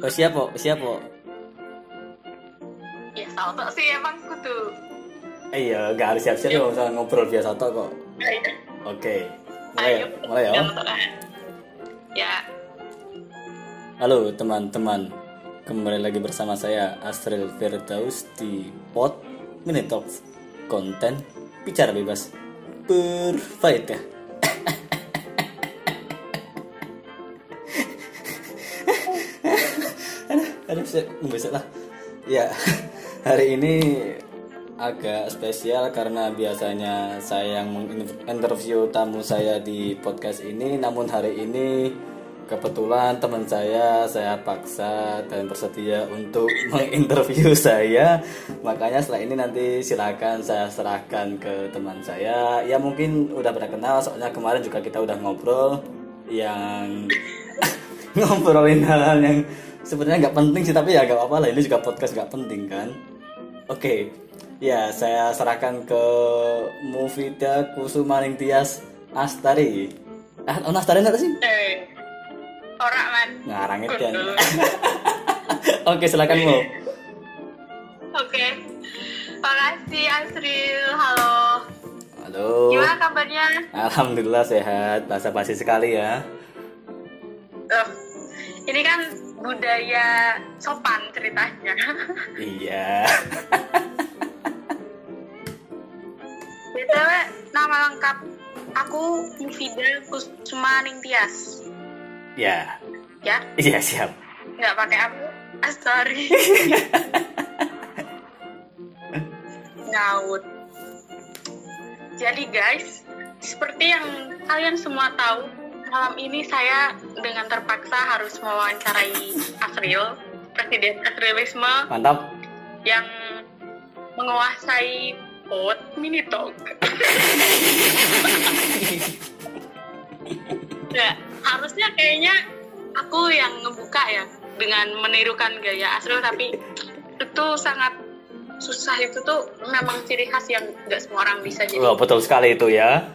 Oh siap kok, siap kok. Ya salto sih emang kudu. Iya, nggak harus siap-siap ya, misalnya ngobrol biasa toh kok. Ayo. Oke, mulai, Ayo. mulai ya. Tengah. Ya. Halo teman-teman, kembali lagi bersama saya Astril Firdaus di Pod Talk konten bicara bebas berfaedah. aduh, saya ngebesek lah. Ya, hari ini agak spesial karena biasanya saya yang menginterview tamu saya di podcast ini, namun hari ini kebetulan teman saya saya paksa dan bersedia untuk menginterview saya. Makanya setelah ini nanti silakan saya serahkan ke teman saya. Ya mungkin udah pernah kenal, soalnya kemarin juga kita udah ngobrol yang ngobrolin hal-hal yang sebenarnya nggak penting sih tapi ya nggak apa-apa lah ini juga podcast nggak penting kan oke ya saya serahkan ke Mufida Kusumaning Tias Astari ah oh, Astari nggak sih Eh. Ora man. ngarang itu kan oke silakan Mu Oke. Makasih Asril. Halo. halo Gimana kabarnya? Alhamdulillah sehat bahasa basi sekali ya Eh, ini kan budaya sopan ceritanya. iya BTW nama lengkap aku Mufida Kusuma Ningtyas. ya Ya, iya siap nggak pakai apa? Ah, sorry. Ngawut. Jadi guys, seperti yang kalian semua tahu, malam ini saya dengan terpaksa harus mewawancarai Asril, Presiden Asrilisme. Mantap. Yang menguasai pot mini talk. ya, harusnya kayaknya aku yang ngebuka ya dengan menirukan gaya Asril tapi itu sangat susah. Itu tuh memang ciri khas yang nggak semua orang bisa jadi. Oh, betul sekali itu ya.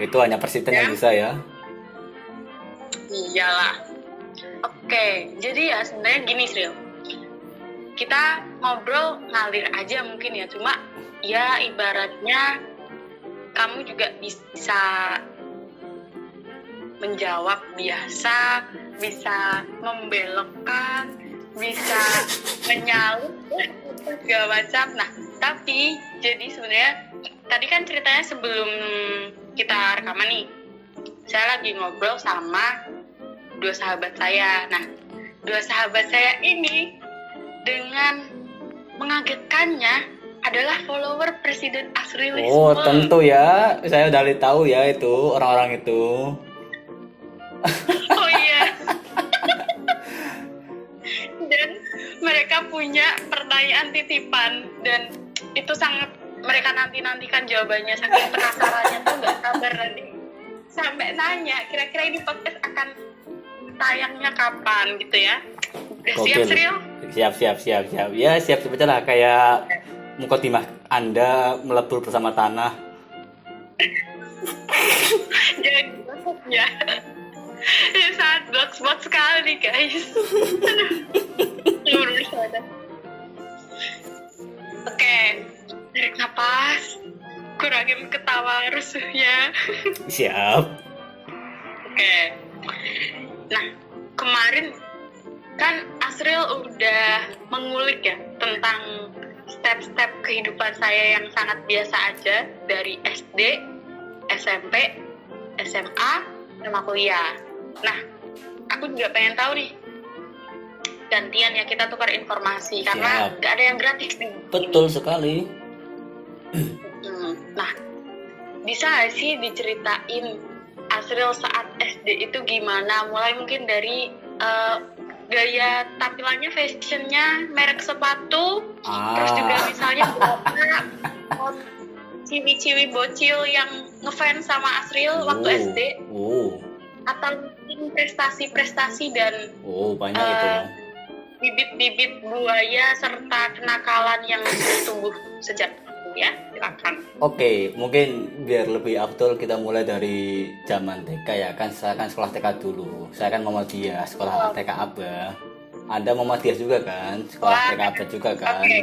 Itu hanya presiden yang Ya. bisa ya Iyalah. Oke, jadi ya sebenarnya gini Sril. Kita ngobrol ngalir aja mungkin ya, cuma ya ibaratnya kamu juga bisa menjawab biasa, bisa membelokkan, bisa menyalip segala macam. Nah, tapi jadi sebenarnya tadi kan ceritanya sebelum kita rekaman nih, saya lagi ngobrol sama dua sahabat saya. Nah, dua sahabat saya ini dengan mengagetkannya adalah follower Presiden Asrilisme. Oh tentu ya, saya udah tahu ya itu orang-orang itu. Oh iya. dan mereka punya pertanyaan titipan dan itu sangat mereka nanti-nantikan jawabannya saking penasarannya tuh nggak sabar nanti sampai nanya kira-kira ini podcast akan tayangnya kapan gitu ya. Udah siap Gokil. Sril? Siap siap siap siap. Ya siap siap aja lah kayak mukotimah Anda melebur bersama tanah. Jangan ya. Ini sangat box-box sekali guys. Oke, tarik napas. Kurangin ketawa rusuhnya. Siap. Oke. Nah, kemarin kan Asril udah mengulik ya tentang step-step kehidupan saya yang sangat biasa aja dari SD, SMP, SMA, sama kuliah. Nah, aku juga pengen tahu nih gantian ya kita tukar informasi karena nggak ada yang gratis nih. Betul sekali. Hmm, Nah, bisa nggak sih diceritain Asril saat SD itu gimana? Mulai mungkin dari eh, gaya tampilannya, fashionnya, merek sepatu, terus juga Ah, misalnya ciwi-ciwi bocil yang ngefans sama Asril waktu Oh. SD, oh, atau mungkin prestasi-prestasi dan oh banyak itu. Eh, bibit-bibit buaya serta kenakalan yang tumbuh sejak ya silakan Oke, mungkin biar lebih afdol kita mulai dari zaman TK ya kan saya kan sekolah TK dulu. Saya kan Muhammadiyah, sekolah TK Abah. Anda Muhammadiyah juga kan? Sekolah Wah, TK abad juga kan? oke.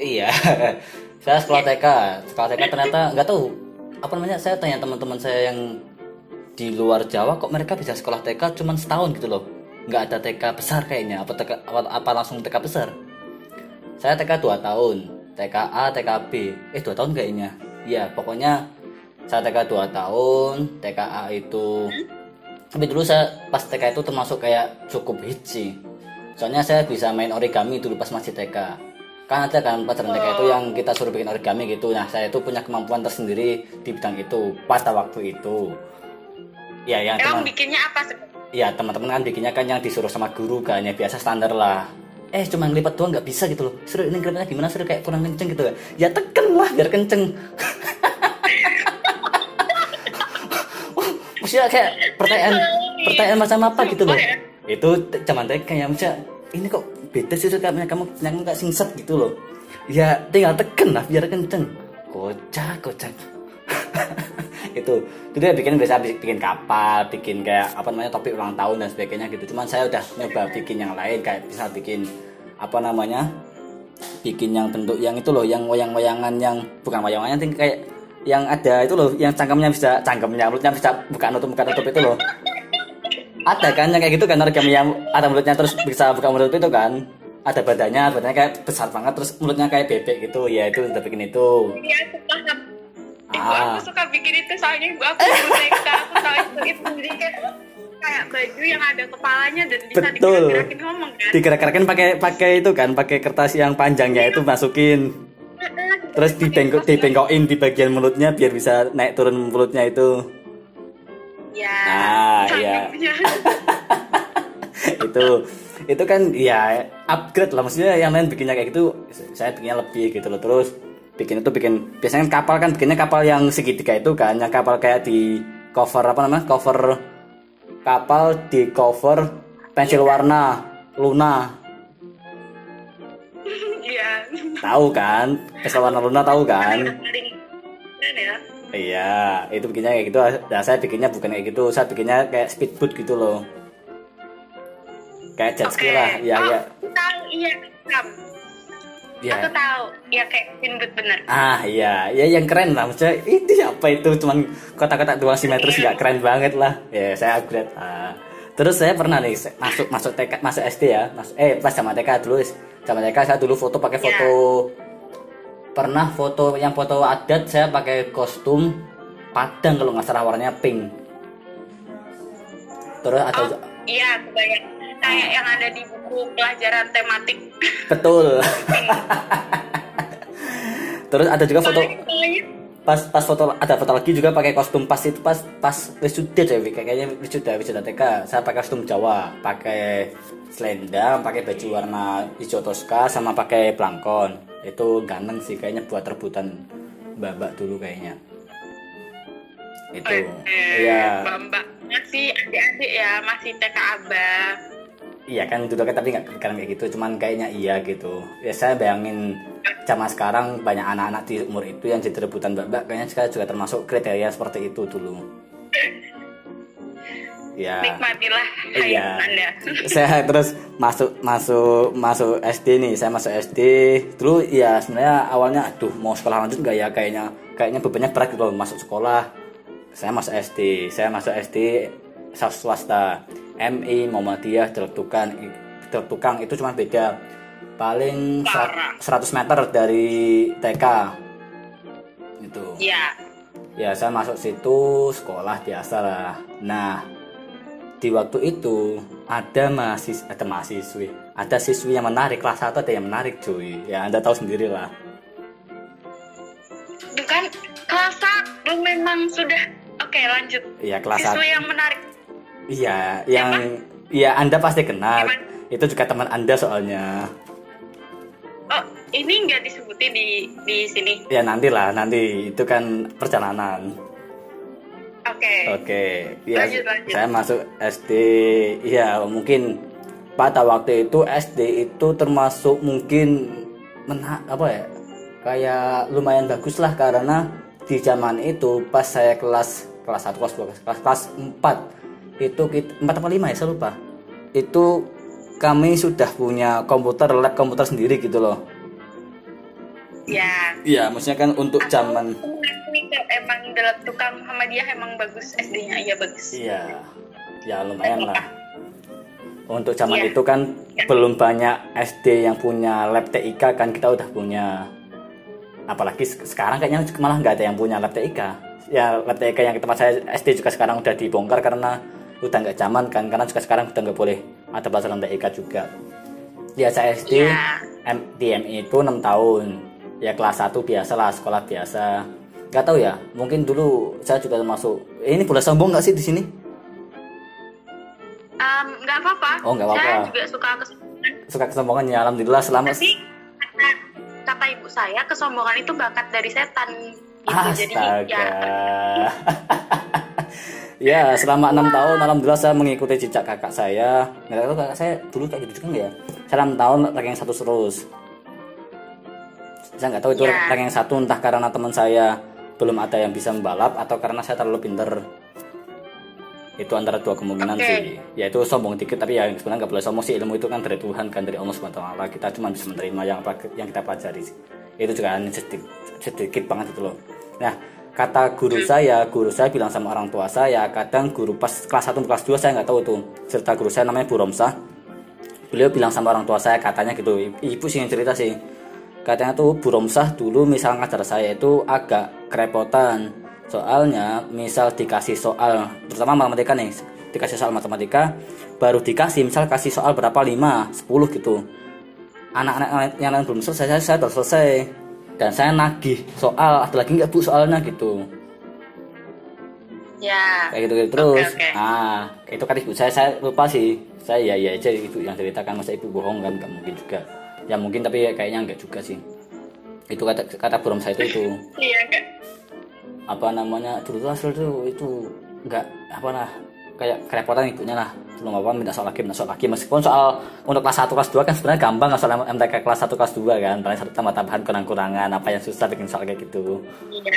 Iya. saya sekolah TK, sekolah TK ternyata nggak tahu apa namanya. Saya tanya teman-teman saya yang di luar Jawa kok mereka bisa sekolah TK cuma setahun gitu loh. Nggak ada TK besar kayaknya. Apa TK apa, apa langsung TK besar? Saya TK 2 tahun, TKA, TKB. Eh 2 tahun kayaknya. Iya, pokoknya saya TK 2 tahun, TKA itu tapi dulu saya pas TK itu termasuk kayak cukup hits sih. Soalnya saya bisa main origami dulu pas masih TK. Kan ada kan pelajaran TK itu yang kita suruh bikin origami gitu. Nah, saya itu punya kemampuan tersendiri di bidang itu pada waktu itu. Ya, yang Emang teman bikinnya apa sih? ya teman-teman kan bikinnya kan yang disuruh sama guru kan ya biasa standar lah eh cuma ngelipat doang nggak bisa gitu loh. Seru ini ngelipatnya gimana seru? Kayak kurang kenceng gitu ya tekan lah biar kenceng. Maksudnya kayak pertanyaan pertanyaan macam apa gitu loh. Itu t- zaman TK ya maksudnya ini kok beda sih kamu kamu yang nggak singset gitu loh. Ya tinggal tekan lah biar kenceng. Kocak kocak itu itu dia bikin biasa bi- bikin kapal bikin kayak apa namanya topik ulang tahun dan sebagainya gitu. Cuman saya udah nyoba bikin yang lain kayak bisa bikin apa namanya bikin yang bentuk yang itu loh yang wayang-wayangan yang bukan wayangannya ting kayak yang ada itu loh yang cangkemnya bisa cangkemnya mulutnya bisa buka nutup buka nutup itu loh. Ada kan yang kayak gitu kan origami yang ada mulutnya terus bisa buka mulut itu kan. Ada badannya badannya kayak besar banget terus mulutnya kayak bebek gitu. Ya itu udah bikin itu. Iya. Ibu Ah. aku suka bikin itu soalnya ibu aku TK aku tahu itu jadi kayak kayak baju yang ada kepalanya dan bisa Betul. digerak-gerakin ngomong kan. digerak-gerakin pakai pakai itu kan pakai kertas yang panjangnya itu masukin terus dibengkok dibengkokin di bagian mulutnya biar bisa naik turun mulutnya itu Ya. Ah, iya. cakepnya. itu itu kan ya upgrade lah maksudnya yang lain bikinnya kayak gitu saya bikinnya lebih gitu loh terus bikin itu bikin biasanya kan kapal kan bikinnya kapal yang segitiga itu kan yang kapal kayak di cover apa namanya cover kapal di cover pensil warna Luna Iya. tahu kan pensil warna Luna tahu kan ya. Iya, itu bikinnya kayak gitu. Nah, saya bikinnya bukan kayak gitu. Saya bikinnya kayak speedboat gitu loh. Kayak jet ski lah. Iya, oh, iya. Tahu iya Iya. Aku tahu. Ya kayak Finbut bener. Ah, iya. Ya yang keren lah. Maksudnya itu apa itu cuman kotak-kotak dua simetris nggak keren banget lah. Ya, saya upgrade. Ah. Terus saya pernah nih masuk masuk TK, masuk SD ya. Masuk eh pas sama TK dulu. Sama TK saya dulu foto pakai foto pernah foto yang foto adat saya pakai kostum padang kalau nggak salah warnanya pink. Terus ada Oh, iya. Kayak yang ada di buku pelajaran tematik. Betul. Terus ada juga foto pas pas foto ada foto lagi juga pakai kostum pas itu pas pas wisuda deh kayaknya wisuda wisuda TK. Saya pakai kostum Jawa. Pakai selendang pakai baju warna hijau toska sama pakai blangkon itu ganteng sih kayaknya buat rebutan mbak dulu kayaknya. Itu. Eh, iya. Mbak masih adik-adik ya, masih TK Abah. Iya kan dulu kan tapi nggak kepikiran kayak gitu, cuman kayaknya iya gitu. Ya saya bayangin zaman sekarang banyak anak-anak di umur itu yang jadi rebutan mbak-mbak, kayaknya saya juga termasuk kriteria seperti itu dulu. Ya. Nikmatilah Iya. Anda. saya terus masuk masuk masuk SD nih, saya masuk SD. Dulu ya sebenarnya awalnya aduh mau sekolah lanjut nggak ya kayaknya kayaknya bebannya berat gitu masuk sekolah. Saya masuk SD, saya masuk SD swasta MI Muhammadiyah Jelek Tukang Jelek Tukang itu cuma beda paling Parah. 100 meter dari TK itu Iya. ya saya masuk situ sekolah biasa lah nah di waktu itu ada mahasiswa ada mahasiswi ada siswi yang menarik kelas satu ada yang menarik cuy ya anda tahu sendiri lah Itu kan kelas satu memang sudah oke lanjut. iya kelas satu Siswa yang menarik. Iya yang iya anda pasti kenal Gimana? itu juga teman anda soalnya Oh, ini nggak disebutin di di sini. ya nantilah nanti itu kan perjalanan Oke. Oke, ya Lanjut, lanjut. saya masuk SD. Iya, mungkin pada waktu itu SD itu termasuk mungkin mena apa ya? Kayak lumayan bagus lah karena di zaman itu pas saya kelas kelas 1 kelas 2 kelas kelas 4 itu kita 4 apa 5 ya saya lupa. Itu kami sudah punya komputer lab komputer sendiri gitu loh. Ya. Iya maksudnya kan untuk zaman ini emang dalam tukang Muhammadiyah emang bagus SD-nya iya bagus. Iya. Ya lumayan lah. Untuk zaman Iya. itu kan belum banyak SD yang punya lab TIK kan kita udah punya. Apalagi se- sekarang kayaknya malah nggak ada yang punya lab TIK ya lab TIK yang tempat saya SD juga sekarang udah dibongkar karena udah nggak zaman kan karena juga sekarang udah nggak boleh. Ada pelajaran TIK juga. Ya saya SD Iya. M, di MI itu 6 tahun. Ya kelas 1 biasa lah sekolah biasa. Nggak tahu ya mungkin dulu saya juga termasuk. Eh, ini boleh sombong nggak sih di sini? Nggak apa-apa. Oh, nggak apa-apa. saya juga suka kesombongan suka kesombongan ya alhamdulillah selama tapi kata, ibu saya kesombongan itu bakat dari setan. Gitu jadi astaga. ya ya selama enam tahun alhamdulillah saya mengikuti jejak kakak saya. Nggak tahu kakak saya dulu kayak gitu juga nggak ya? Saya enam tahun ranking satu terus. Saya nggak tahu itu Ya. ranking satu entah karena teman saya belum ada yang bisa membalap atau karena saya terlalu pinter. Itu antara dua kemungkinan Oke. sih. Yaitu sombong dikit tapi ya sebenarnya nggak boleh sombong sih. Ilmu itu kan dari Tuhan kan dari Allah swt kita cuma bisa menerima yang apa yang kita pelajari itu juga hanya sedikit, sedikit banget itu loh. Nah kata guru saya guru saya bilang sama orang tua saya kadang guru pas kelas 1 kelas 2 saya nggak tahu tuh serta guru saya namanya Bu Romsah. Beliau bilang sama orang tua saya katanya gitu ibu sih yang cerita sih. Katanya tuh Bu Romsah dulu misal ngajar saya itu agak kerepotan. Soalnya misal dikasih soal terutama matematika nih dikasih soal matematika baru dikasih misal kasih soal berapa 5 10 gitu. Anak-anak yang lain belum selesai saya, saya selesai dan saya nagih soal ada lagi nggak bu soalnya gitu. Ya. Kayak gitu, gitu terus. Oke, oke. ah itu kan ibu saya. Saya lupa sih. Saya ya ya aja ibu yang ceritakan. Masa ibu bohong kan nggak mungkin juga. Ya mungkin tapi ya kayaknya nggak juga sih. Itu kata kata burom saya itu itu. Iya apa namanya? Dulu tuh hasil tuh itu nggak apa lah kayak kerepotan ibunya lah. Belum apa minta soal lagi minta soal lagi meskipun soal untuk kelas 1 kelas 2 kan sebenarnya gampang soal MTK kelas 1 kelas 2 kan. Paling satu tambah tambahan kurang-kurangan apa yang susah bikin soal kayak gitu. Iya.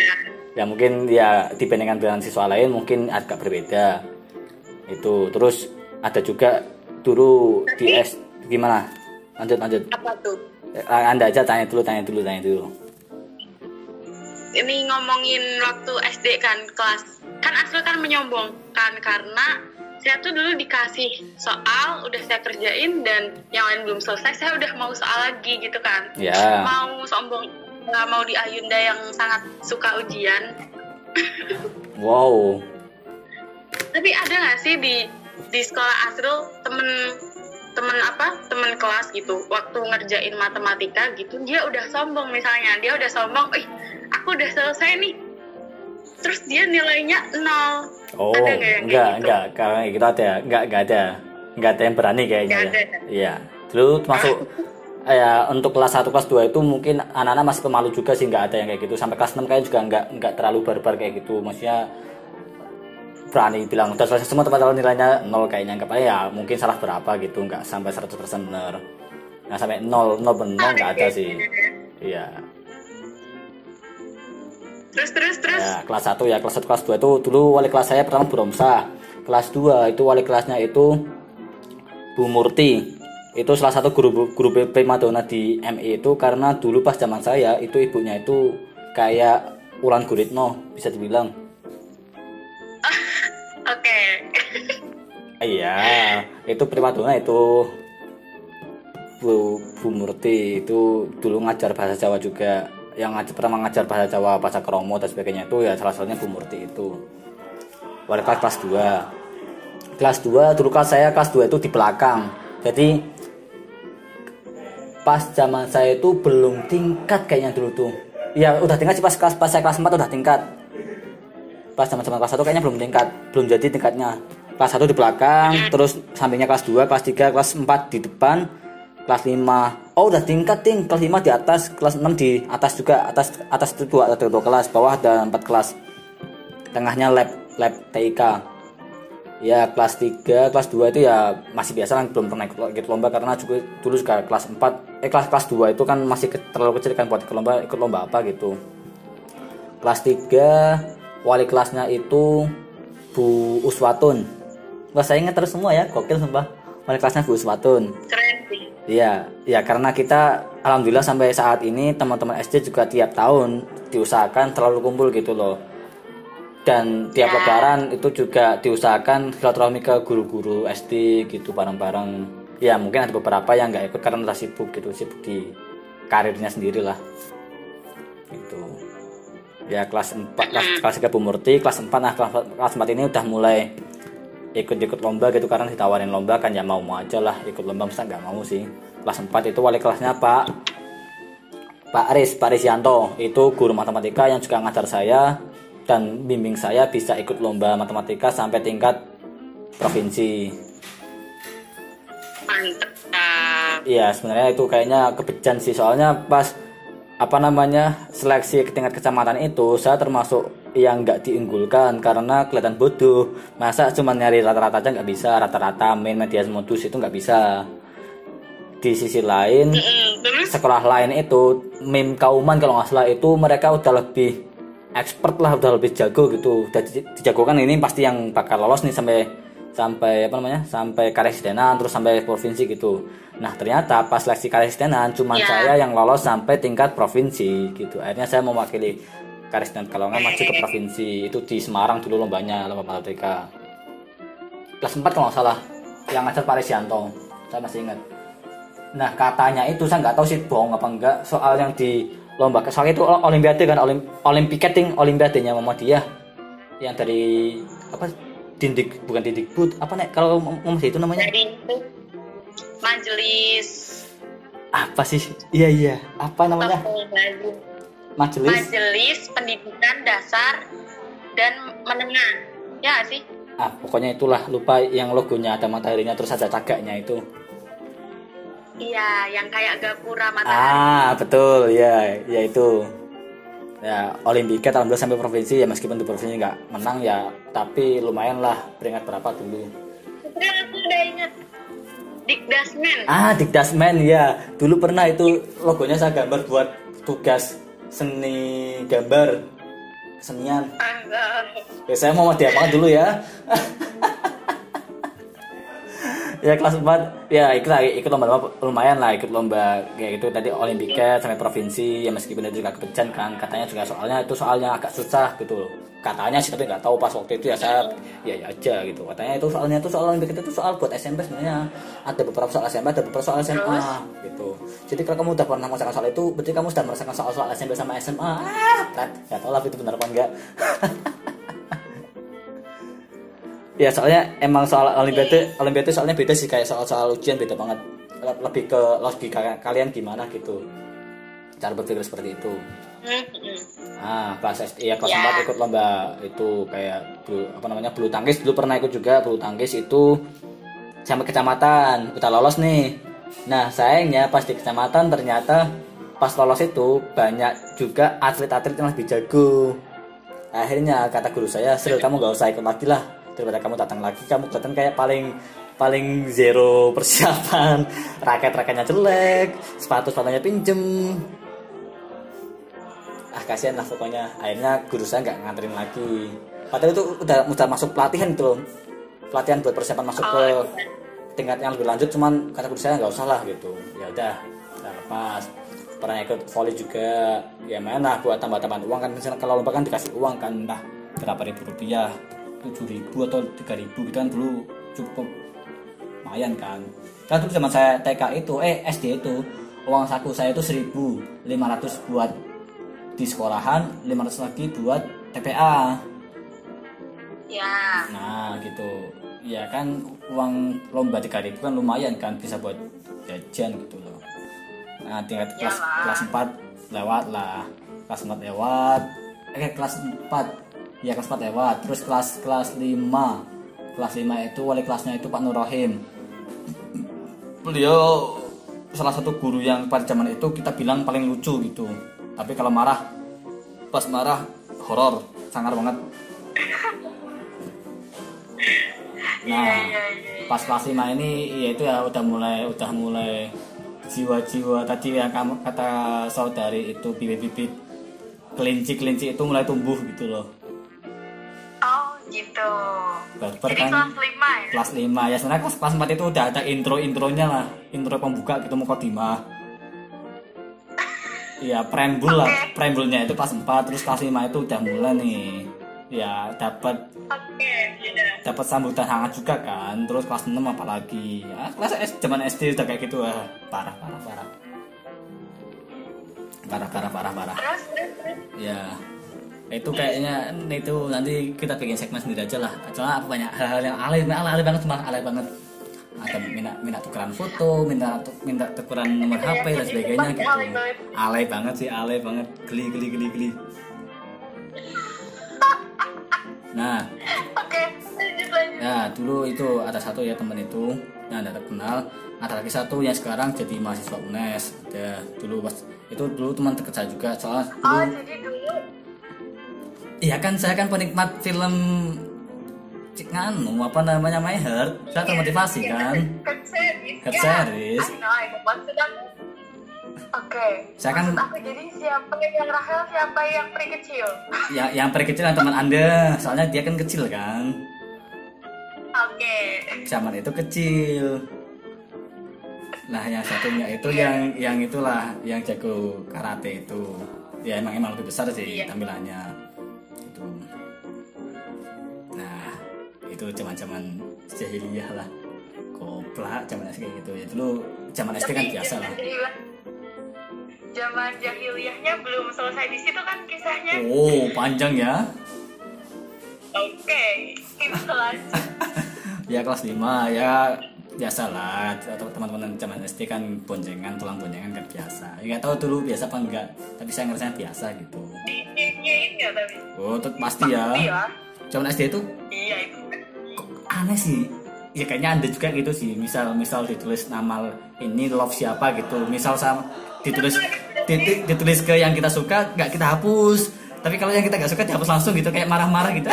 Ya mungkin ya dibandingkan dengan siswa lain mungkin agak berbeda. Itu terus ada juga dulu di S gimana? Lanjut lanjut. Apa tuh? Eh, anda aja tanya dulu tanya dulu tanya dulu. Ini ngomongin waktu SD kan kelas kan Asrul kan menyombong kan karena saya tuh dulu dikasih soal udah saya kerjain dan yang lain belum selesai saya udah mau soal lagi gitu kan. Ya. Mau sombong nggak mau di Ayunda yang sangat suka ujian. Wow. Tapi ada nggak sih di di sekolah Asrul temen temen apa temen kelas gitu waktu ngerjain matematika gitu dia udah sombong misalnya dia udah sombong ih aku udah selesai nih terus dia nilainya nol. Oh Ada nggak yang enggak gitu? enggak kalau gitu ada. Enggak enggak ada. Enggak ada yang berani kayaknya Nggak ya. ada. iya. Dulu termasuk ya untuk kelas 1 kelas 2 itu mungkin anak-anak masih pemalu juga sih enggak ada yang kayak gitu. Sampai kelas 6 kayaknya juga enggak enggak terlalu barbar kayak gitu. Maksudnya berani bilang udah selesai semua teman-teman nilainya nol kayaknya. Enggak apa ya mungkin salah berapa gitu enggak sampai 100% bener nah sampai nol nol bener enggak ada sih. iya terus terus terus Ya, kelas 1 ya, kelas 1 kelas 2 itu dulu wali kelas saya pertama Bu Romsa. Kelas 2 itu wali kelasnya itu Bu Murti. Itu salah satu guru guru primadona di MI itu karena dulu pas zaman saya itu ibunya itu kayak Ulan Guritno bisa dibilang. oke Iya, itu primadona itu Bu, Bu Murti itu dulu ngajar bahasa Jawa juga. Yang ngajar pertama ngajar bahasa Jawa, bahasa Kromo dan sebagainya itu ya salah satunya Bu Murti itu. Wali kelas kelas 2. Kelas 2 dulu kelas saya kelas 2 itu di belakang. Jadi pas zaman saya itu belum tingkat kayaknya dulu tuh. Ya udah tingkat sih pas kelas pas saya kelas 4 udah tingkat pas zaman zaman kelas 1 kayaknya belum tingkat belum jadi tingkatnya kelas 1 di belakang terus sampingnya kelas 2 kelas 3 kelas 4 di depan kelas 5 oh udah tingkat ting. Kelas 5 di atas kelas 6 di atas juga atas atas itu dua ada dua kelas bawah ada empat kelas. Tengahnya lab lab TIK ya kelas 3 kelas 2 itu ya masih biasa kan belum pernah ikut, lomba karena juga dulu juga kelas 4 eh kelas kelas 2 itu kan masih ke- terlalu kecil kan buat ikut lomba ikut lomba apa gitu. Kelas 3 wali kelasnya itu Bu Uswatun. Wah saya ingat terus semua ya gokil sumpah. Wali kelasnya Bu Swatun keren Iya, ya karena kita alhamdulillah sampai saat ini teman-teman SD juga tiap tahun diusahakan selalu kumpul gitu loh. Dan tiap Ya. lebaran itu juga diusahakan silaturahmi ke guru-guru SD gitu bareng-bareng. Ya mungkin ada beberapa yang nggak ikut karena udah sibuk gitu, sibuk di karirnya sendiri lah. Gitu. Ya kelas 4, kelas, kelas 3 Bu Murti, kelas 4 nah kelas, kelas 4 ini udah mulai ikut-ikut lomba gitu karena ditawarin lomba kan ya mau mau aja lah ikut lomba masa nggak mau sih? Kelas 4 itu wali kelasnya Pak Pak Aris Pak Risyanto itu guru matematika yang juga ngajar saya dan bimbing saya bisa ikut lomba matematika sampai tingkat provinsi. Mantep Iya sebenarnya itu kayaknya kebejan sih soalnya pas apa namanya seleksi ke tingkat kecamatan itu saya termasuk yang nggak diunggulkan karena kelihatan bodoh. Masa cuma nyari rata-rata aja nggak bisa rata-rata main media modus itu nggak bisa. Di sisi lain sekolah lain itu meme kauman kalau nggak salah itu mereka udah lebih expert lah udah lebih jago gitu. Udah di- dijagokan ini pasti yang bakal lolos nih sampai sampai apa namanya sampai karesidenan terus sampai provinsi gitu. Nah ternyata pas seleksi karesidenan cuma Ya. saya yang lolos sampai tingkat provinsi gitu. Akhirnya saya mewakili karesidenan Kalongan maju ke provinsi. Itu di Semarang dulu lombanya lomba matematika kelas 4 kalau nggak salah yang ngajar Pak Resianto saya masih ingat. Nah katanya itu saya nggak tahu sih bohong apa enggak. Soal yang di lomba soal itu ol- olimpiade kan olim olimpiketing olimpiadenya Muhammadiyah. Yang dari apa dindik bukan dindikbud apa nek kalau Muhammadiyah itu namanya? Dari majelis apa sih? Iya iya. Apa namanya. Majelis? Majelis pendidikan dasar dan menengah. Ya sih? Ah pokoknya itulah. Lupa yang logonya ada mataharinya terus ada cagaknya itu. Iya yang kayak gapura matahari. Ah betul. Ya ya itu. Ya Olimpika alhamdulillah sampai provinsi ya meskipun di provinsi nggak menang ya tapi lumayan lah. Peringkat berapa dulu? Aku udah ingat. Dikdasmen. Ah Dikdasmen ya dulu pernah itu logonya saya gambar buat tugas seni gambar kesenian. Ya saya mau dia banget dulu ya? Ya kelas 4 ya ikut ikut lomba lumayan lah ikut lomba kayak gitu. Tadi Olimpika sampai provinsi ya meskipun itu juga kepecan kan katanya juga soalnya itu soalnya agak susah gitu loh katanya sih tapi nggak tahu pas waktu itu ya saya ya, ya aja gitu. Katanya itu soalnya itu soal Olimpika itu soal buat SMP sebenarnya. Ada beberapa soal SMP ada beberapa soal SMA gitu. Jadi kalau kamu udah pernah merasakan soal itu berarti kamu sudah merasakan soal-soal SMP sama SMA ah nggak tahu lah itu benar apa enggak. Ya soalnya emang soal olimpiade olimpiade soalnya beda sih kayak soal-soal ujian beda banget. Le- Lebih ke logika kalian gimana gitu. Cara berpikir seperti itu. Hmm, hmm. Ah, kelas SD ya kelas Ya. 4 ikut lomba itu kayak bulu, apa namanya bulu tangkis dulu pernah ikut juga bulu tangkis itu sampai kecamatan udah lolos nih. Nah sayangnya pas di kecamatan ternyata pas lolos itu banyak juga atlet-atlet yang lebih jago. Akhirnya kata guru saya, Sril kamu nggak usah ikut lagi lah daripada kamu datang lagi kamu kelihatan kayak paling paling zero persiapan raket-raketnya jelek sepatu sepatunya pinjem ah kasihan lah pokoknya. Akhirnya guru saya nggak nganterin lagi. Padahal itu udah udah masuk pelatihan itu loh. Pelatihan buat persiapan masuk ke Oh, tingkat yang lebih lanjut cuman kata guru saya nggak usah lah gitu. Ya udah lepas. Pernah ikut volley juga. Ya mana buat tambah-tambahan uang kan. Misalnya kalau lomba kan dikasih uang kan nah berapa ribu rupiah tujuh ribu atau tiga ribu gitu kan dulu cukup lumayan kan. Kan dulu zaman saya TK itu eh SD itu uang saku saya itu 1500 buat di sekolahan 500 lagi buat TPA ya. Nah gitu. Ya kan uang lomba 3000 kan lumayan kan bisa buat jajan gitu loh. Nah tingkat kelas Iyalah. kelas 4 lewat lah. Kelas 4 lewat. Eh kelas 4 ya kelas 4 lewat. Terus kelas kelas 5 kelas 5 itu wali kelasnya itu Pak Nur Rohim beliau salah satu guru yang pada zaman itu kita bilang paling lucu gitu tapi kalau marah pas marah horor sangar banget. Nah iya iya pas kelas 5 ini ya itu ya udah mulai udah mulai jiwa-jiwa tadi yang kamu kata saudari itu bibit-bibit kelinci-kelinci itu mulai tumbuh gitu loh. Oh gitu. Barber jadi kan? kelas 5 ya? Kelas 5 ya sebenarnya kelas kelas 4 itu udah ada intro intronya lah intro pembuka gitu mukodimah Iya, preambul lah, Oke. preambulnya itu kelas 4, terus kelas 5 itu udah mulai nih. Ya, dapat oke iya dapat sambutan hangat juga kan. Terus kelas 6 apalagi. Ya, kelas S zaman SD udah kayak gitu ah. Parah, parah, parah. Parah, parah, parah, parah. Ya. Itu kayaknya itu nanti kita bikin segmen sendiri aja lah. Soalnya banyak hal-hal yang alay, alay, alay banget cuma alay banget. Ada minta minta tukeran foto, minta minta tukeran nomor HP dan sebagainya gitu. Alay banget. Alay banget sih, alay banget. Geli geli geli geli. Nah, oke ya dulu itu ada satu ya teman itu yang ada terkenal. Ada lagi satu yang sekarang jadi mahasiswa UNES. Ada dulu pas itu dulu teman dekat saya juga soalnya dulu oh jadi dulu Iya kan saya kan penikmat film cik nganu apa namanya My Heart. Saya termotivasi kan. Head series. Head Ya, series. I know, I know. Maksud aku. Oke. Saya kan- Maksud aku jadi siapa yang Rahel, siapa yang peri kecil? Yang yang peri kecil yang teman Anda, soalnya dia kan kecil kan. Oke. Zaman itu kecil. Nah, yang satunya itu yang yang itulah yang jago karate itu. Ya emang emang lebih besar sih Iya. tampilannya. Itu zaman-zaman jahiliyah lah. Koplak zaman SD gitu ya. Dulu zaman SD kan biasa lah. Zaman jahiliyahnya belum selesai di situ kan kisahnya. Oh, panjang ya. Oke. Lanjut. Ya kelas 5 ya biasa lah atau teman-teman zaman SD kan boncengan tulang boncengan kan biasa ya nggak tahu dulu biasa apa enggak tapi saya ngerasa biasa gitu Di nyanyiin nggak tapi? oh itu pasti ya zaman SD itu Iya itu. Aneh sih. Ya kayaknya anda juga gitu sih. Misal misal ditulis nama ini love siapa gitu. Misal sama ditulis di- ditulis ke yang kita suka nggak kita hapus. Tapi kalau yang kita nggak suka dihapus langsung gitu kayak marah-marah gitu.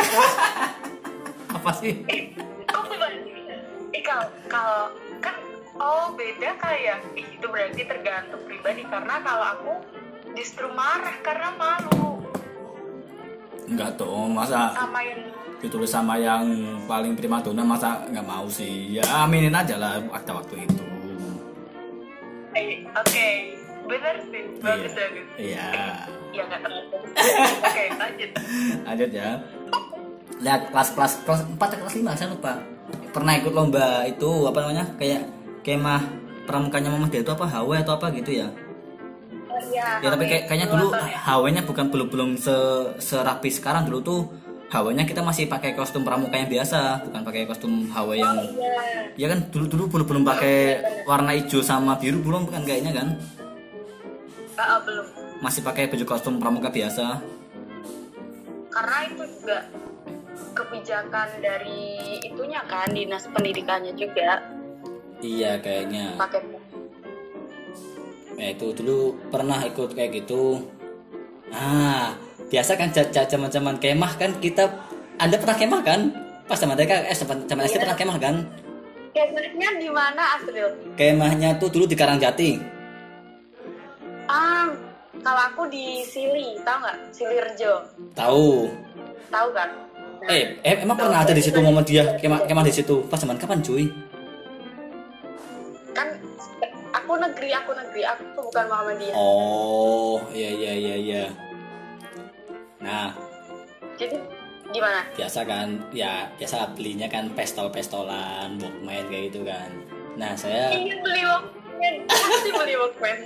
Apa sih? Eh? Eh kalau kalau kan oh beda kali ya. Ih, itu berarti tergantung pribadi. Karena kalau aku justru marah karena malu. Enggak dong, masa? Sama yang ditulis sama yang paling primadona masa nggak mau sih? Ya aminin aja lah akta waktu itu. eh oke bener sih bagus Iya. bagus Iya. ya nggak terlalu oke lanjut Lanjut ya. Lihat kelas kelas kelas 4 atau kelas 5 saya lupa. Pernah ikut lomba itu apa namanya? Kayak kemah pramukanya Mama Dia itu apa HW atau apa gitu ya? Oh, iya, Ya tapi kayak, kayaknya dulu HW-nya bukan belum belum se serapi sekarang dulu tuh HW-nya kita masih pakai kostum pramuka yang biasa, bukan pakai kostum HW yang iya Ya kan dulu dulu belum belum pakai warna hijau sama biru belum kan kayaknya kan Ah, ah, belum masih pakai baju kostum pramuka biasa. karena itu juga kebijakan dari itunya kan dinas pendidikannya juga Iya kayaknya. pakai Ya itu dulu pernah ikut kayak gitu. Ah biasa kan zaman-zaman kemah kan kita Anda pernah kemah kan? Pas zaman mereka eh zaman zaman SD pernah kemah kan? kemahnya di mana Asril? Kemahnya tuh dulu di Karangjati. Ah, kalau aku di Sili, tahu nggak? Sili Rejo, Tahu. tahu kan? Nah, Eh, eh emang pernah ada di situ momen dia kemah kemah di situ pas zaman kapan cuy? kan aku negeri, aku negeri, aku bukan Muhammadiyah. Oh iya iya iya iya. Nah. Jadi gimana? biasa kan ya biasa belinya kan pestol-pestolan walkman kayak gitu kan. Nah saya Ingin beli Walkman, pasti beli Walkman.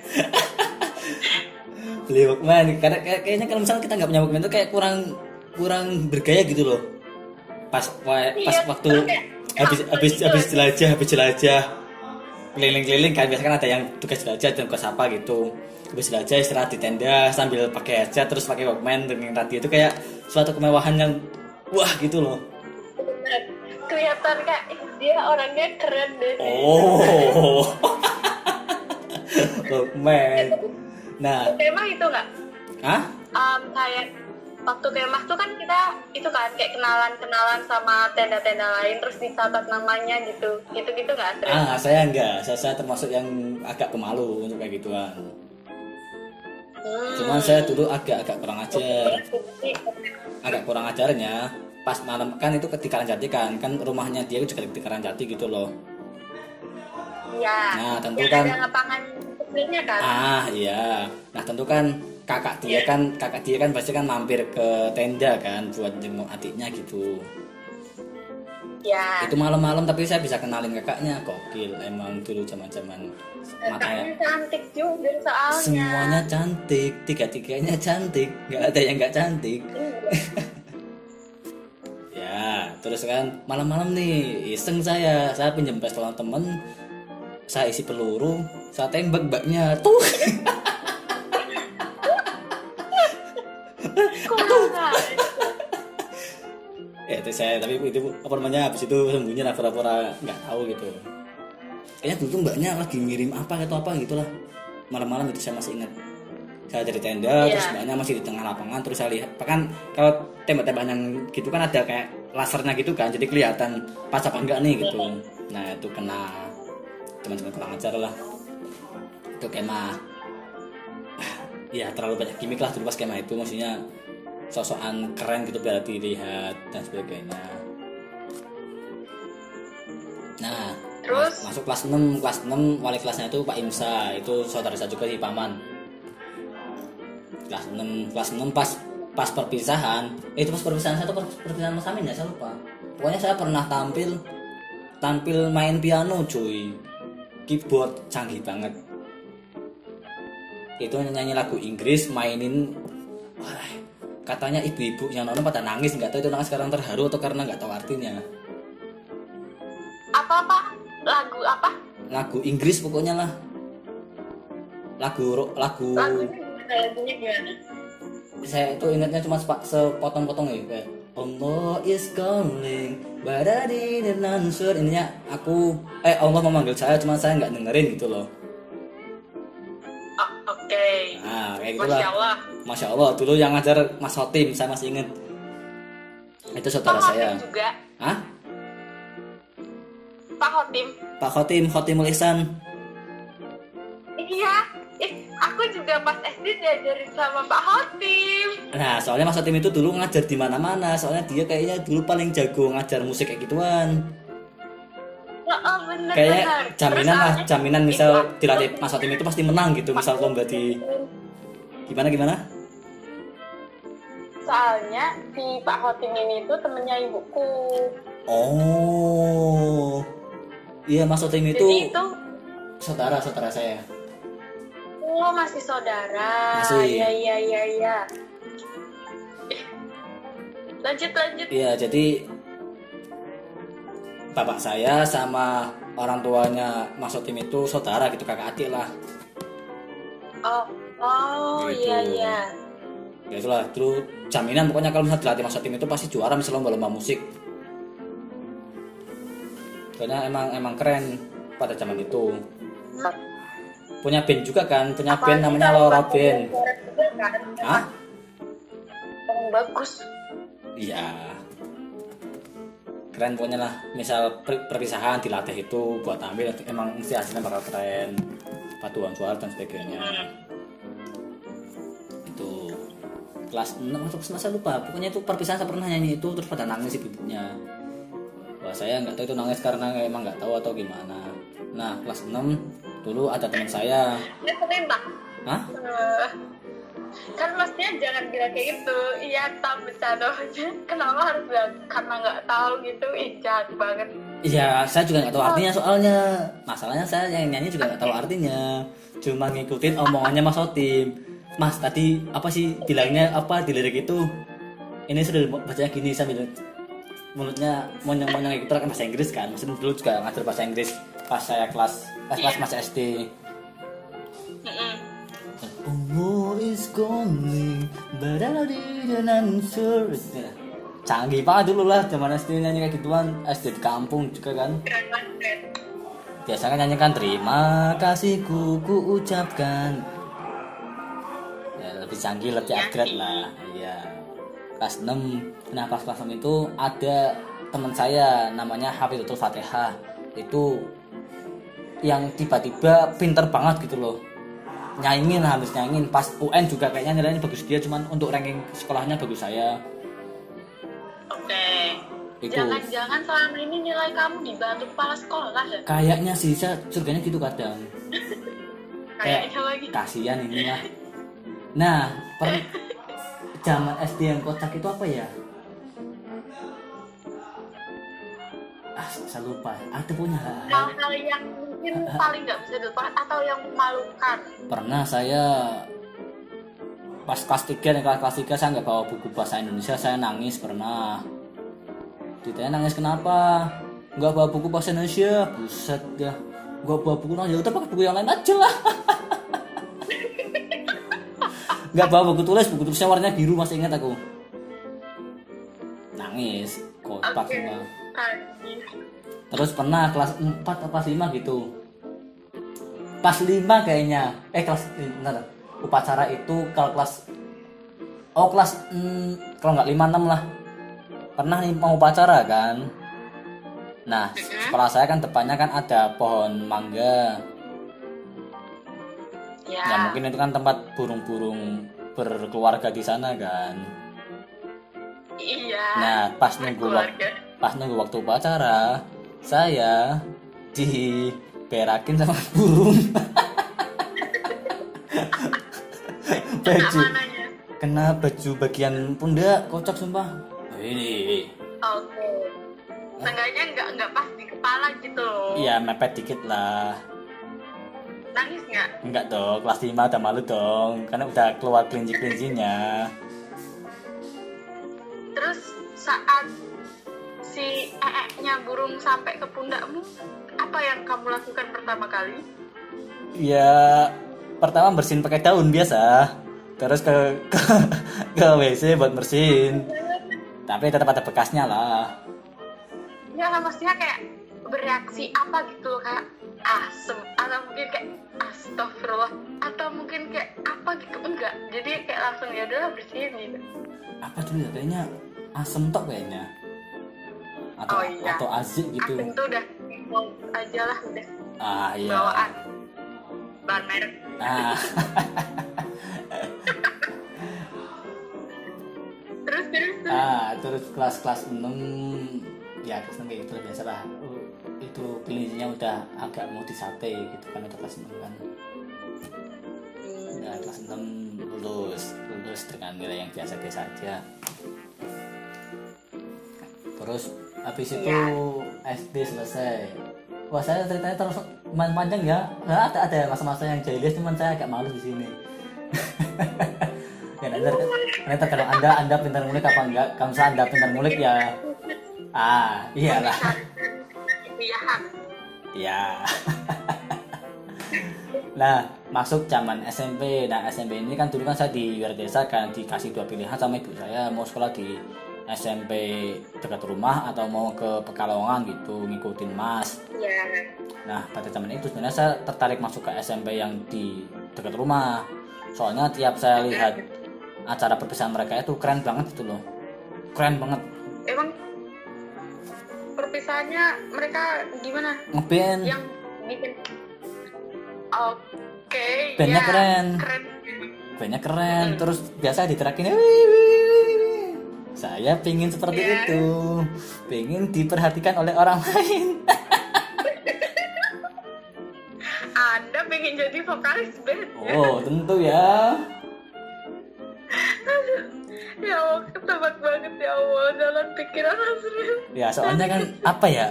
beli walkman. Karena kayak- kayaknya kalau misalnya kita nggak punya walkman itu kayak kurang kurang bergaya gitu loh. Pas wa- pas Iya, waktu terus kayak habis habis gitu. habis jelajah habis jelajah. Keliling-keliling kan biasanya kan ada yang tugas jelajah dan tugas apa gitu habis jelajah istirahat di tenda sambil pakai headset terus pakai walkman dengan radio itu kayak suatu kemewahan yang wah gitu loh. Kelihatan kayak "Ih, dia orangnya keren deh. Oh. Walkman. Nah, Kemah itu nggak? ah? Em, kayak waktu kemah tuh kan kita itu kan kayak kenalan-kenalan sama tenda-tenda lain terus dicatat namanya gitu. Gitu-gitu nggak Asril? Ah, saya enggak. Saya, saya termasuk yang agak pemalu untuk kayak gituan. Cuman saya dulu agak-agak kurang ajar. Agak kurang ajarnya. pas malam kan itu di Karangjati kan kan rumahnya dia juga di Karangjati gitu loh Iya. Nah, tentu kan- ada lapangan kecilnya kan. ah iya nah tentu kan kakak dia kan kakak dia kan pasti kan mampir ke tenda kan buat jenguk adiknya gitu Ya. itu malam-malam tapi saya bisa kenalin kakaknya. Gokil emang dulu zaman-zaman Kakaknya matanya cantik juga soalnya. semuanya cantik tiga-tiganya cantik. Nggak ada yang nggak cantik. Iya. ya terus kan malam-malam nih iseng saya. Saya pinjam pistol temen. Saya isi peluru saya tembak mbaknya. Tuh. Kok ya itu saya tapi itu apa namanya habis itu sembunyi lah pura-pura nggak tahu gitu. Kayaknya dulu tuh mbaknya lagi ngirim apa atau apa gitulah. Malam-malam itu saya masih ingat. Saya dari tenda Iya. terus mbaknya masih di tengah lapangan terus saya lihat. Bahkan kalau tembak-tembakan yang gitu kan ada kayak lasernya gitu kan jadi kelihatan pas apa enggak nih gitu. Nah itu kena. Teman-teman kurang ajar lah. Itu kemah. Ya terlalu banyak gimmick lah dulu pas kemah itu maksudnya sosokan keren gitu biar dilihat dan sebagainya. Nah Terus? mas- masuk kelas 6 kelas 6 wali kelasnya itu Pak Imsa itu saudara saya juga sih paman. Kelas 6 kelas 6 pas pas perpisahan eh, itu pas perpisahan saya tuh per- perpisahan Mas Amin ya saya lupa. Pokoknya saya pernah tampil tampil main piano cuy. Keyboard canggih banget. Itu nyanyi lagu Inggris mainin wah katanya ibu-ibu yang nonton pada nangis nggak tahu itu nangis sekarang terharu atau karena nggak tahu artinya Apa apa? Lagu apa? lagu Inggris pokoknya lah lagu lagu Lagunya gimana? Saya itu ingatnya cuma sepotong-potong ya kayak Allah is calling but I didn't answer ininya aku eh Allah memanggil saya cuma saya nggak dengerin gitu loh Oke. nah kayak gitulah Masya Allah. Masya Allah dulu yang ngajar Mas Hotim saya masih inget itu saudara Pak saya Hotim juga. Hah? Pak Hotim. Pak Hotim Hotimul Ihsan Iya. Eh, aku juga pas SD diajarin sama Pak Hotim. Nah, soalnya Mas Hotim itu dulu ngajar di mana-mana. Soalnya dia kayaknya dulu paling jago ngajar musik kayak gituan. Oh, oh bener Kayaknya bener. jaminan lah, Terus jaminan soalnya misal itu- dilatih Mas Hotim itu pasti menang gitu. Misal lomba di gimana gimana? Soalnya si Pak Hotim ini tuh temennya ibuku. Oh, iya Mas Hotim itu Jadi itu saudara saudara saya. lo masih saudara. Masih. Iya iya iya. Eh, Lanjut lanjut. Iya, jadi bapak saya sama orang tuanya Mas Hotim itu saudara gitu kakak adik lah. Oh oh Gitu. iya iya. ya itulah dulu jaminan pokoknya kalau misalnya dilatih mas tim itu pasti juara misalnya lomba-lomba musik karena emang emang keren pada zaman itu punya band juga kan punya band Apalagi namanya Laura Band juga kan. Bagus. iya keren pokoknya lah. Misal per- perpisahan dilatih itu buat ambil emang mesti hasilnya bakal keren. Paduan suara dan sebagainya. Itu. Kelas 6 atau kelas saya lupa. Pokoknya itu perpisahan saya pernah nyanyi itu terus pada nangis ibunya wah saya nggak tahu itu nangis karena emang nggak tahu atau gimana. Nah kelas 6 dulu ada teman saya. Ini terima. Hah? Eh, kan mestinya jangan bilang kayak gitu iya tak bercanda kenapa harus bilang karena nggak tahu gitu ih jahat banget Iya, saya juga nggak tahu artinya soalnya. Masalahnya saya yang nyanyi juga nggak tahu artinya. Cuma ngikutin omongannya Mas Otim. Mas tadi apa sih bilangnya apa di lirik itu? Ini sudah bacanya gini sambil mulutnya monyong-monyong gitu kan bahasa Inggris kan. Maksudnya dulu juga ngajar bahasa Inggris pas saya kelas eh, kelas masih SD. Allah is calling, but I didn't answer. Canggih banget dulu lah zaman SD nyanyi kayak gituan. SD di kampung juga kan. Biasanya nyanyikan terima kasihku ku ucapkan. Ya, lebih canggih lebih upgrade lah. Iya. Kelas 6 nah pas kelas 6 itu ada teman saya namanya Hafidzatul Fatihah itu yang tiba-tiba pinter banget gitu loh nyanyiin lah, habis nyanyiin pas UN juga kayaknya nilainya bagus dia cuman untuk ranking sekolahnya bagus saya oke Ikut. Jangan-jangan selama ini nilai kamu dibantu kepala sekolah ya? Kayaknya sih saya surganya gitu kadang. Kayaknya lagi. Kasihan ini lah. Nah, per zaman SD yang kocak itu apa ya? Ah, saya lupa. Ada punya. Hal Hal-hal yang mungkin paling nggak bisa dilupakan atau yang memalukan. pernah saya pas kelas 3 nih kelas kelas 3 saya nggak bawa buku bahasa Indonesia saya nangis pernah. Ditanya nangis kenapa? Nggak bawa buku bahasa Indonesia? Buset ya. Nggak bawa buku nangis ya udah pakai buku yang lain aja lah. Nggak bawa buku tulis buku tulisnya warnanya biru masih ingat aku. Nangis kotak Oke. semua Terus pernah kelas 4 atau kelas 5 gitu. Pas 5 kayaknya. Eh kelas bentar. Upacara itu kalau kelas Oh kelas hmm, kalau nggak 5 6 lah. Pernah nih mau upacara kan. Nah, sekolah saya kan depannya kan ada pohon mangga. Ya. Ya mungkin itu kan tempat burung-burung berkeluarga di sana kan. Iya. Nah, pas nunggu waktu. Pas nunggu waktu upacara saya diberakin sama burung. Baju. Kena baju bagian pundak kocak sumpah. Ini. Oke. Seenggaknya nggak nggak pas di kepala gitu. Loh. iya mepet dikit lah. Nangis nggak? enggak dong kelas 5 udah malu dong. Karena udah keluar kelinci-kelincinya. Terus saat si ee-nya burung sampai ke pundakmu, apa yang kamu lakukan pertama kali? ya pertama bersihin pakai daun biasa. Terus ke ke, ke WC buat bersihin. Tapi tetap ada bekasnya lah. Ya lah maksudnya kayak bereaksi apa gitu kayak asem atau mungkin kayak astagfirullah atau mungkin kayak apa gitu enggak. Jadi kayak langsung ya udah bersihin gitu. Apa dulu ya kayaknya asem tok kayaknya atau Oh, iya. atau azik gitu. Asem tuh udah mau aja lah udah ah iya. bawaan. Bahan merek. Ah. Terus terus terus. Ah terus kelas kelas 6 ya kelas 6 kayak gitu biasa lah. Itu kelincinya udah agak mau disate gitu kan udah kelas 6 kan. Nah, kelas 6 lulus, lulus dengan nilai yang biasa-biasa aja. Terus habis itu SD selesai. Wah saya ceritanya terus lumayan panjang ya. Nah, ada ada masa-masa yang jahiliah cuman saya agak malu di sini. ya nanti, nanti kalau anda anda pintar ngulik apa enggak? Kalau misalnya anda pintar ngulik ya, ah iyalah, iya ya. Nah, masuk zaman SMP. Nah, SMP ini kan dulu kan saya di luar desa kan dikasih dua pilihan sama ibu saya mau sekolah di SMP dekat rumah atau mau ke Pekalongan gitu ngikutin Mas. ya Nah, pada zaman itu sebenarnya saya tertarik masuk ke SMP yang di dekat rumah. Soalnya tiap saya lihat acara perpisahan mereka itu keren banget itu loh. Keren banget. emang perpisahannya mereka gimana Ngeband yang bikin oke Bandnya ya, keren. keren bandnya keren terus biasa diterakin "Wih, wih, wih, wih." Saya pingin seperti Iya. itu. Pingin diperhatikan oleh orang lain. Anda pengen jadi vokalis band ya? oh tentu ya. Ya Allah ketebak banget ya Allah jalan pikiran Azril. Ya soalnya kan apa ya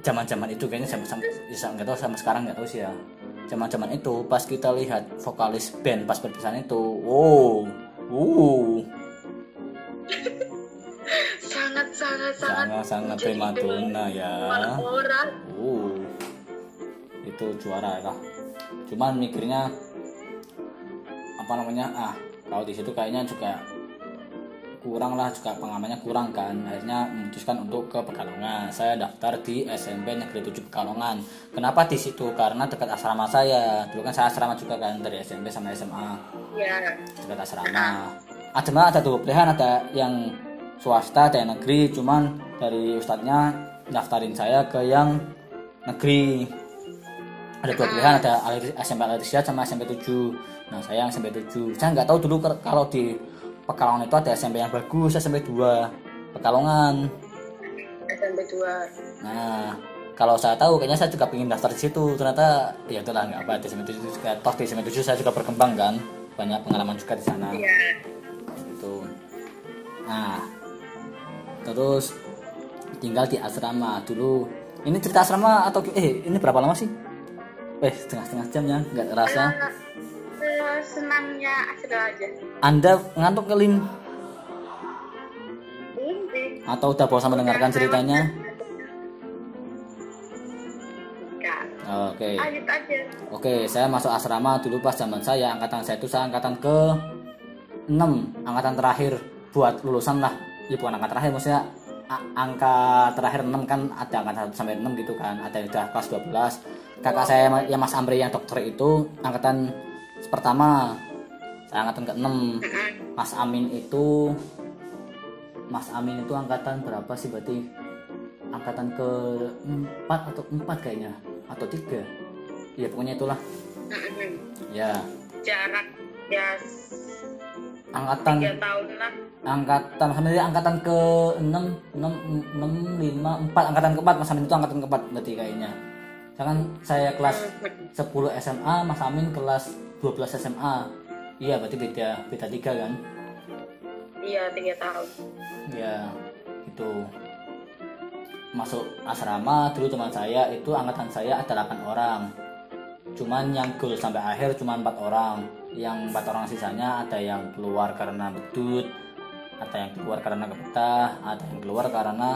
zaman-zaman itu kayaknya sama sama bisa nggak tahu sama sekarang nggak tahu sih ya. Zaman-zaman itu pas kita lihat vokalis band pas perpisahan itu wow wow sangat sangat prima donna idola ya orang Uh, itu juara lah. Cuman mikirnya apa namanya? Ah, kalau di situ kayaknya juga kurang lah juga pengamannya kurang kan. Akhirnya memutuskan untuk ke Pekalongan. Saya daftar di SMP Negeri 7 Pekalongan. Kenapa di situ? Karena dekat asrama saya. Dulu kan saya asrama juga kan dari SMP sama SMA ya dekat asrama. Ada malah ada dua pilihan, ada yang swasta, ada yang negeri. Cuman dari ustadznya daftarin saya ke yang negeri. Ada dua pilihan, ada SMP Alirsyad sama SMP 7. Nah, saya yang SMP 7. Saya nggak tahu dulu kalau di Pekalongan itu ada SMP yang bagus, SMP 2 Pekalongan. dua Nah, kalau saya tahu kayaknya saya juga pengen daftar di situ. Ternyata ya itulah nggak apa di SMA 7 juga toh di SMA 7 saya juga berkembang kan. Banyak pengalaman juga di sana. iya Itu. Nah, terus tinggal di asrama dulu. Ini cerita asrama atau eh ini berapa lama sih? Eh setengah-setengah jam ya, nggak terasa. Eh, senangnya Asril aja Anda ngantuk kelim atau udah bosan mendengarkan ceritanya? Oke. lanjut aja Oke, saya masuk asrama dulu pas zaman saya angkatan saya itu saya angkatan ke 6, angkatan terakhir buat lulusan lah. Ya bukan angkatan terakhir maksudnya angka terakhir 6 kan ada angkatan 1 sampai 6 gitu kan. Ada yang udah kelas 12. Kakak saya yang Mas Amri yang dokter itu angkatan pertama. Saya angkatan ke-6. Mas Amin itu Mas Amin itu angkatan berapa sih berarti? Angkatan ke 4 atau 4 kayaknya atau 3. Ya pokoknya itulah. Ya, jarak ya angkatan tiga tahun lah angkatan angkatan ke 6 6 6 5 4 angkatan ke 4 Mas Amin itu angkatan ke 4 berarti kayaknya. Jangan saya kelas 10 SMA, Mas Amin kelas 12 SMA. Iya, berarti beda beda 3 kan? iya tiga tahun Ya, itu masuk asrama dulu teman saya itu angkatan saya ada 8 orang. Cuman yang goal sampai akhir cuma empat orang. Yang empat orang sisanya ada yang keluar karena bedut, ada yang keluar karena kebetah, ada yang keluar karena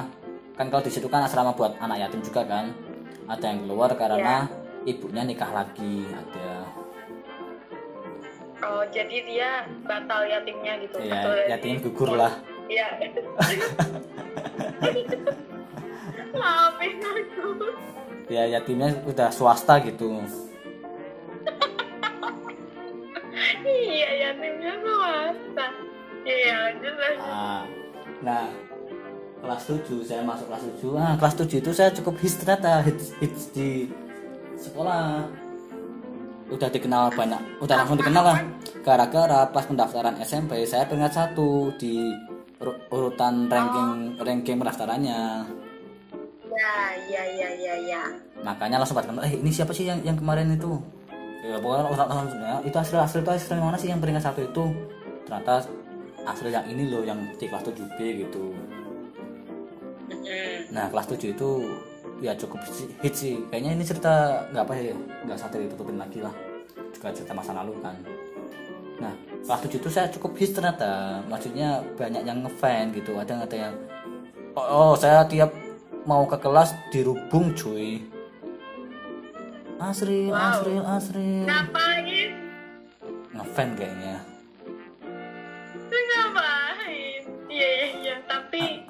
kan kalau di situ kan asrama buat anak yatim juga kan. Ada yang keluar karena ibunya nikah lagi, ada oh jadi dia batal yatimnya gitu ya Atau yatim gugur lah. iya Ya yatimnya udah swasta gitu. Iya yatimnya swasta. Iya lanjut lanjut Ah, nah kelas 7 saya masuk kelas 7 ah kelas 7 itu saya cukup hits ternyata hits, hits di sekolah. Udah dikenal banyak udah langsung dikenal lah. Gara-gara pas pendaftaran SMP saya peringkat satu di ur- urutan ranking ranking pendaftarannya. Ya ya ya ya ya. Makanya langsung pada kenal eh ini siapa sih yang yang kemarin itu ya pokoknya ya, itu asli asli itu asli mana sih yang peringkat satu itu ternyata asli yang ini loh yang di kelas 7B gitu Mm-mm. Nah kelas 7 itu ya cukup hits sih. Kayaknya ini cerita nggak apa ya, nggak usah ditutupin lagi lah. Juga cerita masa lalu kan. Nah kelas 7 itu saya cukup hits ternyata. Maksudnya banyak yang ngefan gitu. Ada yang ada yang oh, oh, saya tiap mau ke kelas dirubung cuy. Asril, Wow. Asril, Asril. ngapain Ngefan kayaknya. Lu ngapain iya iya iya tapi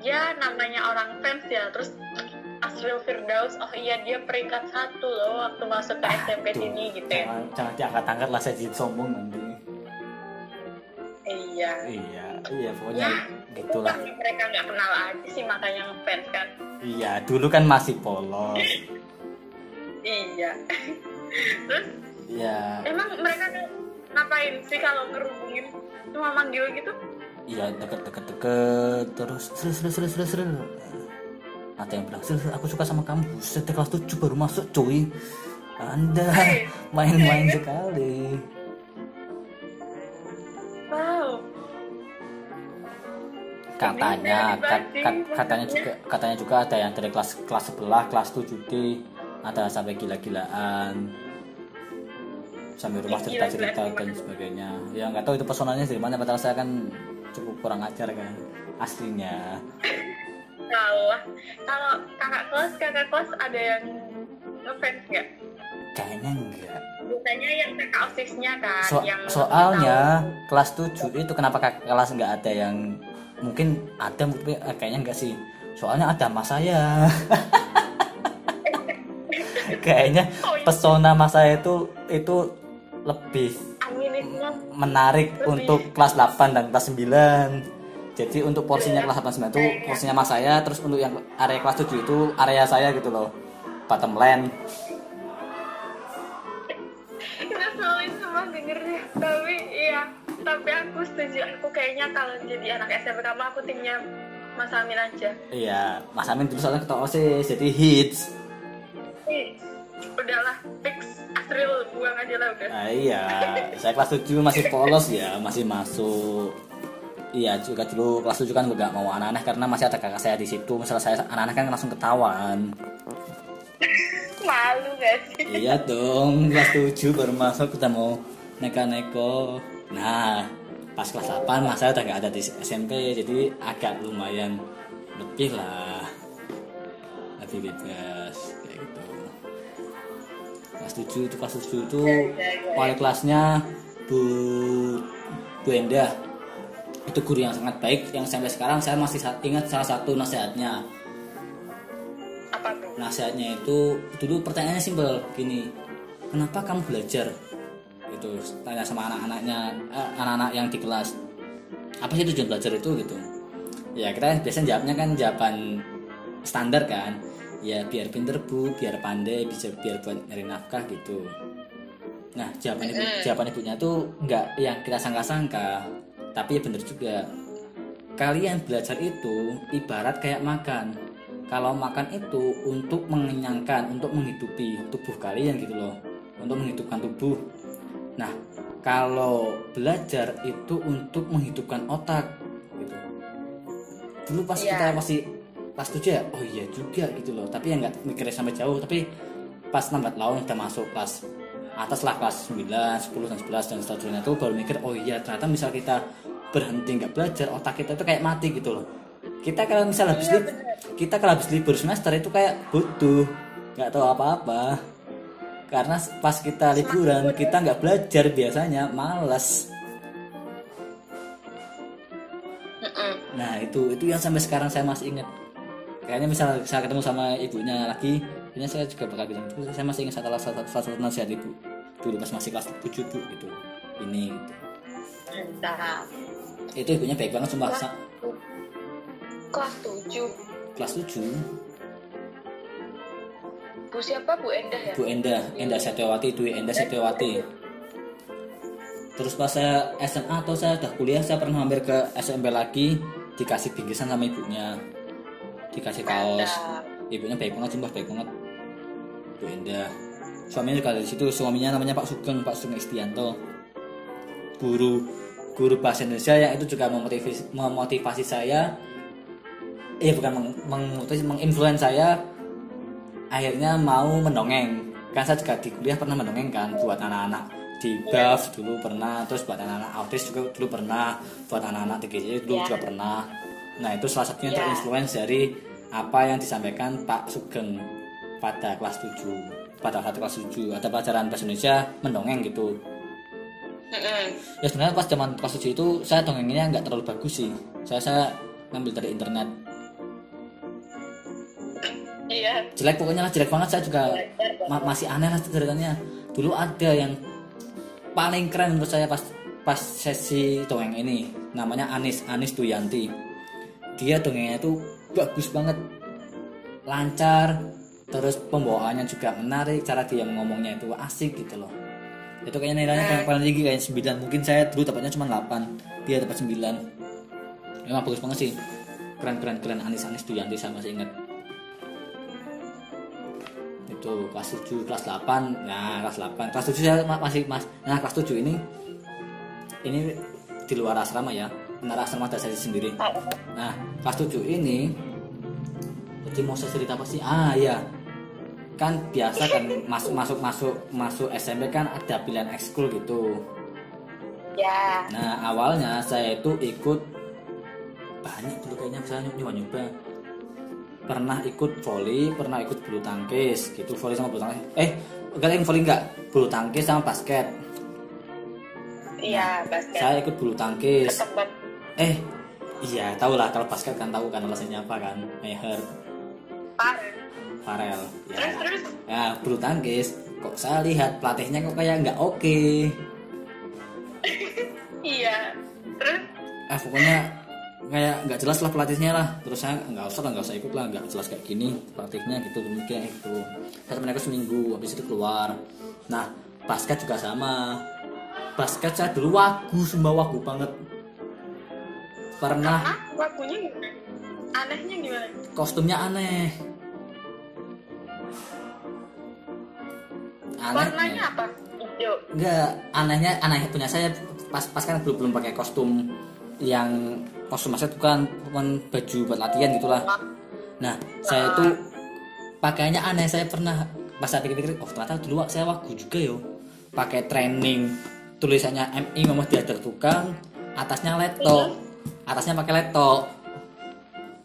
ya namanya orang fans ya terus Asril Firdaus oh iya dia peringkat satu loh waktu masuk ke SMP Tuh, sini gitu ya Jangan, jangan diangkat-angkat lah saya jadi sombong nanti. iya Iya, iya pokoknya ya gitulah. karena mereka nggak kenal aja sih makanya ngefans kan Iya, dulu kan masih polos. iya terus Iya, emang mereka ngapain sih kalau ngerubungin cuma manggil gitu iya deket-deket deket terus seru seru seru seru seru. Ada yang bilang, seru, aku suka sama kamu. Buset, kelas 7 baru masuk, cuy. Anda main-main sekali. wow Katanya, kat- kat- katanya juga, katanya juga ada yang dari kelas kelas sebelah, kelas 7D, ada sampai gila-gilaan. Sampai rumah Gila-gilaan cerita-cerita dan sebagainya. Ya nggak tahu itu personalnya dari mana, padahal saya kan cukup kurang ajar kan aslinya. Tahu lah. Kalau kakak kelas, kakak kelas ada yang ngefans nggak? Kayaknya enggak. Biasanya yang kakak osisnya kan, So- yang soalnya kelas 7 itu kenapa kakak kelas nggak ada yang mungkin ada mungkin eh, kayaknya enggak sih. Soalnya ada mas saya. kayaknya iya. pesona mas saya itu itu lebih menarik untuk kelas 8 dan kelas 9. Jadi untuk porsinya kelas 8 9 itu porsinya mas saya, terus untuk yang area kelas 7 itu area saya gitu loh. Bottom land. Kita sulit semua dengernya. Tapi iya, tapi aku setuju. Aku kayaknya kalau jadi anak SMP kamu aku timnya Mas Amin aja. Iya, Mas Amin dulu soalnya ketua OSIS, jadi hits. Eh, udahlah, fix Asril buang aja lah udah. Nah, iya, saya kelas 7 masih polos ya, masih masuk. Iya, juga dulu kelas 7 kan gak mau anak-anak karena masih ada kakak saya di situ. Misalnya saya anak-anak kan langsung ketahuan. Malu gak sih? iya dong, kelas 7 baru masuk kita mau neka-neko. Nah, pas kelas 8 masa udah gak ada di SMP, jadi agak lumayan lebih lah. Lebih bebas. Kelas 7 itu, kelas 7 itu wali kelasnya Bu Bu Endah. Itu guru yang sangat baik yang sampai sekarang saya masih ingat salah satu nasihatnya. Apa tuh? nasihatnya itu dulu pertanyaannya simpel gini kenapa kamu belajar itu tanya sama anak-anaknya eh, anak-anak yang di kelas apa sih tujuan belajar itu? Gitu. Ya kita biasanya jawabnya kan jawaban standar kan ya biar pinter bu. Biar pandai bisa biar buat nyari nafkah gitu. Nah jawaban ibu jawaban ibunya tuh nggak yang kita sangka-sangka. Tapi ya bener juga. Kalian belajar itu ibarat kayak makan. Kalau makan itu untuk mengenyangkan untuk menghidupi tubuh kalian gitu loh. Untuk menghidupkan tubuh. Nah kalau belajar itu untuk menghidupkan otak gitu. Dulu pas Iya. kita masih pas tujuh ya oh iya juga gitu loh. Tapi ya nggak mikirnya sampai jauh. Tapi pas lambat laun udah masuk kelas atas lah kelas 9, 10, dan 11 dan seterusnya itu baru mikir oh iya ternyata misal kita berhenti nggak belajar otak kita itu kayak mati gitu loh. Kita kalau misal habis lib- kita kalau habis libur semester itu kayak butuh nggak tahu apa-apa. Karena pas kita liburan kita nggak belajar biasanya males. Nah itu itu yang sampai sekarang saya masih ingat. Kayaknya misal saya ketemu sama ibunya lagi, ini saya juga bakal bilang saya masih ingat salah satu salah satu nasihat ibu dulu pas masih kelas 7 bu gitu. Ini gitu. Mantap. itu ibunya baik banget sumpah Sa- Kelas 7. kelas 7 Bu siapa? Bu Endah ya? Bu Endah Endah Setiawati Dwi Endah Setiawati terus pas saya SMA atau saya udah kuliah saya pernah hampir ke SMP lagi dikasih bingkisan sama ibunya dikasih kaos. ibunya baik banget sumpah baik banget. Bu Endah suaminya juga dari situ. Suaminya namanya Pak Sugeng Pak Sugeng Istianto. Guru guru bahasa Indonesia yang itu juga memotivasi, memotivasi saya. Eh bukan meng, memotivasi menginfluence saya. Akhirnya mau mendongeng. Kan saya juga di kuliah pernah mendongeng kan buat anak-anak. Di BAF dulu pernah terus buat anak-anak autis juga dulu pernah. Buat anak-anak TGJ dulu Ya. juga pernah nah itu salah satunya Ya. terinfluence dari apa yang disampaikan Pak Sugeng pada kelas 7 pada saat kelas 7 ada pelajaran bahasa Indonesia mendongeng gitu. Ya sebenarnya pas zaman kelas 7 itu saya dongengnya nggak terlalu bagus sih. Saya saya ngambil dari internet. Iya. jelek pokoknya lah jelek banget. Saya juga ma- masih aneh lah ceritanya dulu ada yang paling keren menurut saya pas pas sesi dongeng ini. Namanya Anis Anis Duyanti dia dongengnya itu bagus banget. Lancar terus pembawaannya juga menarik cara dia ngomongnya itu asik gitu loh. Itu kayaknya nilainya paling, paling tinggi kayak 9 mungkin saya dulu dapatnya cuma 8 dia dapat 9 memang bagus banget sih. Keren keren keren. Anis Anis Duyanti saya masih ingat. Itu kelas 7 kelas 8 nah kelas 8 kelas 7 saya ma- masih mas nah kelas 7 ini ini di luar asrama ya benar asrama saya sendiri nah kelas 7 ini jadi mau saya cerita apa sih ah ya kan biasa kan masuk masuk masuk masuk SMP kan ada pilihan ekskul gitu Ya. Nah awalnya saya itu ikut banyak dulu kayaknya saya nyoba-nyoba pernah ikut volley, pernah ikut bulu tangkis gitu volley sama bulu tangkis. Eh enggak yang volley enggak, bulu tangkis sama basket. Iya, basket. Saya ikut bulu tangkis. Ketebak. Eh iya tahu lah kalau basket kan tahu kan alasannya apa kan, Meher, Parah. Farel. Terus Ya. terus. ya bulu tangkis kok saya lihat pelatihnya kok kayak nggak oke. Iya. Terus ah pokoknya kayak nggak jelas lah pelatihnya lah terus saya nggak usah lah nggak usah ikut lah nggak jelas kayak gini pelatihnya gitu demikian itu saya temen aku seminggu habis itu keluar nah basket juga sama basket saya dulu wagu sumpah wagu banget pernah. Ah, gimana? anehnya gimana? Kostumnya aneh. Warnanya apa? Hijau. Enggak anehnya anehnya punya saya pas pas kan belum belum pakai kostum yang kostum maksud bukan bukan baju buat latihan gitulah. Nah saya itu pakaiannya aneh. Saya pernah pas saya pikir-pikir oh ternyata dulu saya waktu juga yo. Pakai training tulisannya MI ngomong diajar tukang atasnya leto atasnya pakai leto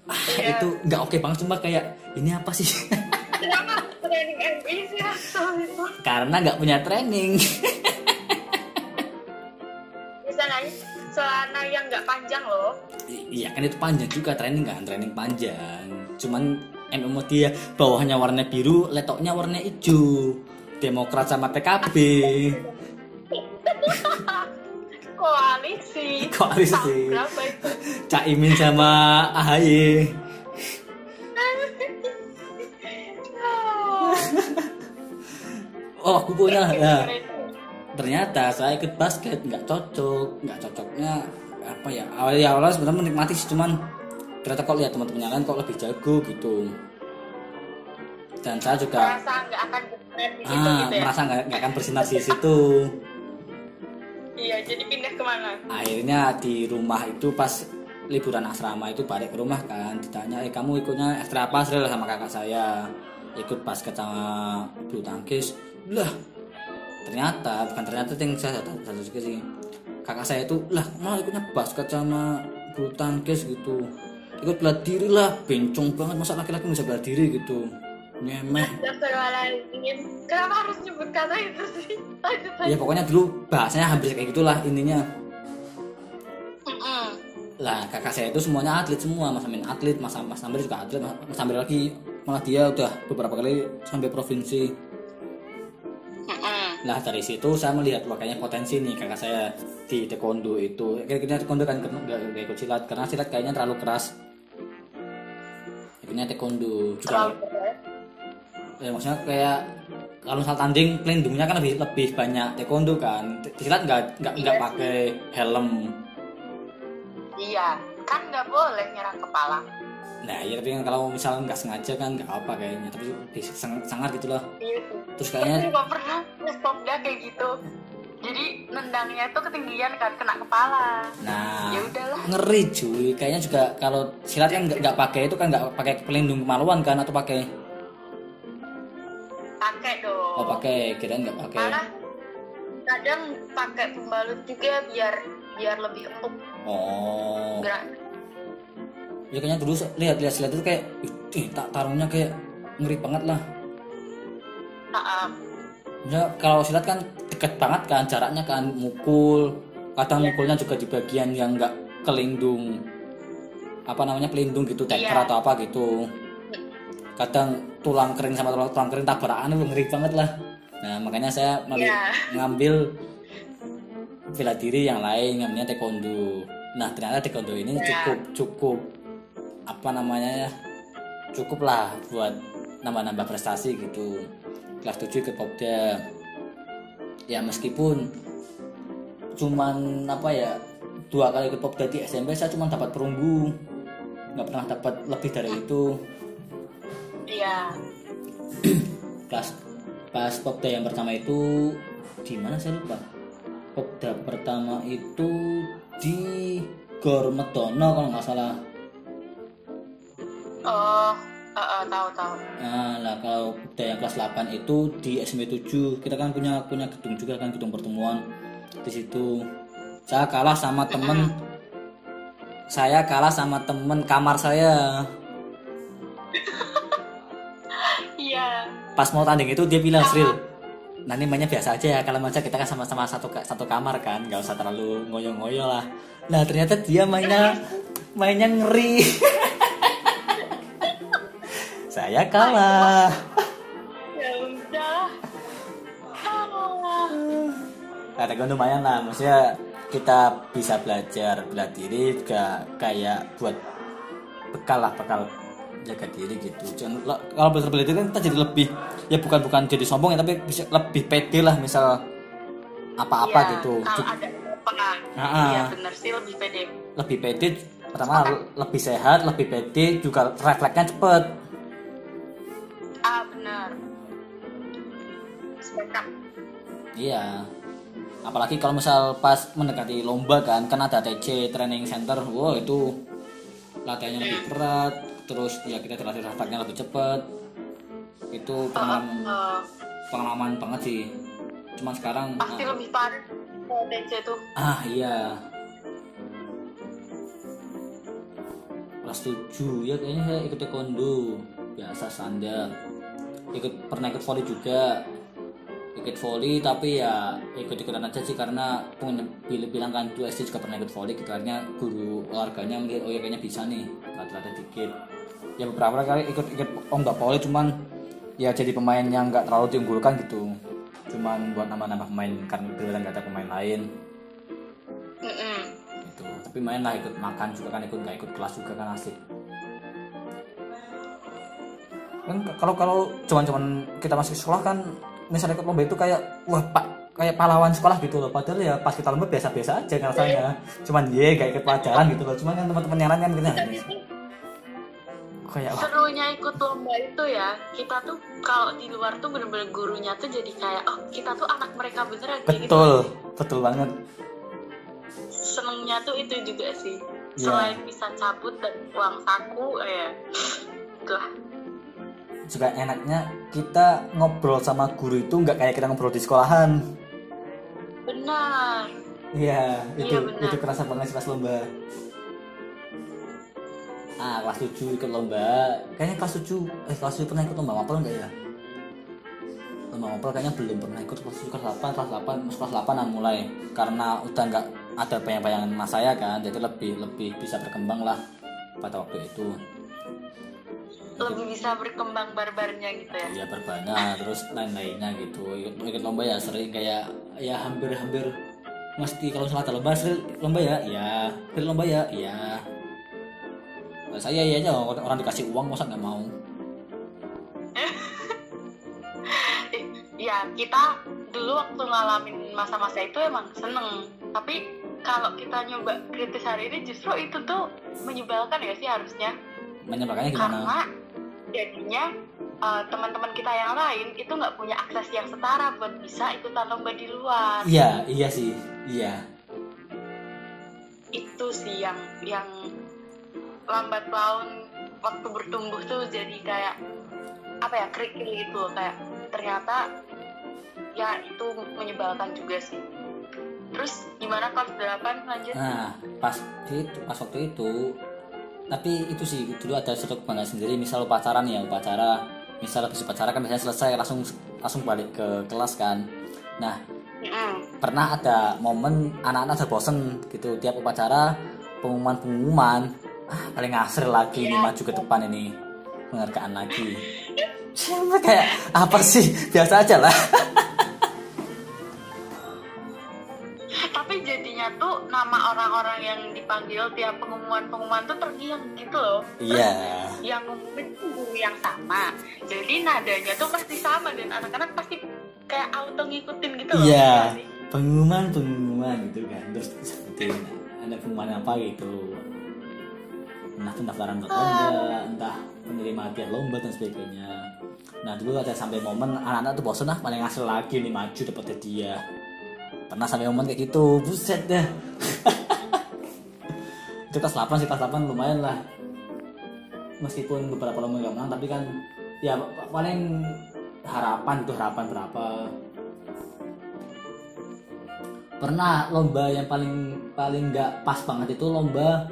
ah, Iya. itu nggak oke banget cuma kayak ini apa sih? Kenapa training MI sih? Karena nggak punya training. Bisa nanya celana yang nggak panjang loh. I- Iya kan itu panjang juga training kan? Training panjang. Cuman MMO dia bawahnya warna biru letoknya warna hijau. Demokrat sama PKB koalisi. Koalisi. Itu? Caimin sama AHY Oh, aku punya ya. ternyata saya ikut basket nggak cocok nggak cocoknya apa ya awal ya awalnya sebenarnya menikmati sih cuman ternyata kok lihat teman-teman yang lain kok lebih jago gitu. Dan saya juga merasa nggak akan bermain di situ ah gitu ya? merasa nggak akan bersinar di situ iya jadi pindah ke mana akhirnya di rumah itu pas liburan asrama itu balik ke rumah kan ditanya eh kamu ikutnya ekstra apa? Sril?" sama kakak saya. Ikut basket sama bulu tangkis. Lah ternyata bukan ternyata yang saya satu sih. Kakak saya itu lah malah ikutnya basket sama bulu tangkis gitu. Ikut bela diri lah bencong banget masa laki-laki bisa bela diri gitu nyemeh Astagfirullahaladzim Kenapa harus nyebut kata itu sih? Lanjut ya pokoknya dulu bahasanya hampir kayak gitulah intinya Mm-mm. lah kakak saya itu semuanya atlet semua mas Amin atlet mas mas Amir juga atlet mas, mas Amir lagi malah dia udah beberapa kali sampai provinsi Mm-mm. nah dari situ saya melihat wah kayaknya potensi nih kakak saya di taekwondo itu kayaknya taekwondo kan nggak nggak ikut silat karena silat kayaknya terlalu keras akhirnya taekwondo juga Terlalu. Ya maksudnya kayak kalau misal tanding pelindungnya kan lebih lebih banyak taekwondo kan. Silat nggak nggak nggak Iya pakai helm. Iya Kan nggak boleh nyerang kepala. Nah iya tapi kan kalau misalnya nggak sengaja kan nggak apa kayaknya. Tapi di sangat sangat gitu loh. Iya Terus kayaknya juga pernah Stopda kayak gitu. Jadi nendangnya tuh ketinggian kan Kena kepala. Nah Ya udahlah. ngeri cuy. Kayaknya juga kalau silat kan nggak nggak pakai itu kan nggak pakai pelindung kemaluan kan atau pakai Pakai dong. Oh pakai kirain nggak pakai. Malah kadang pakai pembalut juga biar biar lebih empuk. Oh. Gerak. Ya kayaknya dulu lihat lihat silat itu kayak ih tak tarungnya kayak ngeri banget lah. Ah, ah. ya kalau silat kan dekat banget kan jaraknya kan mukul. Kadang mukulnya juga di bagian yang nggak kelindung apa namanya pelindung gitu teker Iya. atau apa gitu kadang tulang kering sama tulang, tulang kering tabrakan itu ngeri banget lah. Nah makanya saya Iya. ngambil bela diri yang lain ngambilnya taekwondo. Nah ternyata taekwondo ini Iya. cukup cukup apa namanya ya cukup lah buat nambah-nambah prestasi gitu. Kelas 7 ikut popda. Ya meskipun cuman apa ya dua kali ikut popda di SMP saya cuma dapat perunggu. Nggak pernah dapat lebih dari itu Iya. Kelas pas popda yang pertama itu di mana saya lupa? Popda pertama itu di Gor Medono kalau nggak salah. Oh ah, tahu tahu. Nah, lah kalau popda yang kelas 8 itu di SMP 7 kita kan punya punya gedung juga kan gedung pertemuan di situ. Saya kalah sama temen. Saya kalah sama temen kamar saya pas mau tanding itu dia bilang Sril nah. ini mainnya biasa aja ya kalau aja kita kan sama-sama satu satu kamar kan nggak usah terlalu ngoyo-ngoyo lah. Nah ternyata dia mainnya mainnya ngeri. Saya kalah. Ya udah. Ah. Nah, taekwondo lumayan lah, maksudnya kita bisa belajar bela diri juga kayak buat bekal lah, bekal jaga diri gitu. Jangan kalau belajar bela diri kan kita jadi lebih ya bukan bukan jadi sombong ya, tapi bisa lebih pede lah misal apa-apa Iya, gitu. Kalau ada apa Ah, ah. Iya bener sih lebih pede. Lebih pede pertama lebih sehat lebih pede juga refleksnya cepet. Ah benar sepakat. Iya. Apalagi kalau misal pas mendekati lomba kan kan ada TC training center wow itu latihannya lebih berat terus ya kita terlatih refleksnya lebih cepet. Itu pengalaman Eh, pengalaman banget sih. Cuman sekarang pasti ah, lebih parah TC tuh. Ah iya. Kelas 7 ya kayaknya saya ikut taekwondo. Biasa standar. Ikut pernah ikut volley juga. Ikut volley tapi ya ikut ikutan aja sih karena punya bilang bilang kan tuh SD juga pernah ikut volley gitu. Akhirnya guru olahraganya melihat oh ya kayaknya bisa nih rata-rata dikit ya beberapa kali ikut ikut oh nggak volley cuman ya jadi pemain yang nggak terlalu diunggulkan gitu. Cuman buat nambah-nambah pemain kan beneran nggak ada pemain lain. Mm-mm. gitu. Tapi main lah ikut makan juga kan ikut nggak ikut kelas juga kan asik. Kan kalau kalau cuman-cuman kita masih sekolah kan misalnya ikut lomba itu kayak wah pak kayak pahlawan sekolah gitu loh. Padahal ya pas kita lomba biasa-biasa aja kan rasanya cuman ye gak ikut pelajaran gitu loh. Cuman kan teman-teman yang lain kan gitu. Itu kayak wah serunya ikut lomba itu ya kita tuh kalau di luar tuh bener-bener gurunya tuh jadi kayak oh kita tuh anak mereka beneran gitu. Betul betul banget. Senengnya tuh itu juga sih. Iya. selain bisa cabut dan uang saku ya lah juga enaknya kita ngobrol sama guru itu nggak kayak kita ngobrol di sekolahan. Benar. Iya, itu Iya, benar. itu kerasa banget sih pas lomba. Ah, kelas 7 ikut lomba. Kayaknya kelas 7, eh kelas 7 pernah ikut lomba mapel enggak ya? Lomba mapel kayaknya belum pernah ikut kelas 7, kelas 8, kelas 8, kelas 8 nah mulai. Karena udah nggak ada bayang-bayangan mas saya kan, jadi lebih lebih bisa berkembang lah pada waktu itu. lebih bisa berkembang barbarnya gitu ya Iya berbana, terus lain-lainnya gitu. Ikut, ikut lomba ya sering kayak ya hampir-hampir mesti kalau misalnya ada lomba sering lomba ya, ya. Lomba ya, ya. Nah, saya iya aja orang orang dikasih uang masa nggak mau. ya kita dulu waktu ngalamin masa-masa itu emang seneng tapi kalau kita nyoba kritis hari ini justru itu tuh menyebalkan ya sih harusnya Menyebarkannya gimana? karena jadinya uh, teman-teman kita yang lain itu nggak punya akses yang setara buat bisa ikutan lomba di luar Iya, iya sih, iya. itu sih yang yang lambat laun waktu bertumbuh tuh jadi kayak apa ya kerikil gitu loh, kayak ternyata ya itu menyebalkan juga sih. Terus gimana kelas 8 lanjut? Nah, pas itu pas waktu itu tapi itu sih dulu ada satu kebanggaan sendiri misal upacara nih ya upacara. Misal habis upacara kan biasanya selesai langsung langsung balik ke kelas kan. Nah Mm-mm. pernah ada momen anak-anak udah bosen gitu tiap upacara pengumuman-pengumuman ah paling ngasir lagi ini maju ke depan ini. Penghargaan lagi. Siapa kayak apa sih? Biasa aja lah. Tapi jadinya tuh nama orang-orang yang dipanggil tiap pengumuman-pengumuman tuh tergiang gitu loh. Iya. Yang ngumumin tuh yang sama. Jadi nadanya tuh pasti sama dan anak-anak pasti kayak auto ngikutin gitu loh. Iya. Iya sih? pengumuman pengumuman gitu kan. Terus sebutin ada pengumuman apa gitu entah pendaftaran untuk lomba entah penerima hadiah lomba dan sebagainya. Nah dulu ada sampai momen anak-anak tuh bosen ah paling ngasih lagi nih maju dapat dia. Pernah sampai momen kayak gitu. Buset dah. Itu kelas 8 sih kelas 8 lumayan lah. Meskipun beberapa lomba gak menang tapi kan ya paling harapan itu harapan berapa. Pernah lomba yang paling paling nggak pas banget itu lomba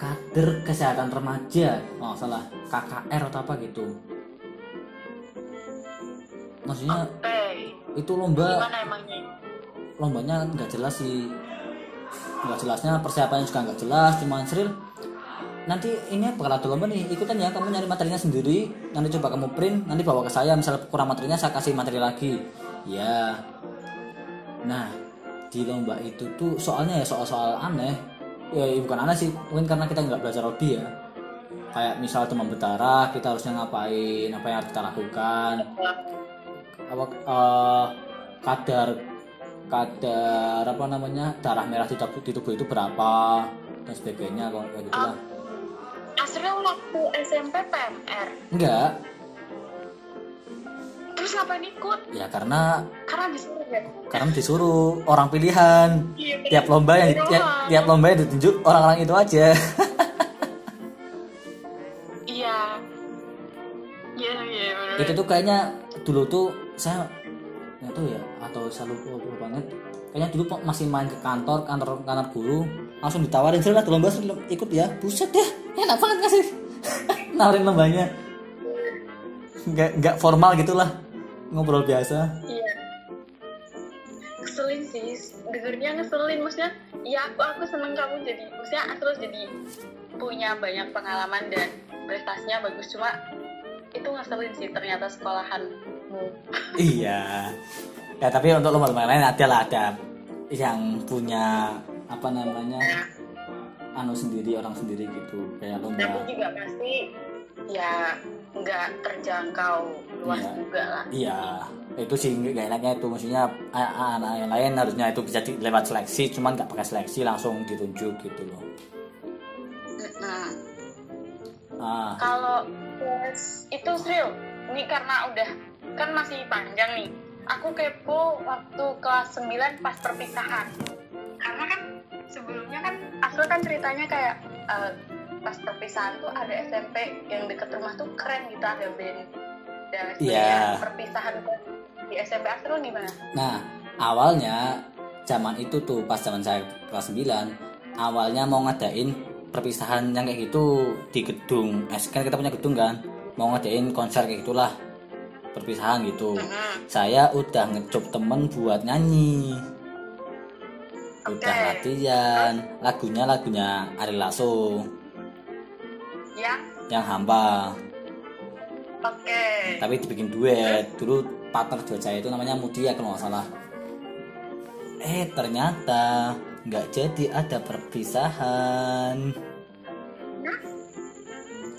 kader kesehatan remaja. Oh salah. KKR atau apa gitu. Maksudnya Eh, itu lomba gimana emangnya? lombanya nggak jelas sih. Nggak jelasnya persiapannya juga nggak jelas. Cuma seril nanti ini bakal ada lomba nih. Ikutan ya kamu nyari materinya sendiri. Nanti coba kamu print nanti bawa ke saya. Misalnya kurang materinya saya kasih materi lagi. Ya. Nah di lomba itu tuh soalnya ya soal-soal aneh ya bukan aneh sih mungkin karena kita nggak belajar lebih ya kayak misal demam berdarah kita harusnya ngapain apa yang harus kita lakukan apa eh, kadar kadar apa namanya darah merah di tubuh, di tubuh itu berapa dan sebagainya kalau kayak gitu Ah. lah Asril waktu SMP PMR. enggak Terus ngapain ikut? ya karena Karena disuruh ya. karena disuruh orang pilihan Iya, tiap lomba yang doang. tiap, tiap lomba yang ditunjuk orang-orang itu aja Iya. Iya, iya, bener. itu tuh kayaknya dulu tuh saya nggak tahu ya atau saya lupa, lupa banget kayaknya dulu masih main ke kantor kantor kantor guru langsung ditawarin sih lah lomba ikut ya buset ya enak banget kasih nawarin lombanya nggak nggak formal gitulah ngobrol biasa Iya. Keselin sih, dengernya ngeselin. Maksudnya, ya aku aku seneng kamu jadi, maksudnya terus jadi punya banyak pengalaman dan prestasinya bagus. Cuma itu ngeselin sih ternyata sekolahanmu. iya ya tapi untuk lomba-lomba lain ada lah ada yang punya apa namanya anu sendiri orang sendiri gitu kayak lomba Tapi juga pasti ya nggak terjangkau luas Iya. juga lah. Iya, itu sih nggak enaknya itu maksudnya anak yang lain harusnya itu bisa di, lewat seleksi, cuman nggak pakai seleksi langsung ditunjuk gitu loh. Nah, Ah, kalau tes itu Sril, ini karena udah kan masih panjang nih. Aku kepo waktu kelas 9 pas perpisahan. Karena kan sebelumnya kan Asal kan ceritanya kayak eh, pas perpisahan tuh ada SMP yang deket rumah tuh keren gitu ada band. Dan Iya. sebenarnya perpisahan di SMP Asal gimana? nah awalnya zaman itu tuh pas zaman saya kelas 9 awalnya mau ngadain perpisahan yang kayak gitu di gedung, eh, kan kita punya gedung kan, mau ngadain konser kayak gitulah perpisahan gitu. Mhm. Saya udah ngecob temen buat nyanyi. Udah Oke. latihan, lagunya lagunya Ari Lasso Ya, yang hamba, oke. tapi dibikin duet. Dulu partner duet saya itu namanya Mutia kalau nggak salah. Eh ternyata nggak jadi ada perpisahan.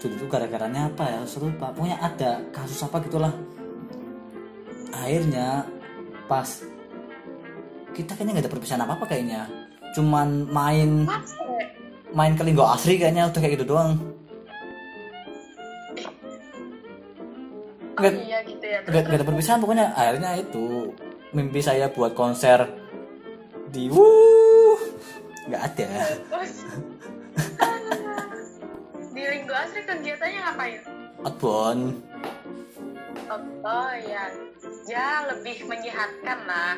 Dulu tuh gara-garanya apa ya? Seru pak. Pokoknya ada kasus apa gitulah. Akhirnya pas kita kayaknya nggak ada perpisahan apa apa kayaknya. Cuman main main ke Linggo Asri kayaknya udah kayak gitu doang. Oh Nggak- iya gitu ya. Gak, gak ada perpisahan pokoknya akhirnya itu mimpi saya buat konser di wuh nggak ada Terus di Linggo Asri kegiatannya ngapain? outbound Oh, oh ya, ya lebih menyehatkan lah.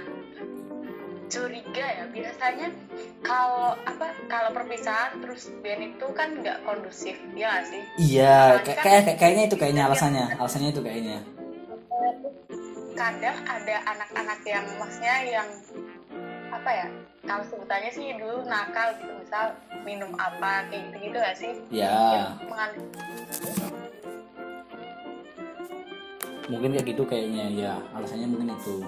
Curiga ya biasanya kalau apa kalau perpisahan terus band itu kan nggak kondusif ya nggak sih? iya kayak kayak- kayaknya itu kayaknya alasannya alasannya itu kayaknya Kadang ada anak-anak yang maksudnya yang apa ya? Kalau sebutannya sih dulu nakal gitu misal minum apa kayak gitu gitu gak sih? ya mungkin kayak gitu kayaknya ya alasannya mungkin itu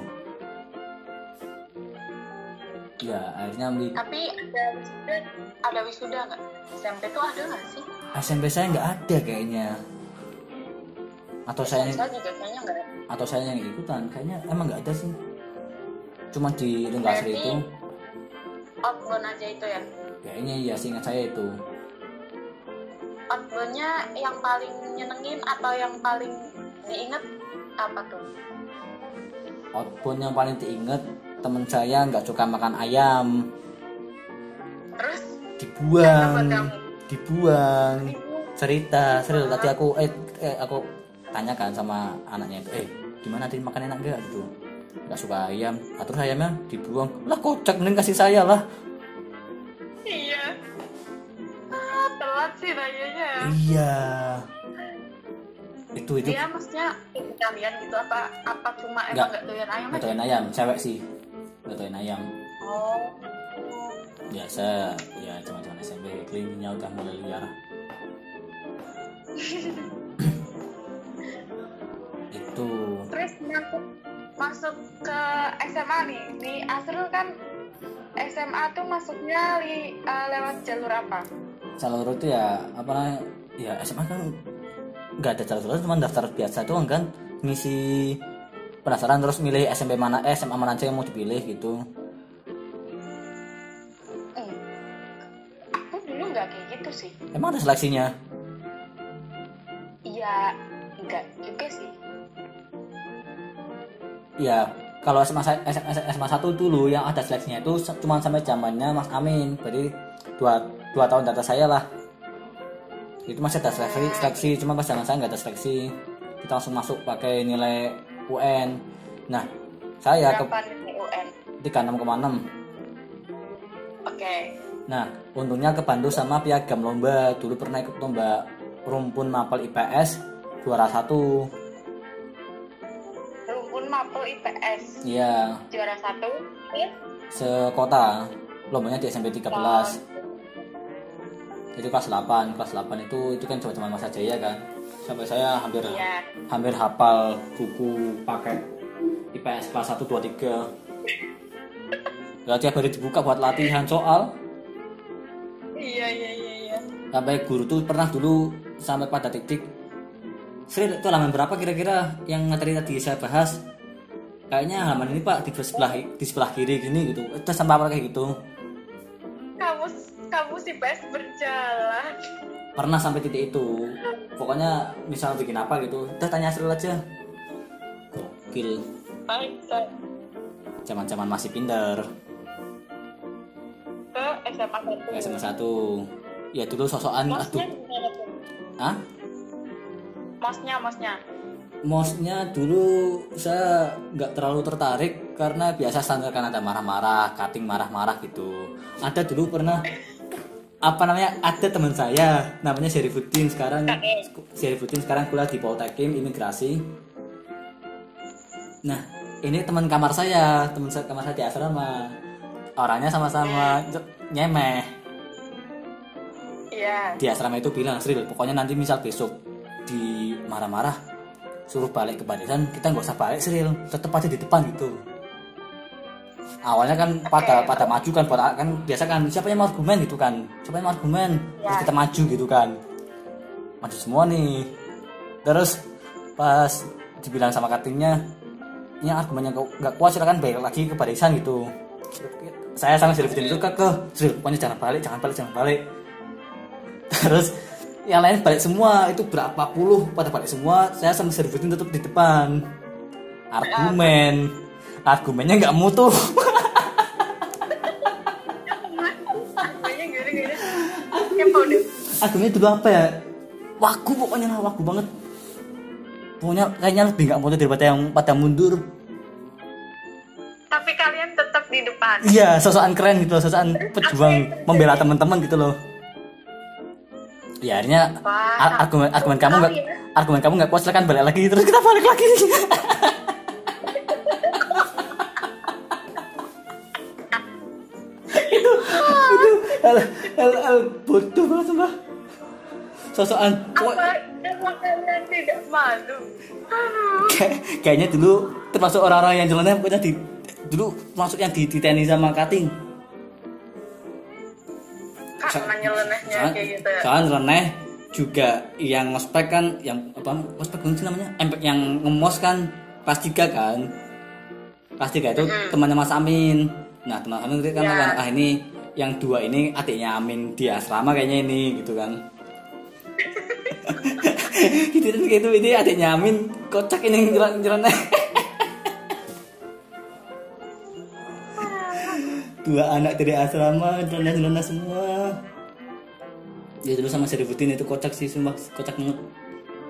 ya akhirnya beli Tapi ada wisuda, ada wisuda nggak? SMP tuh ada nggak sih? SMP saya nggak ada kayaknya atau saya Saya juga kayaknya ada. atau saya yang ikutan kayaknya emang nggak ada sih cuma di Linggo Asri Berarti- itu Outbound aja itu ya. kayaknya ya seingat saya itu Outboundnya yang paling nyenengin atau yang paling diinget apa tuh? outbound yang paling diinget temen saya nggak suka makan ayam. Terus? Dibuang. Dibuang. Ibu, cerita. Serius tadi aku eh, eh aku tanyakan sama anaknya itu eh gimana tadi makan enak gak gitu. Nggak suka ayam. Nah, terus ayamnya dibuang. Lah kocak mending kasih saya lah. Iya. Ah, telat sih nanyanya. iya. Itu itu. Dia maksudnya kalian gitu apa apa cuma emang nggak. doyan ayam nggak doyan ayam cewek sih doyan ayam Oh. biasa ya cuman-cuman SMP kelingnya udah mulai liar itu Terus masuk masuk ke SMA nih. Di Asrul kan SMA tuh masuknya li- eh, lewat jalur apa? jalur itu ya apa ya SMA kan nggak ada jalur cuma daftar biasa doang kan ngisi penasaran terus milih SMP mana eh, SMA mana aja yang mau dipilih gitu. Hmm. Aku dulu emang ada seleksinya? Iya, enggak juga sih. ya kalau SMA, SMA, SMA 1 dulu yang ada seleksinya itu cuma sampai zamannya Mas Amin. Berarti dua, dua tahun di atas saya lah. Itu masih ada seleksi, seleksi cuma pas zaman saya nggak ada seleksi. Kita langsung masuk pakai nilai UN nah saya ke Berapa nih UN? 36,6 Oke. Nah, untungnya kebantu sama piagam lomba. Dulu pernah ikut lomba rumpun mapel IPS juara satu. Rumpun Mapel IPS Iya, juara satu. Iya. sekota. Lombanya di SMP 13. Itu kelas 8. Kelas 8 itu itu kan cuma zaman masa jaya kan. Sampai saya hampir Iya. hampir hafal buku paket IPS kelas 1 2 3. Gak tiap hari dibuka buat latihan soal. Iya iya iya iya. sampai guru tuh pernah dulu sampai pada titik Sri itu halaman berapa kira-kira yang materi tadi saya bahas kayaknya halaman ini pak di sebelah di sebelah kiri gini gitu itu sampai apa kayak gitu Kamus kamus IPS berjalan. Pernah sampai titik itu. Pokoknya misal bikin apa gitu udah tanya Sri aja. Gokil. Zaman-zaman masih pinter. Ke SMA satu. SMA satu. Ya dulu sosokan aduh. Mosnya gimana tuh? ah Mosnya mosnya. Mosnya dulu saya nggak terlalu tertarik karena biasa standar kan ada marah-marah, cutting marah-marah gitu. Ada dulu pernah apa namanya ada teman saya namanya Syarifuddin sekarang Syarifuddin sekarang kuliah di Poltekim Imigrasi. Nah ini teman kamar saya teman saya kamar saya di asrama. Orangnya sama-sama nyemeh. Iya. di asrama itu bilang Sril pokoknya nanti misal besok di marah-marah suruh balik ke barisan kita nggak usah balik Sril. Tetap aja di depan gitu awalnya kan pada pada maju kan pada kan biasa kan siapa yang mau argumen gitu kan? Siapa yang mau argumen? Terus Ya. kita maju gitu kan. Maju semua nih. Terus pas dibilang sama katingnya ini argumennya nggak kuat silakan balik lagi ke barisan gitu. Saya sama Sril itu ke ke pokoknya jangan balik jangan balik jangan balik. Terus yang lain balik semua itu berapa puluh pada balik semua saya sama Srifuddin tetap di depan. Argumen. Argumennya nggak mutu Argumennya dulu apa ya wagu pokoknya lah wagu banget pokoknya kayaknya lebih nggak mutu daripada yang pada mundur Tapi kalian tetap di depan. iya sosokan keren gitu loh sosokan pejuang membela teman-teman gitu loh ya akhirnya Wah. argumen argumen kamu nggak Sekali ya. argumen kamu nggak kuat silakan balik lagi terus kita balik lagi hal, hal, hal bodoh banget sumpah sosokan Apa emang kalian tidak malu? Kayaknya dulu termasuk orang-orang yang jalannya pokoknya di dulu masuk yang di, di tenis sama cutting Karena nyelenehnya kayak gitu. ya. soalnya reneh juga yang ngospek kan yang apa ngospek sih namanya empek yang ngemos kan kelas 3 kan kelas 3 itu temannya Mas Amin nah teman Amin kan Ya. kan, ah ini yang dua ini adiknya Amin di asrama kayaknya ini gitu kan. Gitu kan gitu. Ini adiknya Amin kocak ini jalan jalannya dua anak dari asrama jalan-jalan semua. Ya dulu sama Seributin itu kocak sih sumpah kocak banget.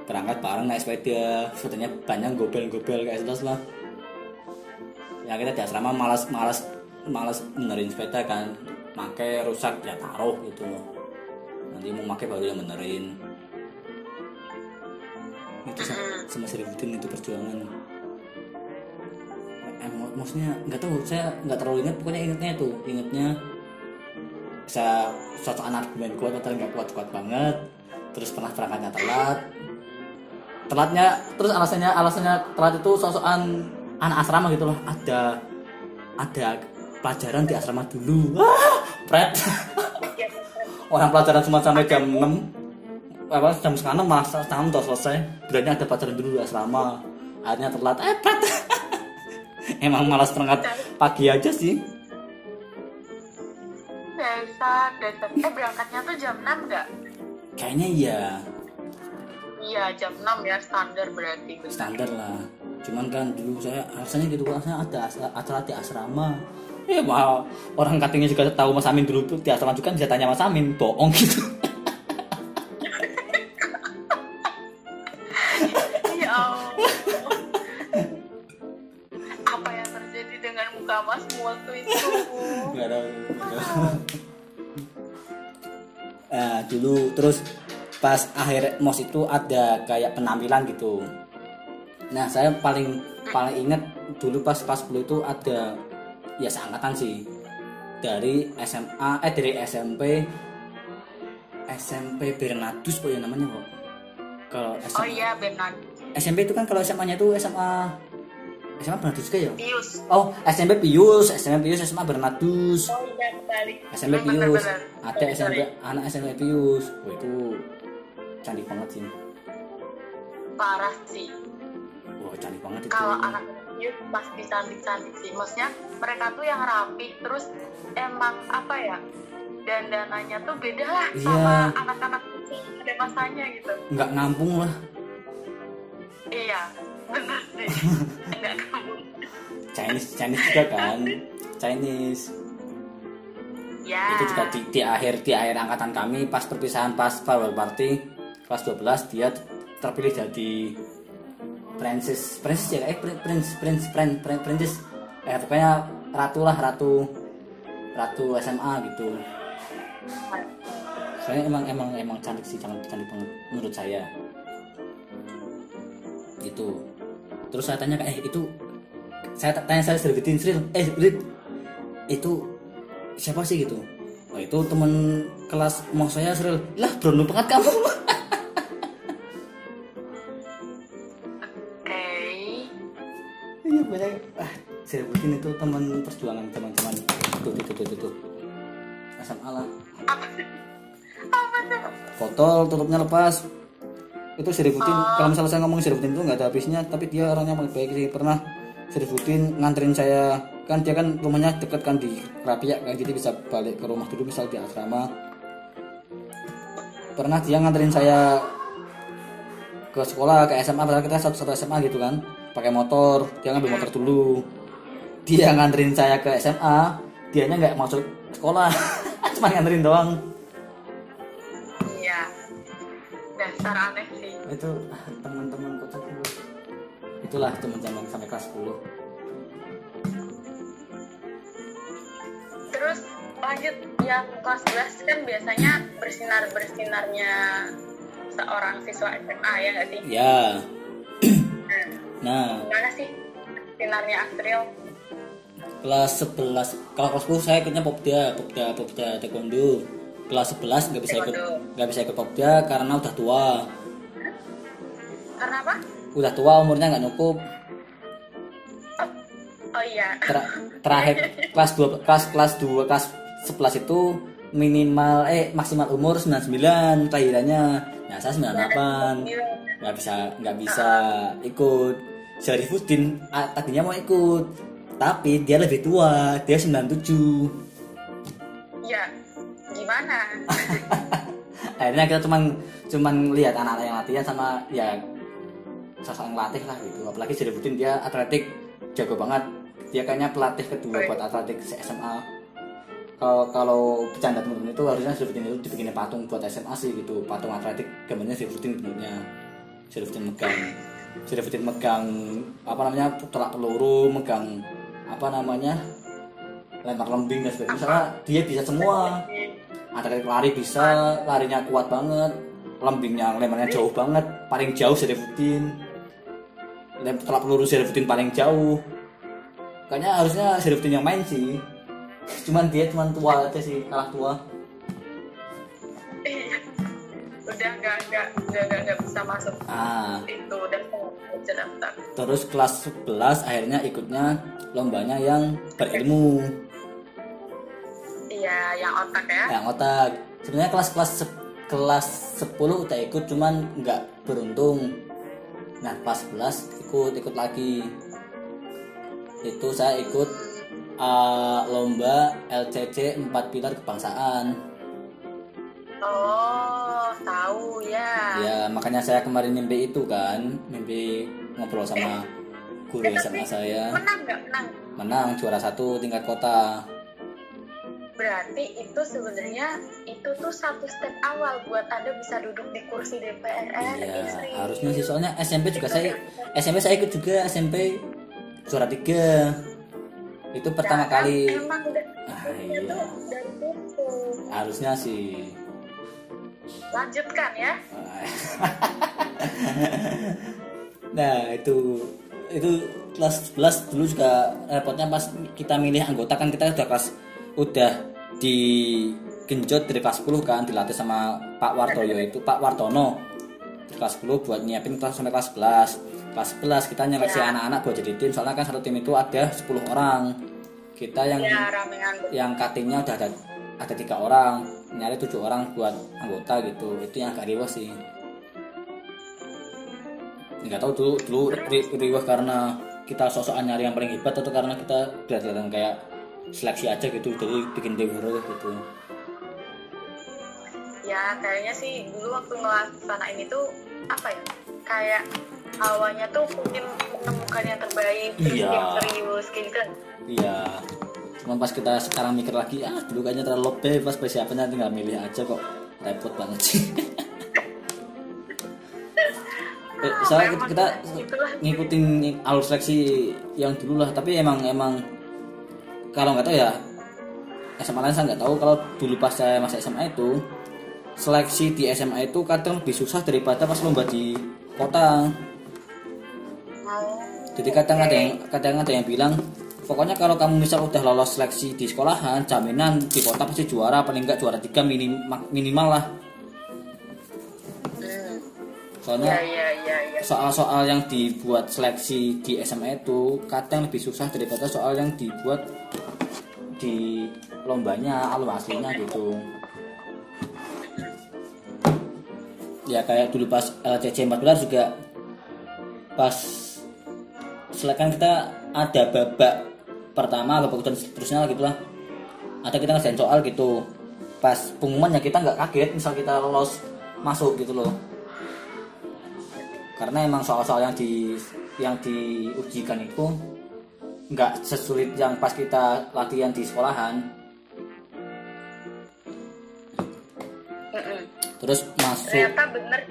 Berangkat bareng naik sepeda sepedanya banyak gobel-gobel kayak jelas lah. Ya kita di asrama malas malas malas benerin sepeda kan make rusak ya taruh gitu nanti mau pakai baru yang benerin. Itu sama, sama Seributin itu perjuangan. Eh, mak- maksudnya nggak tahu saya nggak terlalu ingat. Pokoknya ingatnya itu ingatnya bisa suatu anak argumen kuat padahal nggak kuat kuat banget. Terus pernah berangkatnya telat. Telatnya terus alasannya alasannya telat itu sosokan anak asrama gitu loh. Ada ada pelajaran di asrama dulu. Wah pret. Orang pelajaran cuma sampai jam 6 apa jam malah setengah enam udah selesai. Berarti ada pelajaran dulu asrama akhirnya telat. Eh pret. Emang malas berangkat pagi aja sih. Dasar, dasar. Eh berangkatnya tuh jam 6 enggak? kayaknya iya. Iya jam 6 ya standar berarti. Standar lah. Cuman kan dulu saya alasannya gitu alasannya ada acara di asrama ya mau orang katanya juga tahu Mas Amin dulu tuh di asrama juga bisa tanya Mas Amin bohong gitu ya Allah. apa yang terjadi dengan muka mas waktu itu nggak tahu. Nah, dulu terus pas akhir mos itu ada kayak penampilan gitu nah saya paling paling inget dulu pas pas 10 itu ada ya seangkatan sih dari SMA eh dari SMP SMP Bernadus kok ya namanya kok kalau oh SMA, iya benar SMP itu kan kalau SMA nya itu SMA SMA Bernadus kayak ya Pius oh SMP Pius SMP Pius SMA Bernadus oh iya SMP Pius ada Sorry, SMP sorry. anak SMP Pius Wah, itu cantik banget sih parah sih wah cantik banget itu kalau anak Pius pasti cantik-cantik sih. Maksudnya mereka tuh yang rapi terus emang apa ya dandanannya tuh beda lah Iya. sama anak-anak pada masanya gitu. Nggak ngampung lah. Iya benar sih. Enggak kamu Chinese Chinese juga kan. Chinese. Ya. Itu juga di, di akhir di akhir angkatan kami pas perpisahan pas farewell party kelas 12 dia terpilih jadi princess princess ya eh prin- prince prince prince prince princess eh pokoknya ratu lah ratu ratu SMA gitu. Saya emang emang emang cantik sih cantik cantik menurut saya. Gitu. Terus saya tanya eh itu saya tanya saya Sriwitin Sril eh Rit itu siapa sih gitu? Oh itu teman kelas mau saya Sril lah berondong banget kamu banyak ah Sriwitin itu teman perjuangan teman-teman. Tuh tuh SMA lah. Apa apa tuh botol tutupnya lepas. Itu Srifutin kalau misalnya saya ngomong Srifutin itu nggak ada habisnya tapi dia orangnya paling baik sih. Pernah Srifutin nganterin saya kan dia kan rumahnya deket kan di Rapiak kan? Jadi bisa balik ke rumah dulu misal di asrama. Pernah dia nganterin saya ke sekolah ke SMA padahal kita satu satu SMA gitu kan pakai motor dia ngambil motor dulu. Dia nganterin saya ke SMA dianya nggak masuk sekolah cuma nganterin doang. Iya. Dasar aneh sih. Itu teman-teman kocak dulu itulah teman-teman sampai kelas 10 terus lanjut yang kelas 11 kan biasanya bersinar bersinarnya seorang siswa SMA ya nggak sih? Ya nah. Gimana sih sinarnya Astrid kelas 11 kalau kelas 10 saya ikutnya popda popda popda taekwondo. Kelas 11 nggak bisa ikut nggak bisa ikut popda karena udah tua. Karena apa? Udah tua umurnya nggak cukup oh iya. Ter- terakhir kelas 2 kelas kelas 2 kelas 11 itu minimal eh maksimal umur 99 kelahirannya. Nah saya 98 Gila. Nggak bisa nggak bisa ikut. Syarifuddin ah, tadinya mau ikut tapi dia lebih tua dia 97 ya gimana? Akhirnya kita cuman cuman lihat anak-anak yang latihan sama ya sosok yang latih lah gitu. Apalagi Syarifuddin dia atletik jago banget. Dia kayaknya pelatih kedua buat atletik SMA kalau kalau bercanda temen-temen itu harusnya Syarifuddin itu dibikin patung buat SMA sih gitu. Patung atletik gambarnya Syarifuddin bentuknya Syarifuddin megang Syarifuddin megang apa namanya telak peluru megang apa namanya lempar lembing dan sebagainya. Misalnya dia bisa semua. Atletik lari bisa larinya kuat banget lembingnya lemparnya jauh banget paling jauh Syarifuddin telak peluru Syarifuddin paling jauh. Kayaknya harusnya Syarifuddin yang main sih. Cuman dia cuman tua aja sih kalah tua. Udah nggak nggak nggak nggak bisa masuk ah. itu udah bisa daftar. Terus kelas 11 akhirnya ikutnya lombanya yang berilmu. Iya yang otak ya? Yang otak. Sebenarnya kelas kelas se- kelas 10 udah ikut cuman nggak beruntung. Nah kelas 11 ikut ikut lagi. Itu saya ikut uh, lomba LCC 4 pilar kebangsaan oh tahu ya. Ya makanya saya kemarin mimpi itu kan, mimpi ngobrol sama guru Eh, SMA tapi saya. Menang nggak menang? Menang juara satu tingkat kota. Berarti itu sebenarnya itu tuh satu step awal buat anda bisa duduk di kursi DPR RI. Iya, Sri. harusnya sih soalnya SMP juga saya SMP saya ikut juga SMP juara tiga. Itu pertama Nah, kan kali. Emang udah Ah, itu iya. situ. Harusnya sih. Lanjutkan ya. nah itu itu kelas 11 dulu juga repotnya pas kita milih anggota kan kita udah kelas udah digenjot dari kelas 10 kan dilatih sama Pak Wartoyo itu Pak Wartono di kelas 10 buat nyiapin kelas sampai kelas 11 kelas 11 kita nyeleksi Ya. anak-anak buat jadi tim soalnya kan satu tim itu ada 10 orang kita yang Ya ramean. yang cuttingnya udah ada ada tiga orang nyari tujuh orang buat anggota gitu itu yang agak riwah sih nggak tahu dulu dulu ri- riwah karena kita sosokan nyari yang paling hebat atau karena kita kelihatan kayak seleksi aja gitu jadi bikin tim gitu Ya kayaknya sih dulu waktu ngelaksanain itu apa ya? Kayak awalnya tuh mungkin menemukan yang terbaik, terus Iya. yang serius gitu. iya cuma pas kita sekarang mikir lagi ah dulu kayaknya terlalu bebas persiapannya tinggal milih aja kok. Repot banget sih. Eh, soalnya kita, kita ngikutin alur seleksi yang dulu lah tapi emang emang kalau nggak tahu ya SMA lain saya nggak tahu. Kalau dulu pas saya masa SMA itu seleksi di SMA itu kadang lebih susah daripada pas lomba di kota. Mau. jadi kadang ada yang kadang ada yang bilang pokoknya kalau kamu misal udah lolos seleksi di sekolahan jaminan di kota pasti juara paling nggak juara tiga minim, minimal lah. Soalnya Ya ya ya ya. soal-soal yang dibuat seleksi di SMA itu kadang lebih susah daripada soal yang dibuat di lombanya alur aslinya gitu. Ya kayak dulu pas LCC 14 juga pas selekan kita ada babak pertama kedua dan seterusnya lah gitu lah ada kita ngerjain soal gitu. Pas pengumumannya kita nggak kaget misal kita lolos masuk gitu loh. Karena emang soal-soal yang di yang diujikan itu nggak sesulit yang pas kita latihan di sekolahan. Terus masuk. Ternyata bener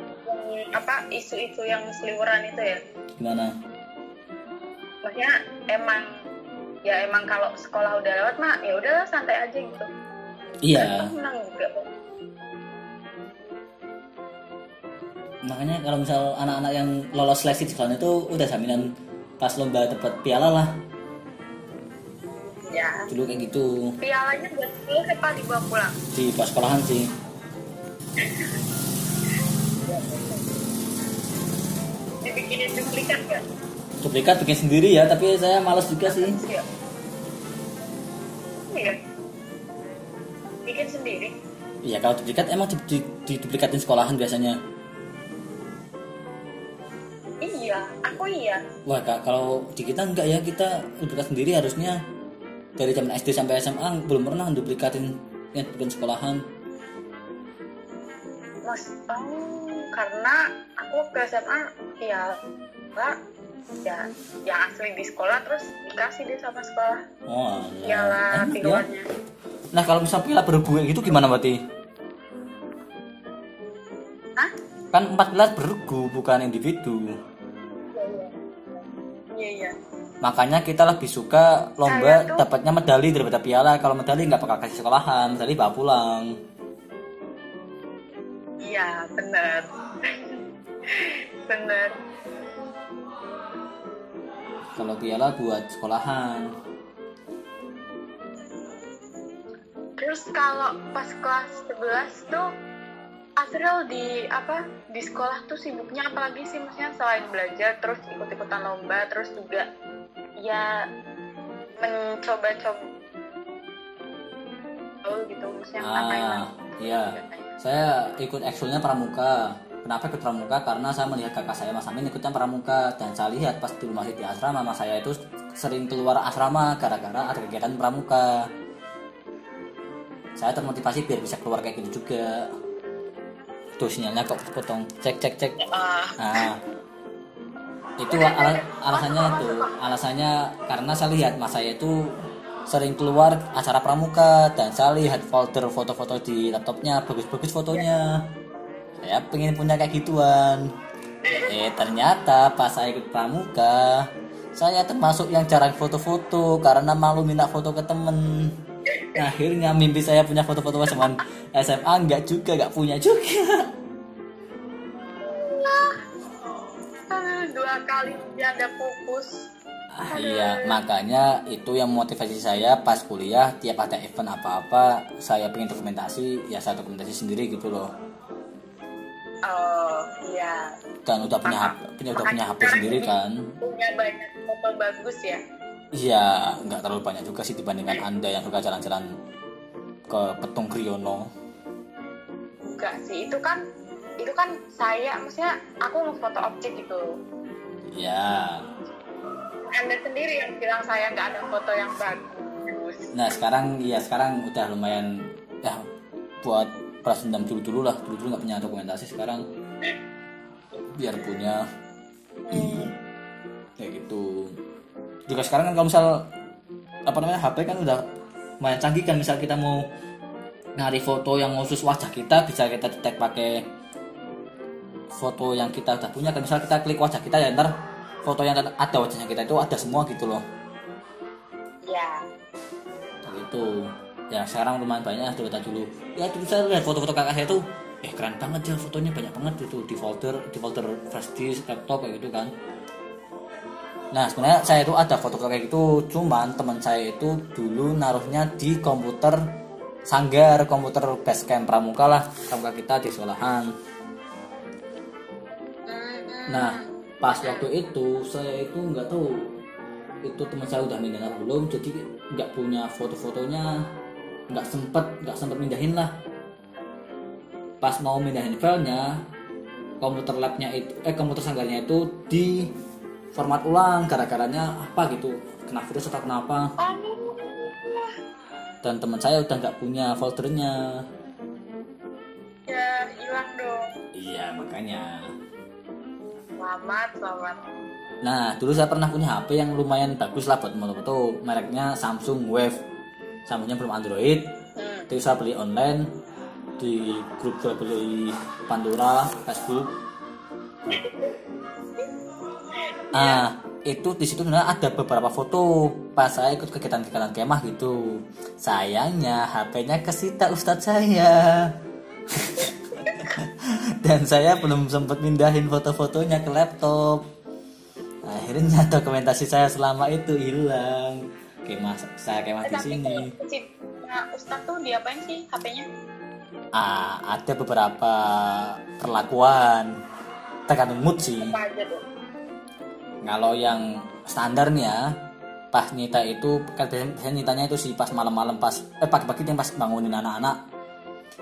apa isu-isu yang seliweran itu ya. gimana? Maksudnya emang ya emang kalau sekolah udah lewat mah ya udahlah santai aja gitu. iya Menang juga. makanya kalau misal anak-anak yang lolos seleksi di sekolah itu udah jaminan pas lomba dapat piala lah Ya. dulu kayak gitu Pialanya buat lu apa dibawa pulang? di pas sekolahan sih Dibikinin duplikat gak? Duplikat bikin sendiri ya tapi saya males juga sih Iya. Iya. Bikin sendiri. Iya kalau duplikat emang di, di, diduplikatin sekolahan biasanya Iya, aku iya. Wah Kak, kalau di kita enggak ya kita duplikat sendiri harusnya dari zaman SD sampai SMA belum pernah duplikatin yang bikin sekolahan. Mas, oh, karena aku ke SMA ya enggak ya yang asli di sekolah terus dikasih deh sama sekolah Oh, piala enak ya. tiluannya Nah kalau misal piala bergu gitu gimana berarti? Hah? Kan 14 bergu bukan individu. iya iya Makanya kita lebih suka lomba tuh- dapatnya medali daripada piala. Kalau medali nggak bakal kasih sekolahan, medali bawa pulang. iya bener bener Kalau piala buat sekolahan. terus kalau pas kelas 11 tuh Azril di apa di sekolah tuh sibuknya apalagi sih maksudnya selain belajar terus ikut-ikutan lomba terus juga ya mencoba-coba oh gitu maksudnya apa yang Ah, iya. Saya ikut eksulnya pramuka. Kenapa ikut pramuka? Karena saya melihat kakak saya Mas Amin ikutnya pramuka. Dan saya lihat pas dulu masih di asrama Mas saya itu sering keluar asrama gara-gara ada kegiatan pramuka. Saya termotivasi biar bisa keluar kayak gitu juga. tuh sinyalnya kok potong. Cek cek cek. Ah, nah itu ala- alasannya tuh alasannya karena saya lihat mas saya itu sering keluar acara pramuka. Dan saya lihat folder foto-foto di laptopnya bagus-bagus fotonya saya pengen punya kayak gituan. Eh ternyata pas saya ikut pramuka saya termasuk yang jarang foto-foto karena malu minta foto ke temen. Akhirnya mimpi saya punya foto-foto zaman SMA nggak juga nggak punya juga. Dua kali janda pupus. Ah, iya, makanya itu yang motivasi saya pas kuliah tiap ada event apa-apa saya pengen dokumentasi ya saya dokumentasi sendiri gitu loh Oh, iya. dan udah punya HP, punya udah punya HP sendiri kan Punya banyak foto bagus ya. iya nggak terlalu banyak juga sih dibandingkan anda yang suka jalan-jalan ke Petung Kriyono Enggak sih, itu kan itu kan saya maksudnya aku ngefoto objek gitu. ya Anda sendiri yang bilang saya nggak ada foto yang bagus. nah sekarang ya sekarang udah lumayan ya buat balas dendam dulu dulu lah. Dulu dulu nggak punya dokumentasi sekarang biar punya kayak gitu. Juga sekarang kan kalau misal apa namanya HP kan udah lumayan canggih kan. Misal kita mau nyari foto yang khusus wajah kita bisa kita detek pakai foto yang kita udah punya. Kan misal kita klik wajah kita ya ntar foto yang ada wajahnya kita itu ada semua gitu loh. Ya. gitu ya sekarang lumayan banyak daripada dulu. Ya dulu saya lihat foto-foto kakak saya tuh eh keren banget ya fotonya banyak banget itu di folder di folder flash laptop kayak gitu kan. Nah sebenarnya saya itu ada foto kayak gitu cuman teman saya itu dulu naruhnya di komputer sanggar komputer basecamp pramuka lah pramuka kita di sekolahan. Nah, pas waktu itu saya itu nggak tahu itu teman saya udah atau belum, jadi nggak punya foto-fotonya, nggak sempet nggak sempet mindahin lah. Pas mau mindahin filenya, komputer labnya itu, eh komputer sanggarnya itu di format ulang, gara-garanya apa gitu, kena virus atau kenapa? Dan teman saya udah nggak punya foldernya. ya hilang dong. Iya makanya. Selamat, selamat. Nah, dulu saya pernah punya HP yang lumayan bagus lah buat foto-foto. Mereknya Samsung Wave. Samsungnya belum Android. Hmm. Itu saya beli online di grup jual beli Pandora, Facebook. Ah, itu di situ sebenarnya ada beberapa foto pas saya ikut kegiatan-kegiatan kemah gitu. Sayangnya HP-nya kesita ustadz saya. Dan saya belum sempat mindahin foto-fotonya ke laptop. Akhirnya dokumentasi saya selama itu hilang. Kemah saya kemah di sini. si nah, Ustadz tuh diapain sih HP-nya? Ah, ada beberapa perlakuan tergantung mood sih. Kalau yang standarnya pas nyita itu kan biasanya biasanya nyitanya itu sih pas malam-malam pas eh pagi-pagi yang pas bangunin anak-anak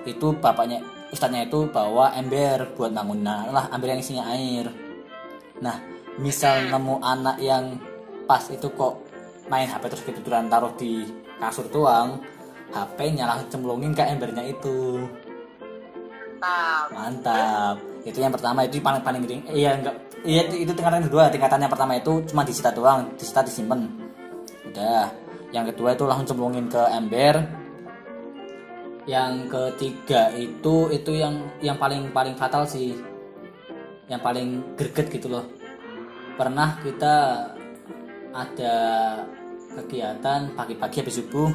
itu bapaknya ustadznya itu bawa ember buat bangunin anak lah ember yang isinya air nah misal nemu anak yang pas itu kok main HP terus ketiduran taruh di kasur doang HP-nya langsung cemplungin ke embernya itu Mantap. Mantap. Itu yang pertama itu paling paling penting. Iya enggak. Iya itu, itu tingkatan kedua. Tingkatan yang pertama itu cuma disita doang, disita disimpan. Udah. Yang kedua itu langsung cemplungin ke ember. Yang ketiga itu itu yang yang paling paling fatal sih. Yang paling greget gitu loh. Pernah kita ada kegiatan pagi-pagi habis subuh.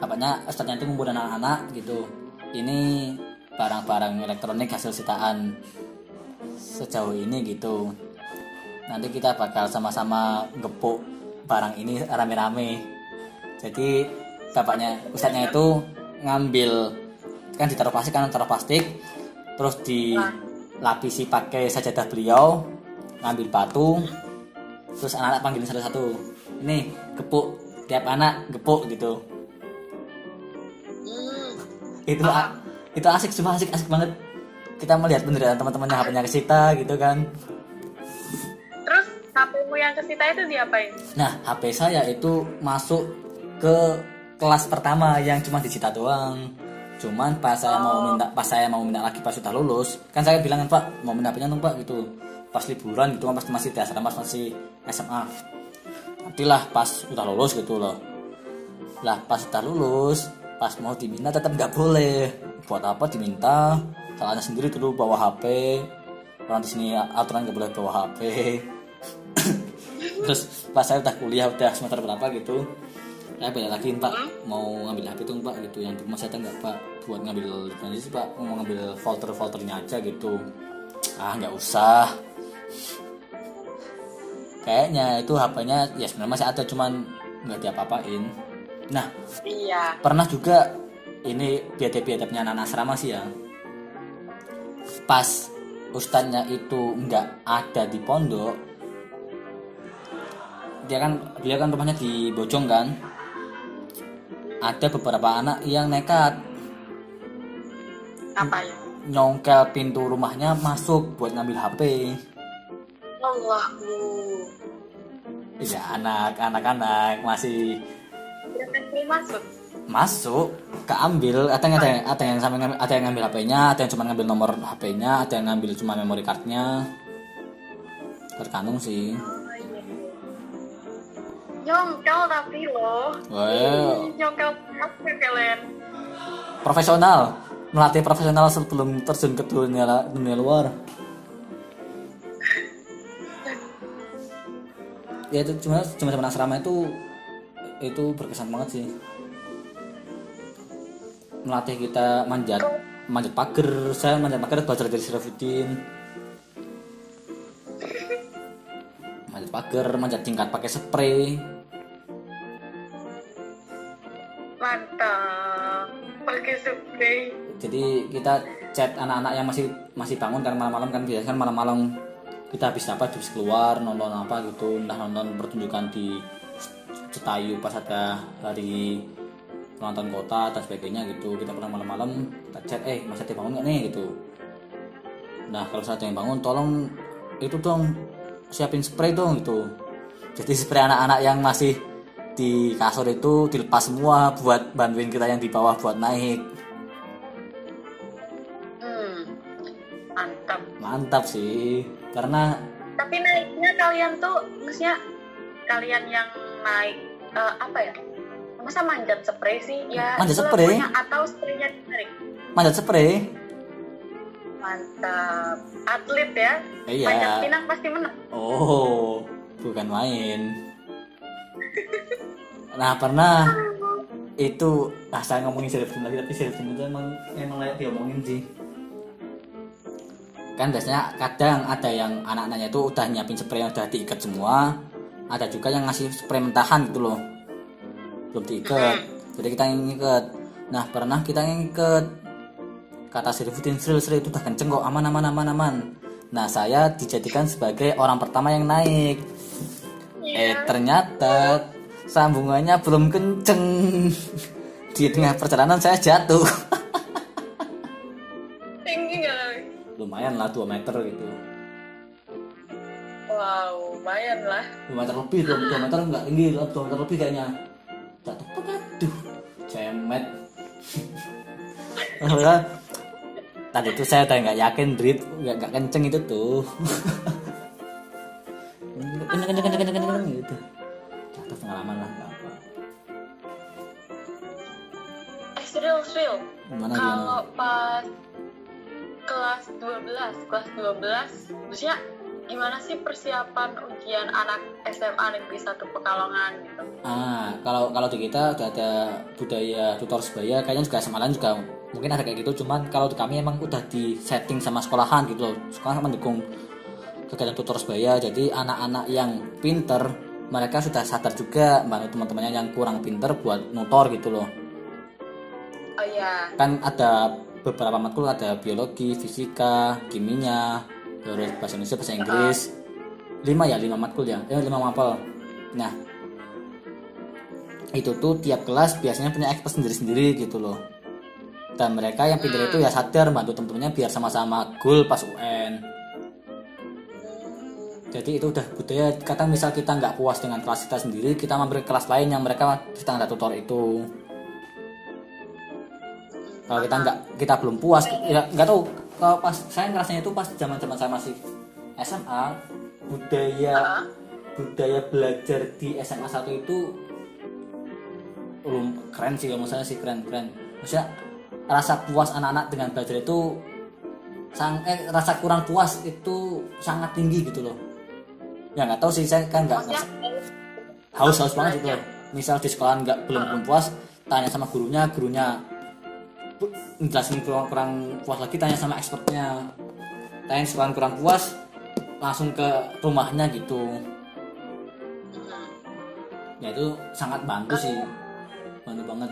Bapaknya ustadznya itu ngumpulin anak-anak gitu. Ini barang-barang elektronik hasil sitaan sejauh ini gitu. Nanti kita bakal sama-sama gepuk barang ini rame-rame. Jadi bapaknya ustadznya itu ngambil kan ditaruh plastik kan taruh plastik terus dilapisi pakai sajadah beliau ngambil batu terus anak-anak panggilin satu-satu. Ini gepuk tiap anak gepuk gitu. Hmm. itu a- itu asik cuma asik asik banget. Kita melihat penderitaan teman-temannya HP-nya kesita gitu kan. Terus HP-mu yang kesita itu diapain? nah HP saya itu masuk ke kelas pertama yang cuma disita doang. Cuman pas saya mau minta pas saya mau minta lagi pas sudah lulus kan saya bilang kan pak mau minta dong pak gitu. Pas liburan gitu kan pas masih di asrama pas masih SMA nantilah pas udah lulus gitu loh. Lah pas udah lulus pas mau diminta tetap nggak boleh. Buat apa diminta? Salahnya sendiri dulu bawa HP orang di sini aturan nggak boleh bawa HP terus pas saya udah kuliah udah semester berapa gitu saya balik lagi pak. Mau ngambil HP tuh pak gitu. Yang di rumah saya nggak pak. Buat ngambil nanti pak. Mau ngambil folder foldernya aja gitu. Ah nggak usah kayaknya itu HP-nya ya sebenarnya masih ada cuman nggak diapa-apain nah Iya. pernah juga ini biadab-biadabnya anak asrama sih ya pas ustadznya itu nggak ada di pondok dia kan dia kan rumahnya di Bojong kan ada beberapa anak yang nekat Apa ya? nyongkel pintu rumahnya masuk buat ngambil HP Allahu. ya anak anak-anak masih masuk. masuk keambil ada yang ada yang ada yang sampai ngambil, ada yang ngambil HP-nya ada yang cuma ngambil nomor HP-nya ada yang ngambil cuma memory card-nya tergantung sih Nyongkel tapi loh. Well, Nyongkel kalian? profesional melatih profesional sebelum terjun ke dunia dunia luar ya itu cuma cuma sama asrama itu itu berkesan banget sih melatih kita manjat manjat pagar saya manjat pagar belajar dari Sirafuddin manjat pagar manjat tingkat pakai spray Mantap. Pakai spray. jadi kita chat anak-anak yang masih masih bangun kan malam-malam kan biasanya kan malam-malam kita habis apa habis keluar nonton apa gitu. Entah nonton pertunjukan di Cetayu pas ada hari nonton kota dan sebagainya gitu. Kita pernah malam-malam kita chat eh masih ada bangun nggak nih? gitu. Nah kalau ada yang bangun tolong itu dong siapin spray dong gitu. Jadi spray anak-anak yang masih di kasur itu dilepas semua buat bantuin kita yang di bawah buat naik Mantap. sih karena Tapi naiknya kalian tuh maksudnya kalian yang naik eh, apa ya? Masa manjat spray sih? Ya Manjat spray? atau spraynya ditarik. manjat spray Mantap. Atlet ya. Iya. Panjat pinang pasti menang. oh bukan main nah pernah itu ah saya ngomongin selebgram lagi tapi selebgram itu emang emang layak diomongin sih kan biasanya kadang ada yang anak-anaknya itu udah nyiapin spray yang udah diikat semua. Ada juga yang ngasih spray mentahan gitu loh. Belum diikat. Jadi kita yang ngikat. Nah pernah kita yang ngikat. Kata Srifuddin Sril Sril itu udah kenceng kok. Aman aman aman aman. Nah saya dijadikan sebagai orang pertama yang naik. Eh ternyata sambungannya belum kenceng. Di tengah perjalanan saya jatuh lah 2 meter gitu. Wow, lumayan lah. 2 meter lebih 2, meter enggak tinggi 2 meter lebih kayaknya. Jatuh aduh cemet. Soalnya, tadi itu saya udah nggak yakin Drit. Nggak nggak kenceng itu tuh. Kenceng kenceng kenceng kenceng kenceng gitu. Jatuh pengalaman lah nggak apa Eh, Sril. gimana Kalau pas kelas 12, kelas 12, maksudnya gimana sih persiapan ujian anak SMA Negeri 1 Pekalongan gitu? Ah, kalau kalau di kita udah ada budaya tutor sebaya, kayaknya juga sama lain juga mungkin ada kayak gitu. Cuman kalau di kami emang udah di setting sama sekolahan gitu loh. Sekolah mendukung kegiatan tutor sebaya. Jadi anak-anak yang pinter mereka sudah sadar juga bantu teman-temannya yang kurang pinter buat nutor gitu loh. Oh iya, Kan ada beberapa matkul ada biologi, fisika, kimia, terus bahasa Indonesia, bahasa Inggris. Lima ya, lima matkul ya. Eh, lima mapel. Nah, itu tuh tiap kelas biasanya punya expert sendiri-sendiri gitu loh dan mereka yang pintar itu ya sadar bantu temen-temennya biar sama-sama goal pas UN jadi itu udah budaya kadang misal kita nggak puas dengan kelas kita sendiri kita mampir ke kelas lain yang mereka sedang ada tutor itu kalau kita nggak kita belum puas ya nggak tahu. Kalau pas saya ngerasanya itu pas zaman zaman saya masih SMA budaya Ah. budaya belajar di SMA 1 itu belum keren sih kalau saya sih keren keren. Maksudnya rasa puas anak-anak dengan belajar itu sang eh, rasa kurang puas itu sangat tinggi gitu loh. Ya nggak tahu sih saya kan nggak haus haus banget gitu loh. misal di sekolah nggak belum belum puas tanya sama gurunya gurunya ngejelasin kurang kurang puas lagi tanya sama expertnya. Tanya sekolah kurang puas langsung ke rumahnya gitu. Ya itu sangat bantu sih. Bantu banget.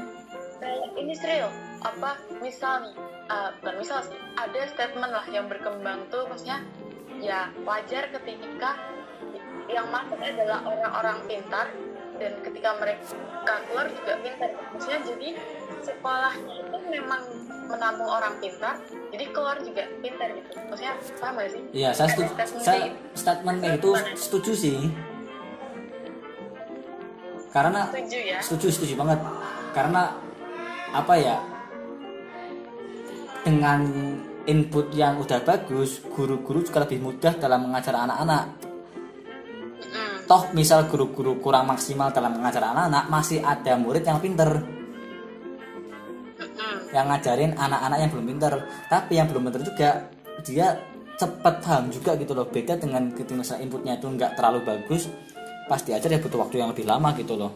Ini serius apa misal nih uh, bukan misal sih ada statement lah yang berkembang tuh maksudnya ya wajar ketika yang masuk adalah orang-orang pintar dan ketika mereka keluar juga pintar maksudnya jadi sekolahnya itu memang menampung orang pintar jadi keluar juga pintar gitu. Maksudnya paham gak sih? Iya saya setuju. Saya gitu. statement itu setuju sih. Karena setuju ya? setuju setuju banget. Karena apa ya? Dengan input yang udah bagus guru-guru juga lebih mudah dalam mengajar anak-anak toh misal guru-guru kurang maksimal dalam mengajar anak-anak masih ada murid yang pinter. Yang ngajarin anak-anak yang belum pinter. Tapi yang belum pinter juga dia cepat paham juga gitu loh. Beda dengan ketika misalnya inputnya itu nggak terlalu bagus pas diajar ya butuh waktu yang lebih lama gitu loh.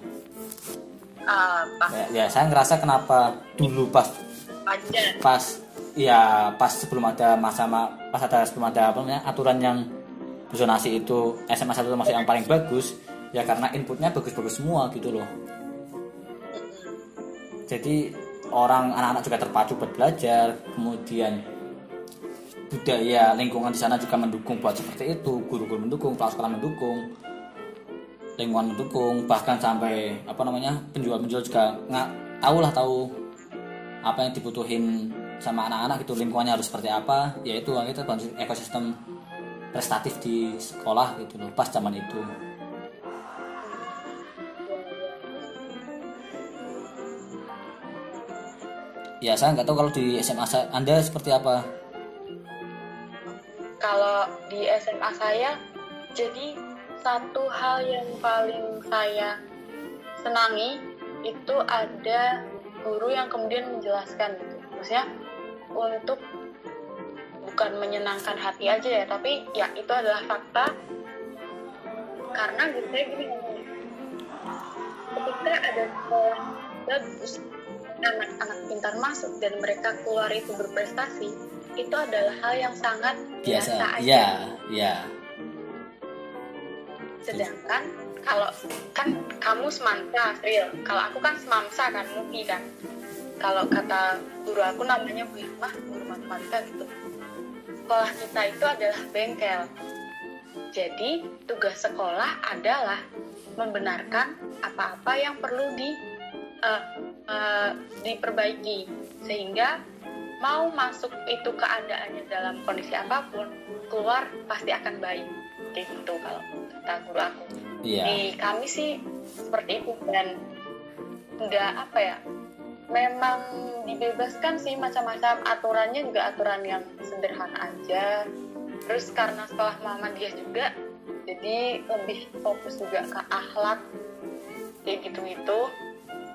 Apa ya, ya saya ngerasa kenapa dulu pas pas ya pas sebelum ada masa ma- pas ada sebelum ada apa namanya aturan yang zonasi itu SMA 1 masih yang paling bagus ya karena inputnya bagus-bagus semua gitu loh. Jadi orang anak-anak juga terpacu buat belajar kemudian budaya lingkungan di sana juga mendukung buat seperti itu guru-guru mendukung kepala sekolah mendukung lingkungan mendukung bahkan sampai apa namanya penjual-penjual juga nggak tahu lah tahu apa yang dibutuhin sama anak-anak gitu lingkungannya harus seperti apa yaitu kita ekosistem prestatif di sekolah gitu loh pas zaman itu. Ya saya nggak tahu kalau di SMA saya, anda seperti apa? Kalau di SMA saya jadi satu hal yang paling saya senangi itu ada guru yang kemudian menjelaskan gitu. Maksudnya untuk bukan menyenangkan hati aja ya tapi ya itu adalah fakta. Karena gitu saya gini ketika ada sekolah bagus anak-anak pintar masuk dan mereka keluar itu berprestasi itu adalah hal yang sangat biasa, biasa aja. ya ya sedangkan kalau kan kamu semamsa real kalau aku kan semamsa kan mupi kan. Kalau kata guru aku namanya Bu Hikmah guru matematika gitu sekolah kita itu adalah bengkel. Jadi tugas sekolah adalah membenarkan apa-apa yang perlu di eh, eh, diperbaiki. Sehingga mau masuk itu keadaannya dalam kondisi apa pun keluar pasti akan baik. Gitu kalau kata guru aku. Iya. Di kami sih seperti itu. Dan nggak apa ya memang dibebaskan sih macam-macam. Aturannya juga aturan yang sederhana aja. Terus karena sekolah Muhammadiyah juga jadi lebih fokus juga ke akhlak. Kayak gitu gitu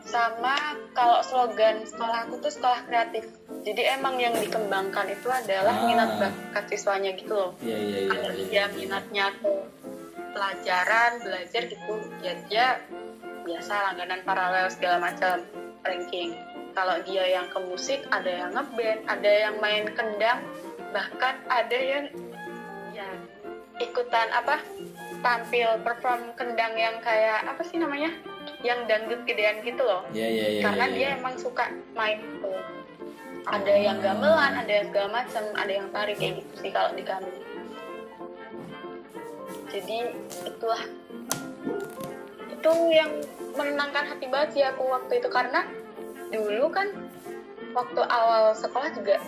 sama kalau slogan sekolah aku tuh sekolah kreatif. Jadi emang yang dikembangkan itu adalah Ah. minat bakat siswanya gitu loh. Iya iya iya iya. dia minatnya ke pelajaran belajar gitu. Ya dia biasa langganan paralel segala macam ranking kalau dia yang ke musik ada yang ngeband ada yang main kendang bahkan ada yang ya ikutan apa tampil perform kendang yang kayak apa sih namanya? Yang dangdut gedean gitu loh. Iya iya iya karena iya, dia iya. emang suka main itu ada yang gamelan ada yang segala macam ada yang tarik kayak gitu sih kalau di kami. Jadi itulah. Itu yang menenangkan hati banget sih aku waktu itu karena dulu kan waktu awal sekolah juga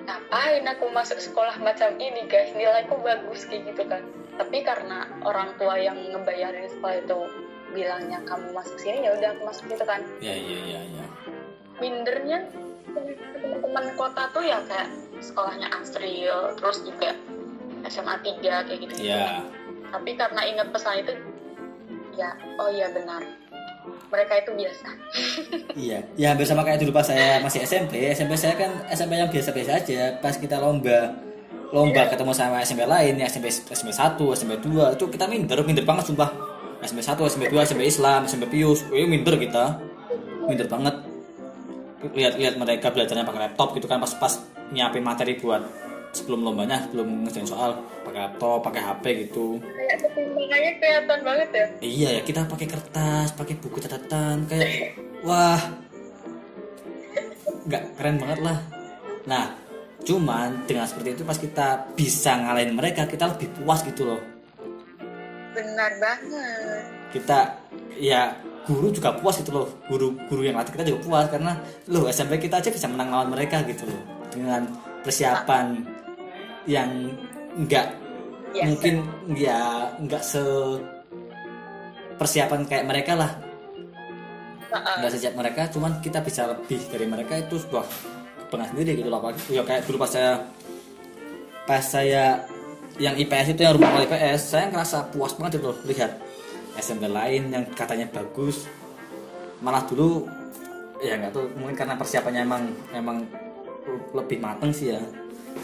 ngapain aku masuk sekolah macam ini guys? Nilaiku bagus kayak gitu kan. Tapi karena orang tua yang ngebayarin sekolah itu bilangnya kamu masuk sini ya udah aku masuk gitu kan. Iya iya iya iya. Mindernya teman-teman kota tuh ya kayak sekolahnya Asril terus juga SMA 3 kayak gitu Iya. tapi karena ingat pesan itu ya oh iya benar mereka itu biasa Iya, ya hampir sama kayak dulu pas saya masih SMP. SMP saya kan SMP yang biasa-biasa aja. Pas kita lomba, lomba ketemu sama SMP lain, ya SMP SMP 1, SMP 2, itu kita minder, minder banget sumpah. SMP 1, SMP 2, SMP Islam, SMP Pius, wih minder kita. Minder banget. Lihat-lihat mereka belajarnya pakai laptop gitu kan pas-pas nyiapin materi buat sebelum lombanya, sebelum ngerjain soal pakai laptop, pakai HP gitu. kayak kelihatan banget ya Iya ya kita pakai kertas, pakai buku catatan kayak wah nggak keren banget lah. Nah cuman dengan seperti itu pas kita bisa ngalahin mereka kita lebih puas gitu loh. benar banget Kita ya guru juga puas gitu loh. Guru guru yang latih kita juga puas karena loh SMP kita aja bisa menang lawan mereka gitu loh dengan persiapan yang nggak Biasa. mungkin ya nggak se persiapan kayak mereka lah. Nggak sejak mereka cuman kita bisa lebih dari mereka itu sebuah kebanggaan sendiri gitu loh apalagi ya kayak dulu pas saya pas saya yang IPS itu yang rumah IPS saya ngerasa puas banget itu loh lihat SMP lain yang katanya bagus. Malah dulu ya nggak tahu mungkin karena persiapannya emang emang lebih mateng sih ya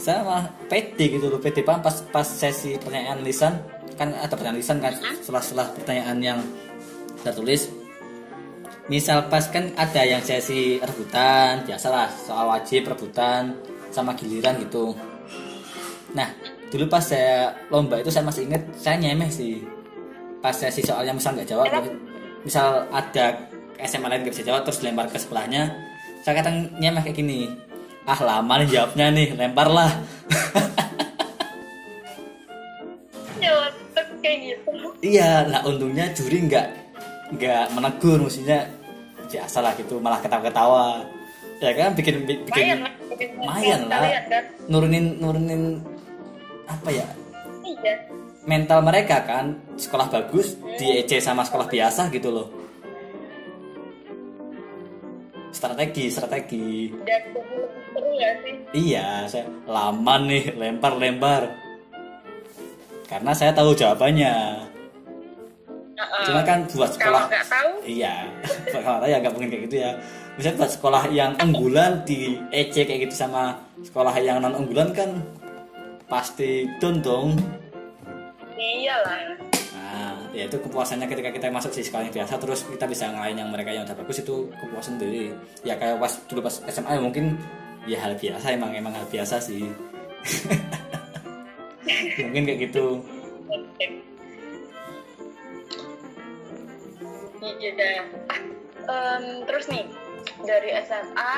saya malah pede gitu loh pede banget pas pas sesi pertanyaan lisan. Kan ada pertanyaan lisan kan setelah setelah pertanyaan yang tertulis misal pas kan ada yang sesi rebutan biasalah soal wajib rebutan sama giliran gitu. Nah dulu pas saya lomba itu saya masih inget saya nyemeh sih. Pas sesi soalnya misal nggak jawab misal ada SMA lain nggak bisa jawab terus dilempar ke sebelahnya saya kadang nyemeh kayak gini ah lama nih jawabnya nih lempar lah nyeletuk kayak gitu. Iya nah untungnya juri nggak nggak menegur maksudnya biasa lah gitu malah ketawa-ketawa. Ya kan bikin bikin lah bikin lumayan lah. kalian kan? Nurunin nurunin apa ya? Iya. Mental mereka kan sekolah bagus di EC sama sekolah biasa gitu loh. Strategi strategi. Dan seru ya sih? Iya saya lama nih lempar lempar karena saya tahu jawabannya. Heeh. cuma kan buat kalau sekolah nggak tahu? Iya kalau tahu ya nggak mungkin kayak gitu ya. Misalnya buat sekolah yang unggulan di EC kayak gitu sama sekolah yang non unggulan kan pasti down dong. Iyalah. Nah, ya itu kepuasannya ketika kita masuk di sekolah yang biasa terus kita bisa ngalahin yang mereka yang udah bagus itu kepuasan sendiri. Ya kayak pas dulu pas SMA ya mungkin ya hal biasa emang emang hal biasa sih. mungkin kayak gitu. Iya. Em, terus nih dari SMA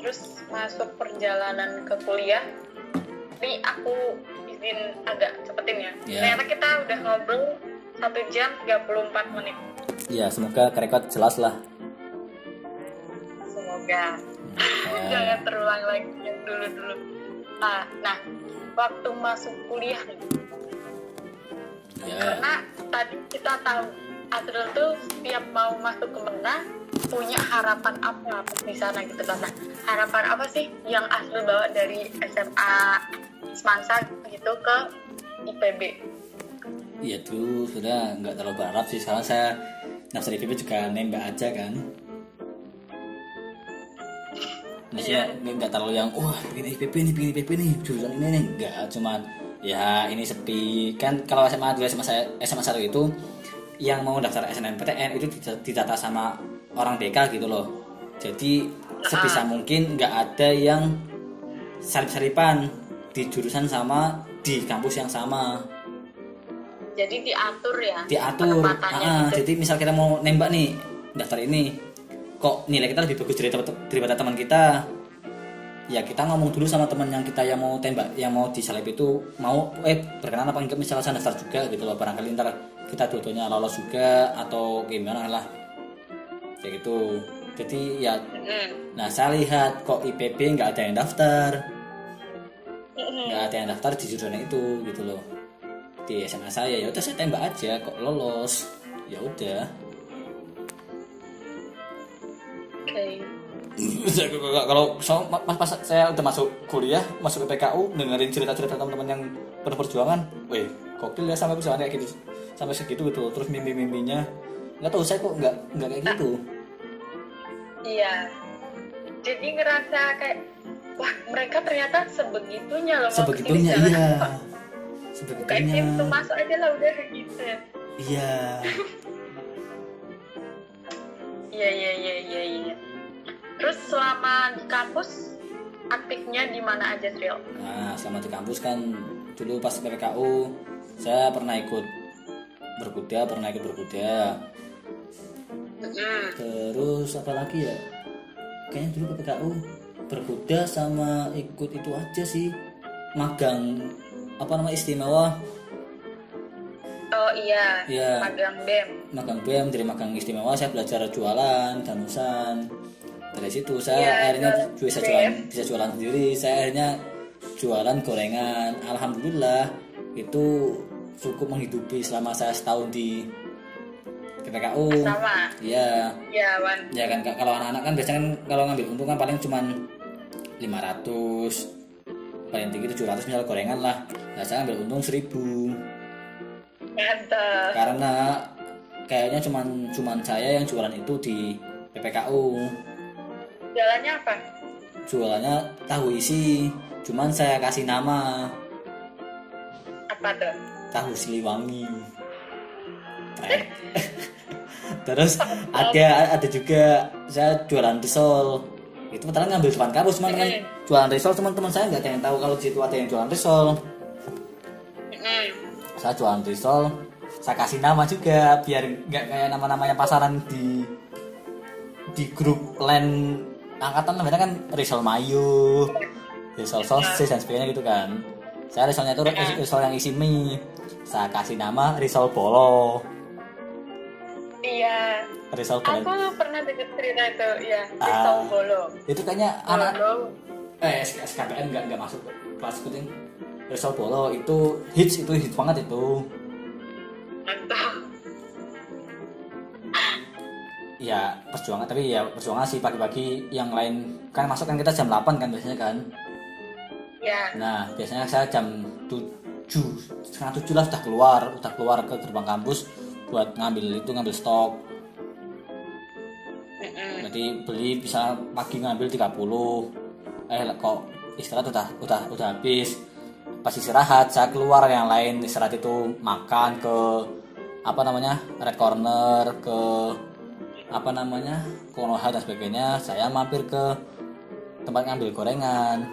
terus masuk perjalanan ke kuliah. Ini aku izin agak cepetin ya. Ya. Ternyata kita udah ngobrol satu jam 34 menit. Ya semoga kerekod jelas lah. Semoga jangan terulang lagi yang dulu-dulu. Ah, nah, waktu masuk kuliah nih, ya, karena tadi kita tahu Adrel tuh setiap mau masuk ke mana punya harapan apa di sana gitu kan. Nah, harapan apa sih yang Adrel bawa dari SMA Semansa gitu ke IPB? Iya dulu sudah nggak terlalu berharap sih. Sekarang saya daftar IPB juga nembak aja kan. Maksudnya nggak terlalu yang wah begini IPB nih, begini IPB nih, jurusan ini nih. Nggak, cuman ya ini sepi. Kan kalau SMA 2 SMA saya SMA 1 itu yang mau daftar SNMPTN itu didata sama orang BK gitu loh. Jadi sebisa mungkin nggak ada yang salip-salipan di jurusan sama di kampus yang sama Jadi diatur ya diatur Ah, gitu. jadi misal kita mau nembak nih daftar ini kok nilai kita lebih bagus dari daripada teman kita? Ya kita ngomong dulu sama teman yang kita yang mau tembak yang mau disalip itu mau eh berkenan apa enggak? Misalnya saya daftar juga gitu loh barangkali ntar kita dua-duanya lolos juga atau gimana lah. Kayak gitu. Jadi ya nah saya lihat kok IPB nggak ada yang daftar. Nggak ada yang daftar di jurusan itu gitu loh. Di SMA saya ya udah saya tembak aja kok lolos. Ya udah kalau so, pas, pas saya udah masuk kuliah masuk ke PKU dengerin cerita-cerita teman-teman yang penuh perjuangan weh kokil ya sampai perjuangan kayak gitu sampai segitu gitu terus mimpi-mimpinya. Nggak tahu saya kok nggak nggak kayak gitu. Iya. Jadi ngerasa kayak wah mereka ternyata sebegitunya loh sebegitunya ke sini iya. jalan sebegitunya. pintu masuk aja lah udah gitu. Iya iya iya iya iya iya. Terus selama di kampus aktifnya di mana aja Trill? nah selama di kampus kan dulu pas PPKU saya pernah ikut berkuda pernah ikut berkuda. Mm-mm. terus apa lagi ya? Kayaknya dulu PPKU berkuda sama ikut itu aja sih. Magang apa nama istimewa oh iya. Iya. magang bem. Magang BEM dari magang istimewa. Saya belajar jualan danusan. Dari situ saya Iya, akhirnya bisa BEM. jualan bisa jualan sendiri. Saya akhirnya jualan gorengan. Alhamdulillah itu cukup menghidupi selama saya setahun di PPKU sama. Iya. Ya Wan. Ya kan kalau anak-anak kan biasanya kan kalau ngambil untung kan paling cuman 500 paling tinggi 700 misal gorengan lah. Nah saya ambil untung 1000 mantap karena kayaknya cuman cuman saya yang jualan itu di PPKU jalannya apa? Jualannya tahu isi cuman saya kasih nama. Apa tuh? Tahu siliwangi. Keren. terus ada ada juga saya jualan risol. Itu padahal ngambil depan kampus cuman kan jualan risol teman-teman saya nggak ada yang tahu kalau di situ ada yang jualan risol. Saya jualan risol saya kasih nama juga biar nggak kayak nama-namanya pasaran di di grup lain angkatan. Namanya kan risol mayo risol sosis dan sebagainya gitu kan. Saya risolnya itu risol yang isi mie. Saya kasih nama risol bolo. Iya. Risol aku bolo pernah dengar cerita itu ya Ah. Songbolo itu kayaknya anak Bolo. eh S- SKPN nggak nggak masuk kelas kuting risol bolo itu hits itu hits banget itu. Ya perjuangan tapi ya perjuangan sih pagi-pagi. Yang lain kan masuk kan kita jam 8 kan biasanya kan? Ya. Nah biasanya saya jam 7 setengah tujuh lah sudah keluar udah keluar ke gerbang kampus buat ngambil itu ngambil stok. Jadi beli bisa pagi ngambil 30 eh kok istirahat udah udah udah habis pas istirahat saya keluar yang lain istirahat itu makan ke apa namanya red corner ke apa namanya konoha dan sebagainya. Saya mampir ke tempat ngambil gorengan.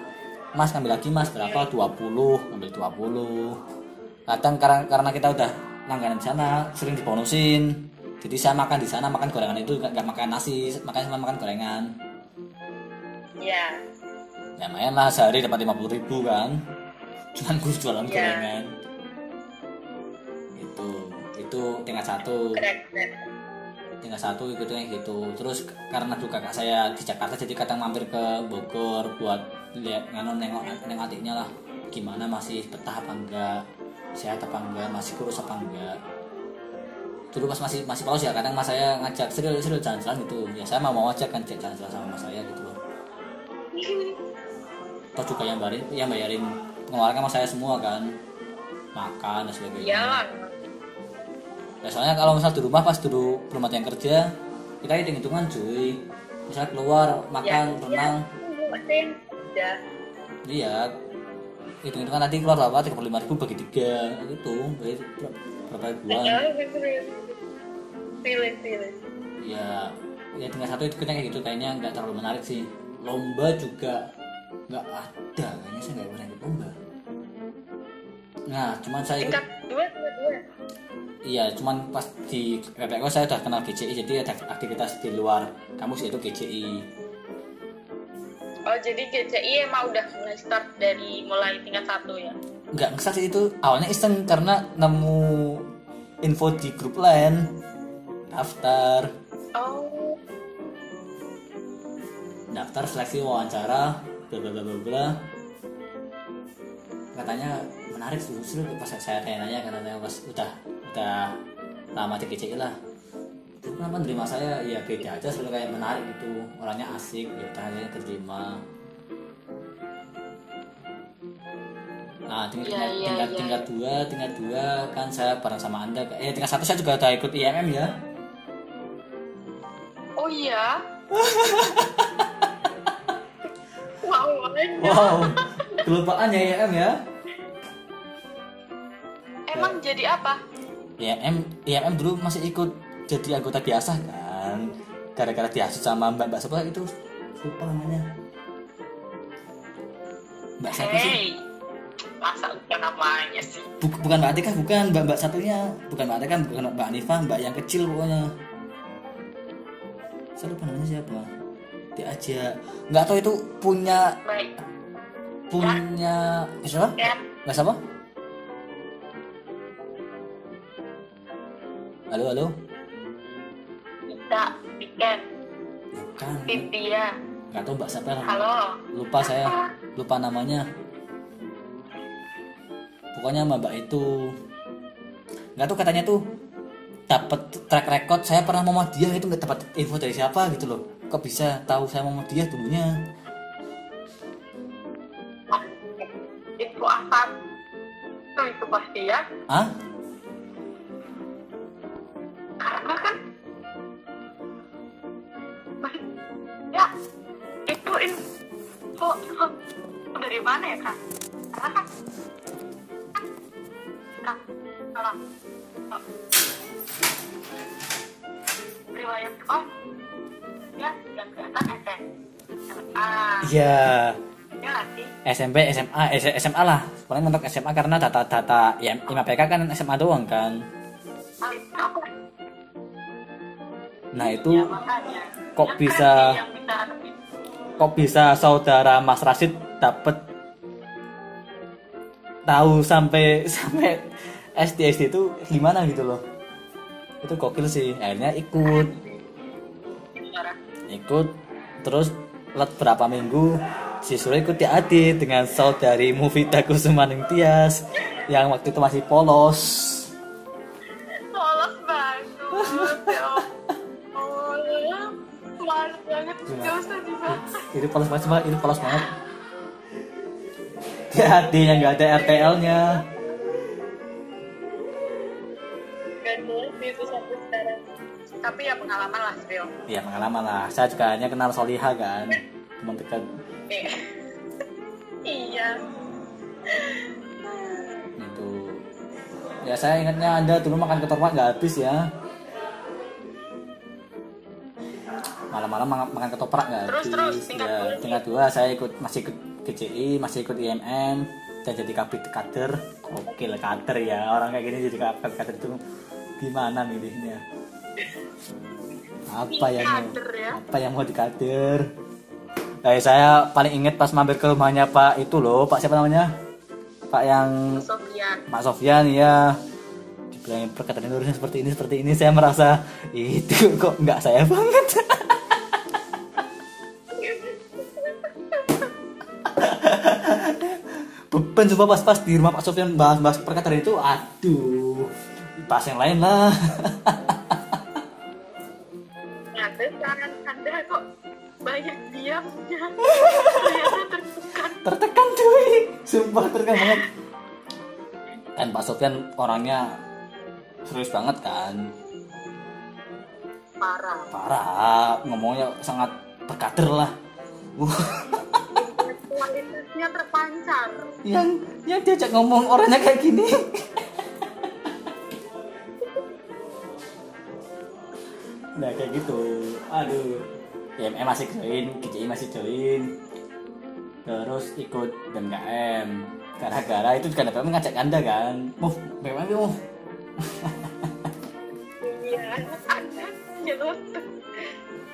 Mas ngambil lagi mas berapa? 20 ngambil 20 kadang karena karena kita udah langganan di sana sering dibonusin. Jadi saya makan di sana makan gorengan itu nggak nggak makan nasi makan cuma makan gorengan. Ya ya lumayan lah sehari dapat 50 ribu kan cuman gue jualan Iya. gorengan. Itu itu tingkat satu. Tingkat satu ikutnya gitu. Terus karena juga kakak saya di Jakarta jadi kadang mampir ke Bogor buat lihat nganu nengok nengok adiknya lah. Gimana masih betah apa enggak? Sehat apa enggak? Masih kurus apa enggak? Dulu pas masih masih paus ya kadang mas saya ngajak serius serius jalan-jalan gitu. Ya saya mau mau aja kan jalan-jalan sama mas saya gitu loh. Atau juga yang bayarin yang bayarin pengeluaran mas saya semua kan makan dan sebagainya iyalah Ya soalnya kalau misal di rumah pas dulu belum ada yang kerja, kita hitung hitungan cuy. Misal keluar makan Ya, renang, udah iya. Hitung hitungan tadi keluar berapa? Tiga puluh lima ribu bagi tiga, gitu. Ber- berapa ribuan? Ya, ya tinggal satu itu kayak gitu kayaknya nggak terlalu menarik sih. Lomba juga nggak ada, kayaknya saya nggak pernah ikut lomba. Nah, cuman saya Tingkat dua, dua, dua. Iya, cuman pas di PPK saya udah kenal GCI, jadi ada aktivitas di luar kampus yaitu GCI. Oh, jadi GCI emang udah mulai start dari mulai tingkat satu ya? Nggak ngesat sih itu, awalnya iseng karena nemu info di grup lain, daftar, Oh, daftar seleksi wawancara, bla bla bla bla. Katanya menarik tuh, seru pas saya tanya-tanya katanya pas udah udah lama di GCI lah. Itu kenapa nerima saya? Ya beda aja selalu kayak menarik gitu. Orangnya asik ya udah aja terima. Nah tingkat, tingkat, iya, tingkat, iya. tingkat dua tingkat dua kan saya bareng sama anda. Eh tingkat satu saya juga udah ikut IMM ya? Oh iya. wow, wow kelupaan ya IMM ya Emang jadi apa? IMM IMM dulu masih ikut jadi anggota biasa kan gara-gara dihasut sama mbak mbak siapa itu lupa namanya mbak siapa sih Hey, masa lupa namanya sih? Buk- bukan Mbak Atika, bukan Mbak Mbak satunya, bukan Mbak Atika, bukan Mbak Anifah, Mbak yang kecil pokoknya. Saya lupa namanya siapa. Dia aja nggak tahu itu punya Baik, punya eh, siapa? ya. Nggak siapa? Halo halo. Kita, Piken, Bukan. Cynthia. Nggak tahu Mbak siapa. Halo. Lupa saya, lupa namanya. Pokoknya sama Mbak itu nggak tahu katanya tuh dapat track record saya pernah mau dia itu nggak dapat info dari siapa gitu loh kok bisa tahu saya mau dia dulunya Itu apa? Itu, itu pasti ya. ah Karena kan ya. Itu info, info dari mana ya kak? Karena kan kak kalau riwayat oh ya yang kelihatan SM ah iya. Ya nggak sih? SMP SMA eh, SMA lah. Paling mentok SMA karena data-data ya IMAPK kan SMA doang kan. Aku nah itu ya makanya. kok bisa- kan kok bisa saudara Mas Rasid dapat tahu sampai sampai SD SD itu gimana gitu loh. Itu gokil sih. Akhirnya ikut. Ikut terus let berapa minggu si Sule ikut DAD dengan saudari Mufida Kusumaning Tias yang waktu itu masih polos. Polos banget ya malu banget gak usah dibahas itu polos banget itu polos banget. DAD yang nggak ada RTL nya itu sampai sekarang. Tapi ya pengalaman lah Rio ya pengalaman lah. Saya juga hanya kenal Soliha kan. Teman dekat. Eh. iya. Itu. Ya saya ingatnya anda dulu makan ketupat nggak habis ya malam-malam makan, makan ketoprak nggak Terus, habis terus, tingkat ya dua. tingkat dua saya ikut masih ikut GCI masih ikut IMM dan jadi kabit kader. Oke lah kader ya. Orang kayak gini jadi kabit kader itu gimana milihnya? Apa yang mau Kader ya. apa yang mau dikader? Kayak saya paling inget pas mampir ke rumahnya Pak itu loh. Pak siapa namanya? Pak yang Sofian. Pak Sofyan ya dibilangin perkataan Indonesia seperti ini seperti ini. Saya merasa itu kok nggak saya banget beban coba pas-pas di rumah Pak Sofyan bahas-bahas perkataan itu aduh pas yang lain lah. Ada saran anda kok. Banyak diamnya. Ternyata tertekan. Tertekan cuy. Sumpah tertekan banget. Kan Pak Sofyan orangnya serius banget kan? Parah. Parah. Ngomongnya sangat berkader lah kualitasnya terpancar. Yang yang diajak ngomong orangnya kayak gini. Nah kayak gitu. Aduh. IMM masih join GCI masih join. Terus ikut BMKM gara-gara itu juga BMKM ngajak anda kan? Move BMKM move? Iya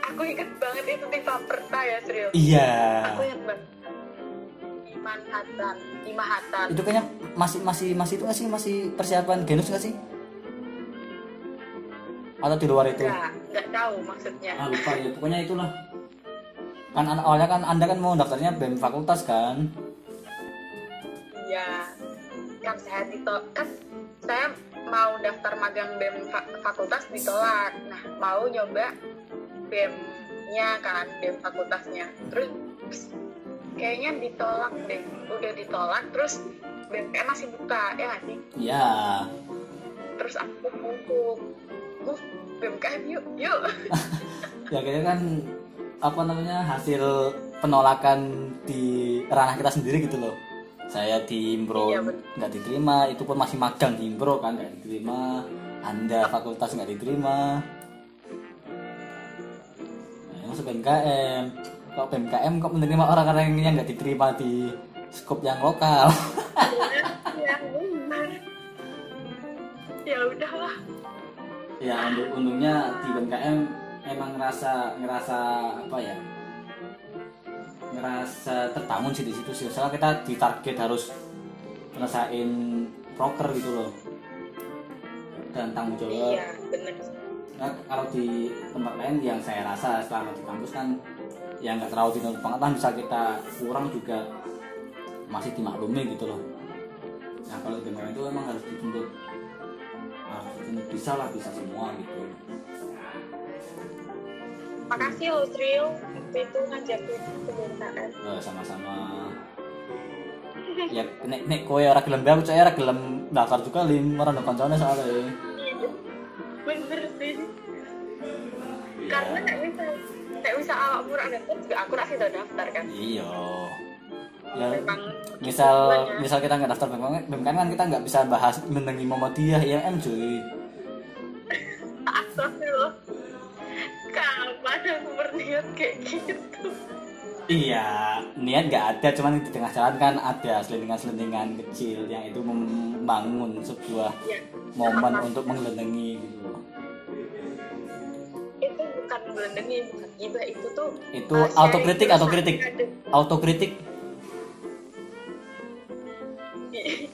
aku inget banget itu Tifa Perta ya serius. Iya. Aku inget banget Ima Hatan itu kayaknya masih masih masih itu nggak sih? Masih persiapan genus nggak sih? Atau di luar itu? Enggak enggak tahu maksudnya. Ah lupa ya. Pokoknya itulah. Kan an- awalnya kan anda kan mau daftarnya bem fakultas kan? Iya. Kan saya dito kan saya mau daftar magang BEM fa- fakultas ditolak. Nah mau nyoba BEM-nya kan BEM fakultasnya. Terus kayaknya ditolak deh. Udah ditolak terus BMPM masih buka ya nggak sih? Ya terus aku ngomong uh BMKM yuk yuk. Ya kayaknya kan apa namanya hasil penolakan di ranah kita sendiri gitu loh. Saya di Imbro Iya, nggak diterima itu pun masih magang di Imbro kan nggak diterima. Anda fakultas nggak diterima. Nah, masuk BMKM kok BMKM kok menerima orang-orang yang nggak diterima di skop yang lokal? Ya ya udahlah. Ya untuk untungnya di BMKM emang ngerasa ngerasa apa ya? Ngerasa terbangun sih di situ sih. Soalnya kita ditarget harus nyelesain proker gitu loh. Dan tanggung jawab. Iya benar Nah, kalau di tempat lain yang saya rasa selama di kampus kan yang nggak terlalu banget kan bisa kita kurang juga masih dimaklumi gitu loh. Nah kalau BMKM itu emang harus dituntut harus dituntut bisa lah bisa semua gitu. Makasih loh Tril waktu itu ngajakin Eh, sama-sama. Ya nek nek kowe ora gelem bae aku cek ora gelem daftar juga lim ora ada kancane soalnya. Bener sih karena kayak kayak misal awak murah daftar juga aku rasa udah daftar kan. Iya. Ya memang misal tujuannya. misal kita nggak daftar BMKM BMKM kan kita nggak bisa bahas mengenai Muhammadiyah IMM cuy? Astagfirullah. Kapan aku berniat kayak gitu? Iya niat nggak ada cuman di tengah jalan kan ada selentingan-selentingan kecil yang itu membangun sebuah ya momen untuk menggelendengi gitu bukan melendengi bukan gibah. Itu tuh itu uh, autokritik autokritik. Ada.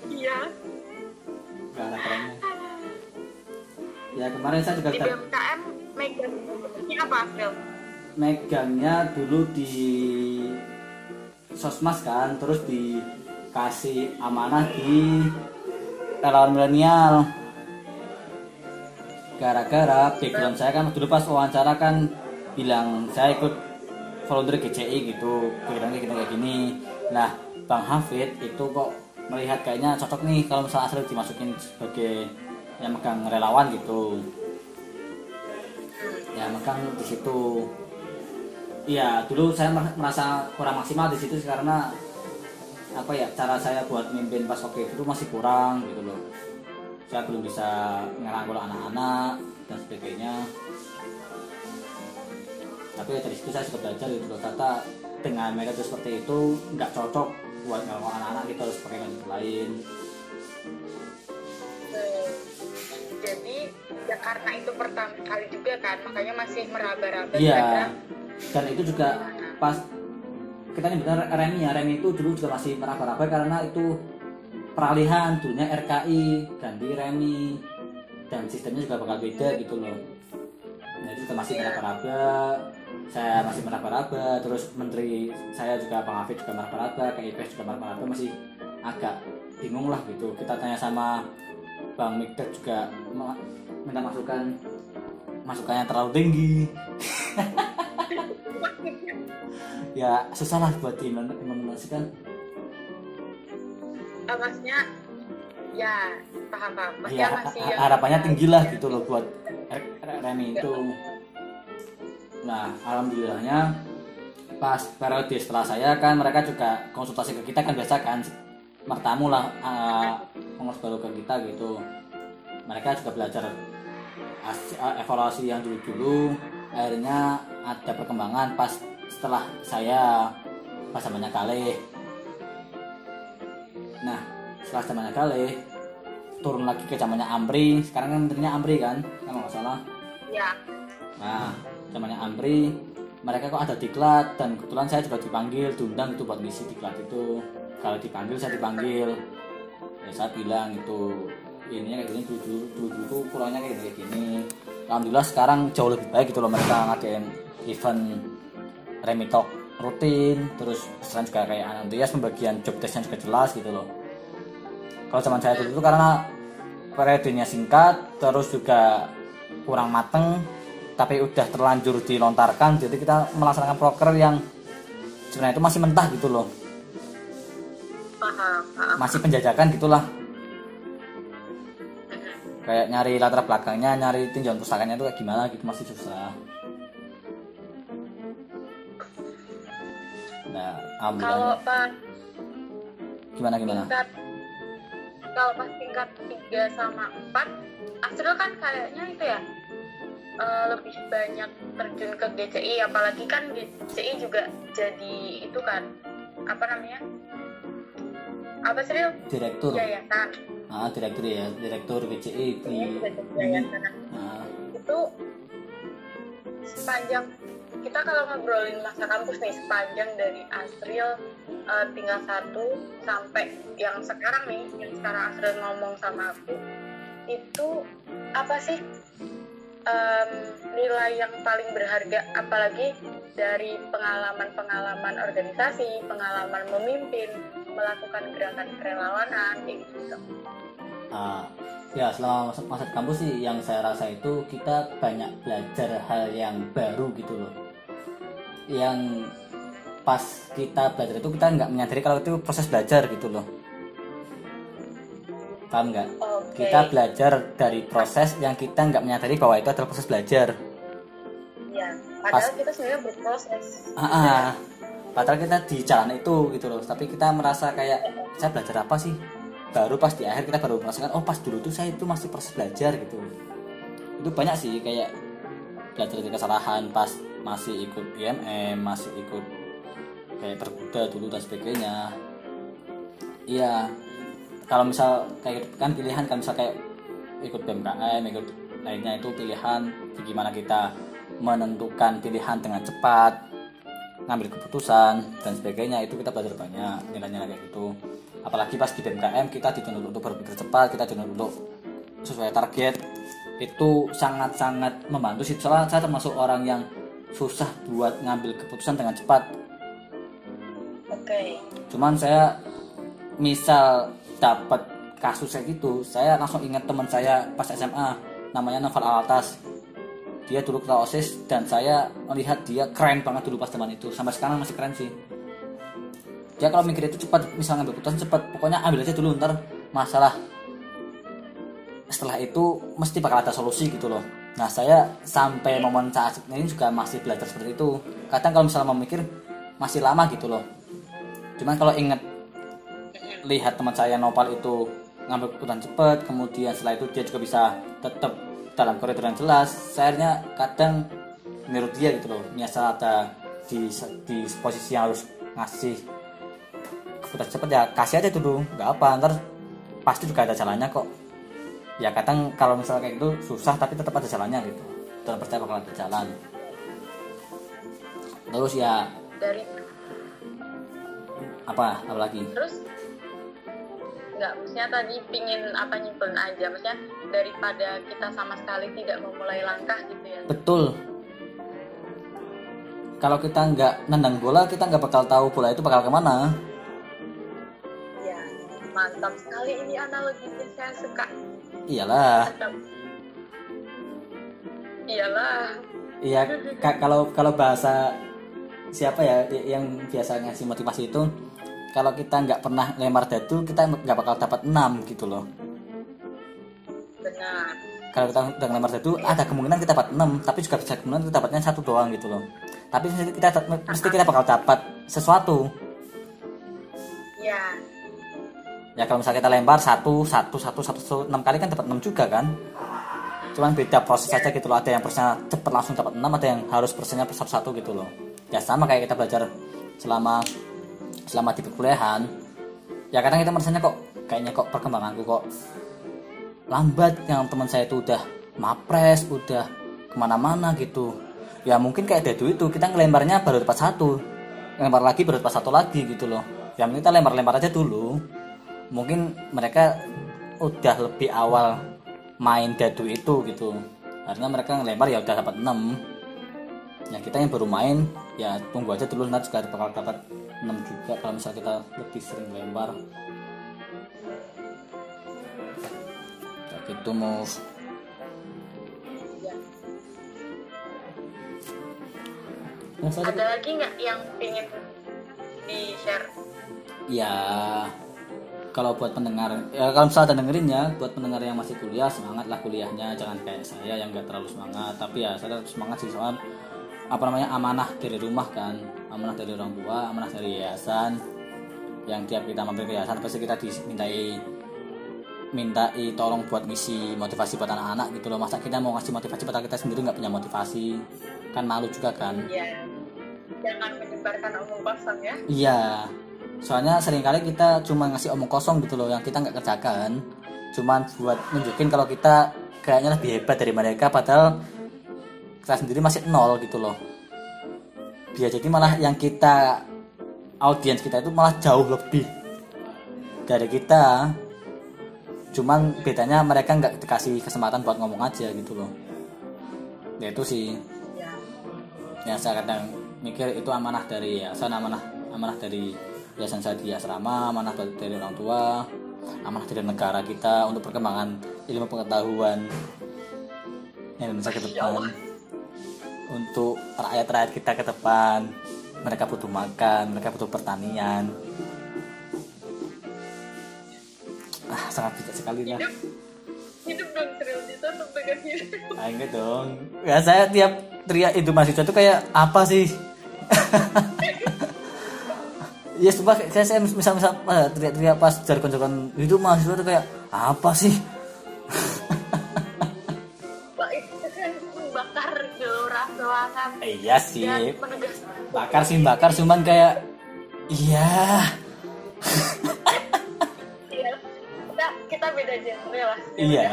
iya. Nggak ada kerennya. Ya kemarin saya juga di BMKM megang ini apa April megangnya dulu di sosmas kan terus dikasih amanah di relawan milenial gara-gara background saya kan dulu pas wawancara kan bilang saya ikut volunteer GCI gitu backgroundnya gitu kayak gini. Nah Bang Hafid itu kok melihat kayaknya cocok nih kalau misalnya asli dimasukin sebagai yang megang relawan gitu. Ya megang di situ. Iya, dulu saya mer- merasa kurang maksimal di situ karena apa ya cara saya buat mimpin pas waktu itu masih kurang gitu loh. Saya belum bisa ngerangkul anak-anak dan sebagainya. Tapi dari situ saya sudah belajar gitu loh. Ternyata dengan metode seperti itu nggak cocok buat ngerangkul anak-anak kita harus pakai metode lain. Eh, jadi ya karena itu pertama kali juga kan makanya masih meraba-raba Iya. Dan itu juga pas kita nyebutnya Remi ya, Remi itu dulu juga masih meraba-raba karena itu peralihan dulunya RKI ganti Remi dan sistemnya juga bakal beda gitu loh. Nah itu juga masih meraba-raba, saya masih meraba-raba, terus menteri saya juga Bang Afif juga meraba-raba, KIPS juga meraba-raba. Masih agak bingung lah gitu. Kita tanya sama Bang Mikdad juga minta masukan. Masukannya terlalu tinggi. Ya susah lah buat diimplementasikan Eh, maksudnya ya paham paham. Maksudnya ya masih yang- harapannya tinggi lah gitu loh buat Remi itu. Nah alhamdulillahnya pas periode setelah saya kan mereka juga konsultasi ke kita kan biasa kan mertamu lah uh, pengurus baru ke kita gitu. Mereka juga belajar uh, evaluasi yang dulu-dulu akhirnya ada perkembangan pas setelah saya pas zamannya kali nah setelah zamannya kali turun lagi ke zamannya Amri. Sekarang kan menterinya Amri kan kalau nggak salah. Ya. Nah, zamannya Amri, mereka kok ada diklat dan kebetulan saya juga dipanggil, diundang itu buat ngisi diklat itu. Kalau dipanggil saya dipanggil, ya saya bilang itu ini kayak gini dulu dulu dulu, dulu tuh kurangnya kayak gini, kayak gini. Alhamdulillah sekarang jauh lebih baik gitu loh mereka ngadain event remitok rutin, terus sekarang juga kayak Andreas pembagian job desknya juga jelas gitu loh. Kalau zaman saya dulu itu karena periodenya singkat terus juga kurang mateng tapi udah terlanjur dilontarkan jadi kita melaksanakan proker yang sebenarnya itu masih mentah gitu loh. Masih penjajakan gitulah. Kayak nyari latar belakangnya nyari tinjauan pustakanya itu kayak gimana gitu masih susah nah kalau alhamdulillah pas gimana gimana? tingkat kalau pas tingkat 3 sama 4 Astral kan kayaknya itu ya eh, lebih banyak terjun ke GCI apalagi kan GCI juga jadi itu kan apa namanya? Apa sih direktur. Yayasan ah direktur ya direktur BCI di yayasan nah, itu sepanjang kita kalau ngobrolin masa kampus nih sepanjang dari Asril eh, tinggal satu sampai yang sekarang nih yang sekarang Asril ngomong sama aku itu apa sih em, nilai yang paling berharga? Apalagi dari pengalaman-pengalaman organisasi pengalaman memimpin melakukan gerakan kerelawanan gitu. Ah, ya selama masa, masa kampus sih yang saya rasa itu kita banyak belajar hal yang baru gitu loh yang pas kita belajar itu kita nggak menyadari kalau itu proses belajar gitu loh. Paham nggak? Oke. Kita belajar dari proses yang kita nggak menyadari bahwa itu adalah proses belajar. Ya padahal kita sebenarnya berproses. Ah, ah. padahal kita di jalan itu gitu loh. Tapi kita merasa kayak saya belajar apa sih? Baru pas di akhir kita baru merasakan oh pas dulu tuh saya itu masih proses belajar gitu. Itu banyak sih kayak belajar dari kesalahan pas masih ikut IMM masih ikut kayak terkuda dulu dan sebagainya. Iya kalau misal kayak gitu kan pilihan kan misal kayak ikut BMKM ikut lainnya itu pilihan gimana kita menentukan pilihan dengan cepat ngambil keputusan dan sebagainya. Itu kita belajar banyak nilainya kayak gitu. Apalagi pas di BMKM kita dituntut untuk berpikir cepat kita dituntut untuk sesuai target. Itu sangat-sangat membantu sih. Soalnya saya termasuk orang yang susah buat ngambil keputusan dengan cepat. Oke. Cuman saya misal dapat kasus kayak gitu saya langsung ingat teman saya pas SMA namanya Novel Alatas dia dulu ketua osis dan saya melihat dia keren banget dulu pas zaman itu. Sampai sekarang masih keren sih. Dia kalau mikir itu cepat misalnya ngambil keputusan cepat pokoknya ambil aja dulu ntar masalah. Setelah itu mesti bakal ada solusi gitu loh nah saya sampai momen saat ini juga masih belajar seperti itu. Kadang kalau misalnya mau mikir masih lama gitu loh. Cuman kalau inget lihat teman saya Nopal itu ngambil keputusan cepat kemudian setelah itu dia juga bisa tetap dalam koridor yang jelas. Saya akhirnya kadang menurut dia gitu loh misal ada di di posisi yang harus ngasih keputusan cepat ya kasih aja dulu nggak apa ntar pasti juga ada jalannya kok ya kadang kalau misalnya kayak gitu susah tapi tetap ada jalannya gitu. Dan percaya bakal ada jalan. Terus ya dari apa? Apa lagi? Terus nggak maksudnya tadi pingin apa nyimpen aja. Maksudnya daripada kita sama sekali tidak memulai langkah gitu ya. Betul. Kalau kita nggak nendang bola kita nggak bakal tahu bola itu bakal ke mana. Ya mantap sekali ini analoginya saya suka iyalah. Iyalah. Iya ka- kalau kalau bahasa siapa ya yang biasa ngasih motivasi itu kalau kita nggak pernah lempar dadu kita nggak bakal dapat 6 gitu loh. Benar. Kalau kita udah ngelempar dadu ada kemungkinan kita dapat 6 tapi juga bisa kemungkinan kita dapatnya satu doang gitu loh. Tapi mesti kita mesti kita bakal dapat sesuatu. Ya ya kalau misalnya kita lempar satu satu satu satu, enam kali kan dapat 6 juga kan? Cuman beda proses saja gitu loh. Ada yang persnya cepet langsung dapat 6 ada yang harus persennya per satu satu gitu loh. Ya sama kayak kita belajar selama selama di perkuliahan. Ya kadang kita merasanya kok kayaknya kok perkembanganku kok lambat. Yang teman saya itu udah mapres udah ke mana-mana gitu. Ya mungkin kayak dadu itu kita ngelemparnya baru dapat satu. Lempar lagi baru dapat satu lagi gitu loh. Yang kita lempar-lempar aja dulu mungkin mereka udah lebih awal main dadu itu gitu. Karena mereka ngelempar ya udah dapat 6 ya kita yang baru main ya tunggu aja dulu nanti juga bakal dapat 6 juga kalau misalnya kita lebih sering lempar. Kayak itu mau Iya. Nah, saya- Ada lagi nggak yang ingin di share? ya kalau buat pendengar ya kalau misalnya ada dengerin ya buat pendengar yang masih kuliah semangat lah kuliahnya. Jangan kayak saya yang nggak terlalu semangat. Tapi ya saya tetap semangat sih. Soal apa namanya amanah dari rumah kan. Amanah dari orang tua amanah dari yayasan yang tiap kita mampir ke yayasan. Pasti kita dimintai mintai tolong buat ngisi motivasi buat anak-anak gitu loh. Masa kita mau ngasih motivasi padahal kita sendiri nggak punya motivasi? Kan malu juga kan? Iya. Jangan menyebarkan omong kosong ya. Iya, soalnya sering kali kita cuma ngasih omong kosong gitu loh yang kita nggak kerjakan. Cuman buat nunjukin kalau kita kayaknya lebih hebat dari mereka padahal kita sendiri masih nol gitu loh. Biar jadi malah yang kita audiens kita itu malah jauh lebih dari kita. Cuman bedanya mereka nggak dikasih kesempatan buat ngomong aja gitu loh. Ya itu sih yang saya kadang mikir itu amanah dari yayasan amanah amanah dari yayasan saya di asrama amanah dari, orang tua amanah dari negara kita untuk perkembangan ilmu pengetahuan. Indonesia ke depan. Untuk rakyat-rakyat kita ke depan mereka butuh makan mereka butuh pertanian. Ah sangat bijak sekali lah. Hidup, dong dengan hidup. Ah, enggak dong. Ya saya tiap teriak itu mahasiswa itu kayak apa sih? ya coba saya, saya misal misal eh, teriak-teriak pas jargon-jargon itu mahasiswa itu kayak apa sih? Kan membakar gelora semangat Eh, iya sih. Bakar sih bakar cuman kayak iya. Iya. kita kita beda genre lah Iya.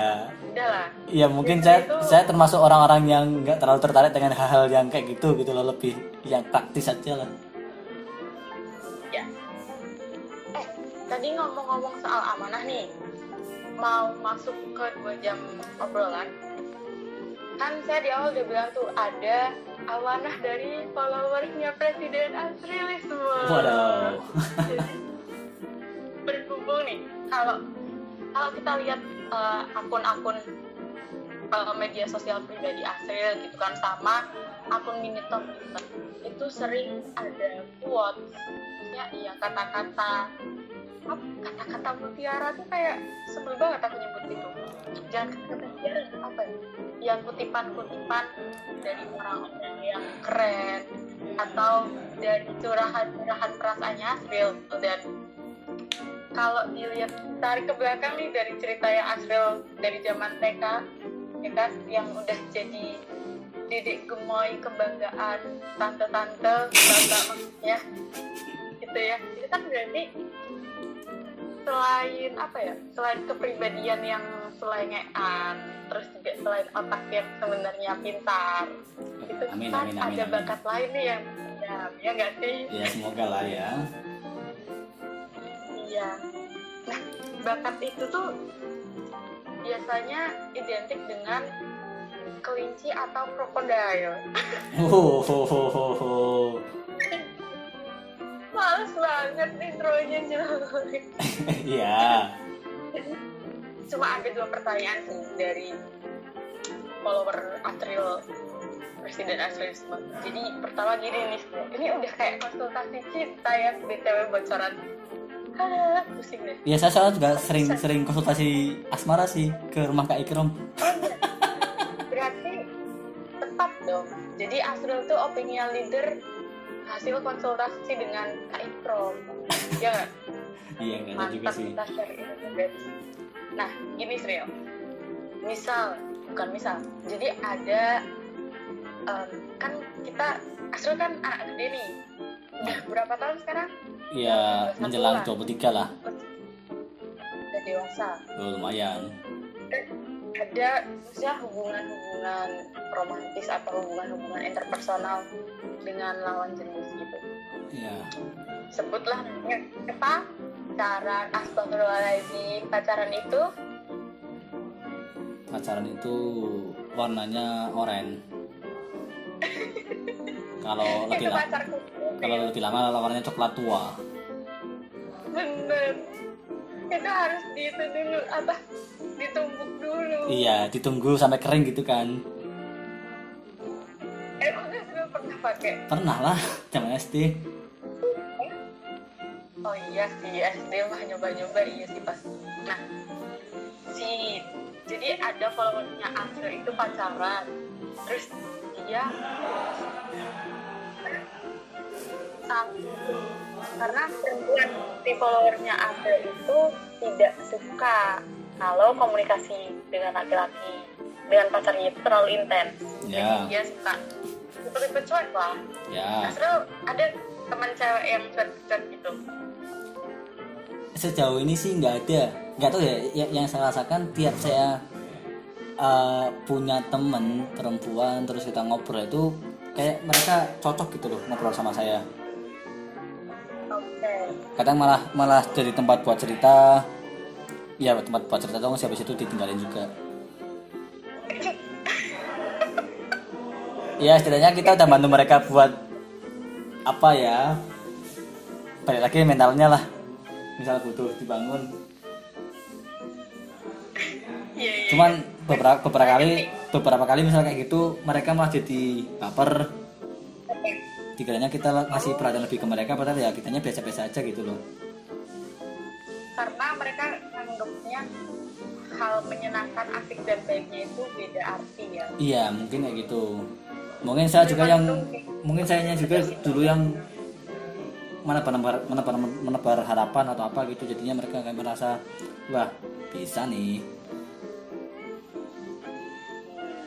udah lah Iya mungkin saya Itu- saya termasuk orang-orang yang nggak terlalu tertarik dengan hal-hal yang kayak gitu gitu loh lebih yang praktis aja lah. Tadi ngomong-ngomong soal amanah nih mau masuk ke dua jam obrolan kan saya di awal udah bilang tuh ada amanah dari followersnya Presiden Asrilis semua Waduh. Berhubung nih kalau kalau kita lihat eh, akun-akun eh, media sosial pribadi Asril gitu kan sama akun Minitop gitu, itu sering ada quotes maksudnya iya kata-kata kata-kata mutiara tuh kayak sebel banget aku nyebut itu. Jangan kata-kata mutiara apa ya? Yang kutipan-kutipan dari orang-orang yang keren atau dari curahan-curahan perasaannya Asril dan kalau dilihat tarik ke belakang nih dari cerita yang Asril dari zaman TK ya kan? Yang udah jadi didik gemoy kebanggaan tante-tante bapak maksudnya gitu ya. Itu kan berarti selain apa ya selain kepribadian yang selengean terus juga selain otak yang sebenarnya pintar itu Amin, kan amin, amin, ada amin. bakat lain nih yang ya ya nggak sih Ya semoga lah ya. Iya. Nah, bakat itu tuh biasanya identik dengan kelinci atau krokodil. Oh, ho, ho, ho, ho. Males banget intronya jelek. Iya. Cuma ada dua pertanyaan sih dari follower Asril Presiden Asril semua. Jadi pertama gini nih, ini udah kayak konsultasi cinta ya BTW bocoran. Ah, pusing deh. Ya saya soalnya juga sering-sering konsultasi asmara sih ke rumah Kak Ikrom. berarti tepat dong jadi Asrul tuh opinion leader hasil konsultasi dengan Kak Ikrom ya nggak? Iya enggak ada juga mantap sih. kita share nah gini Sril. Misal bukan misal. Jadi ada em, kan kita Asrul kan anak gede nih. Udah berapa tahun sekarang? Iya menjelang 23 lah. udah dewasa. Oh, lumayan. Ada misalnya hubungan-hubungan romantis atau hubungan-hubungan interpersonal dengan lawan jenis gitu Iya. sebutlah apa pacaran astagfirullahaladzim pacaran itu Pacaran itu warnanya oranye. Kalau lebih lama, kalau lebih lama warnanya coklat tua. bener itu harus itu dulu apa ditumbuk dulu. Iya ditunggu sampai kering gitu kan. Eh udah sudah pernah pakai? Pernah lah zaman SD oh iya sih SD mah nyoba-nyoba iya sih pasti nah si jadi ada followernya Asri itu pacaran. Terus dia karena perempuan si followernya Asri itu tidak suka kalau komunikasi dengan laki-laki dengan pacarnya itu terlalu intens. Ya. jadi dia suka tipe-tipe cuek lah. Ya. Asrul ada teman cewek yang cuek-cuek gitu. Sejauh ini sih nggak ada. Nggak tahu ya ya- yang saya rasakan tiap saya uh, punya temen perempuan terus kita ngobrol itu kayak mereka cocok gitu loh ngobrol sama saya kadang malah malah jadi tempat buat cerita. Ya tempat buat cerita dong habis itu ditinggalin juga. Ya setidaknya kita udah bantu mereka buat apa ya balik lagi mentalnya lah. Misal butuh dibangun. Iya iya. Cuman beberapa beberapa kali beberapa kali misal kayak gitu mereka malah jadi baper. Dikiranya kita ngasih perhatian lebih ke mereka padahal ya kitanya biasa-biasa aja gitu loh. Karena mereka anggapnya hal menyenangkan asik dan baiknya itu beda arti ya. Iya mungkin kayak gitu. Mungkin saya juga yang mungkin sayanya juga dulu yang menebar menebar menebar, menebar harapan atau apa gitu. Jadinya mereka kayak merasa wah bisa nih.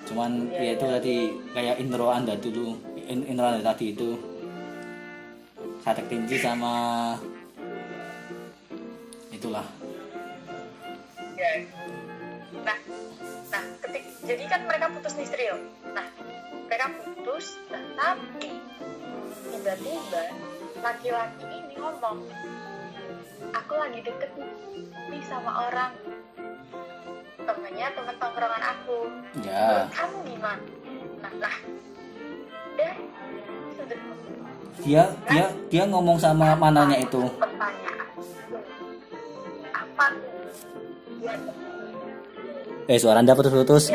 Cuman ya itu tadi kayak intro anda dulu in- intro anda tadi itu. Satek tinji sama itulah. Ya. Nah nah ketik. Jadi kan mereka putus nih Sril nah mereka putus nah, tapi tiba-tiba laki-laki ini ngomong aku lagi deket nih sama orang. Temennya teman tongkrongan aku. Ya. Kamu gimana? Nah lah deh sudah dia dia dia ngomong sama mananya itu. Eh suara anda putus-putus.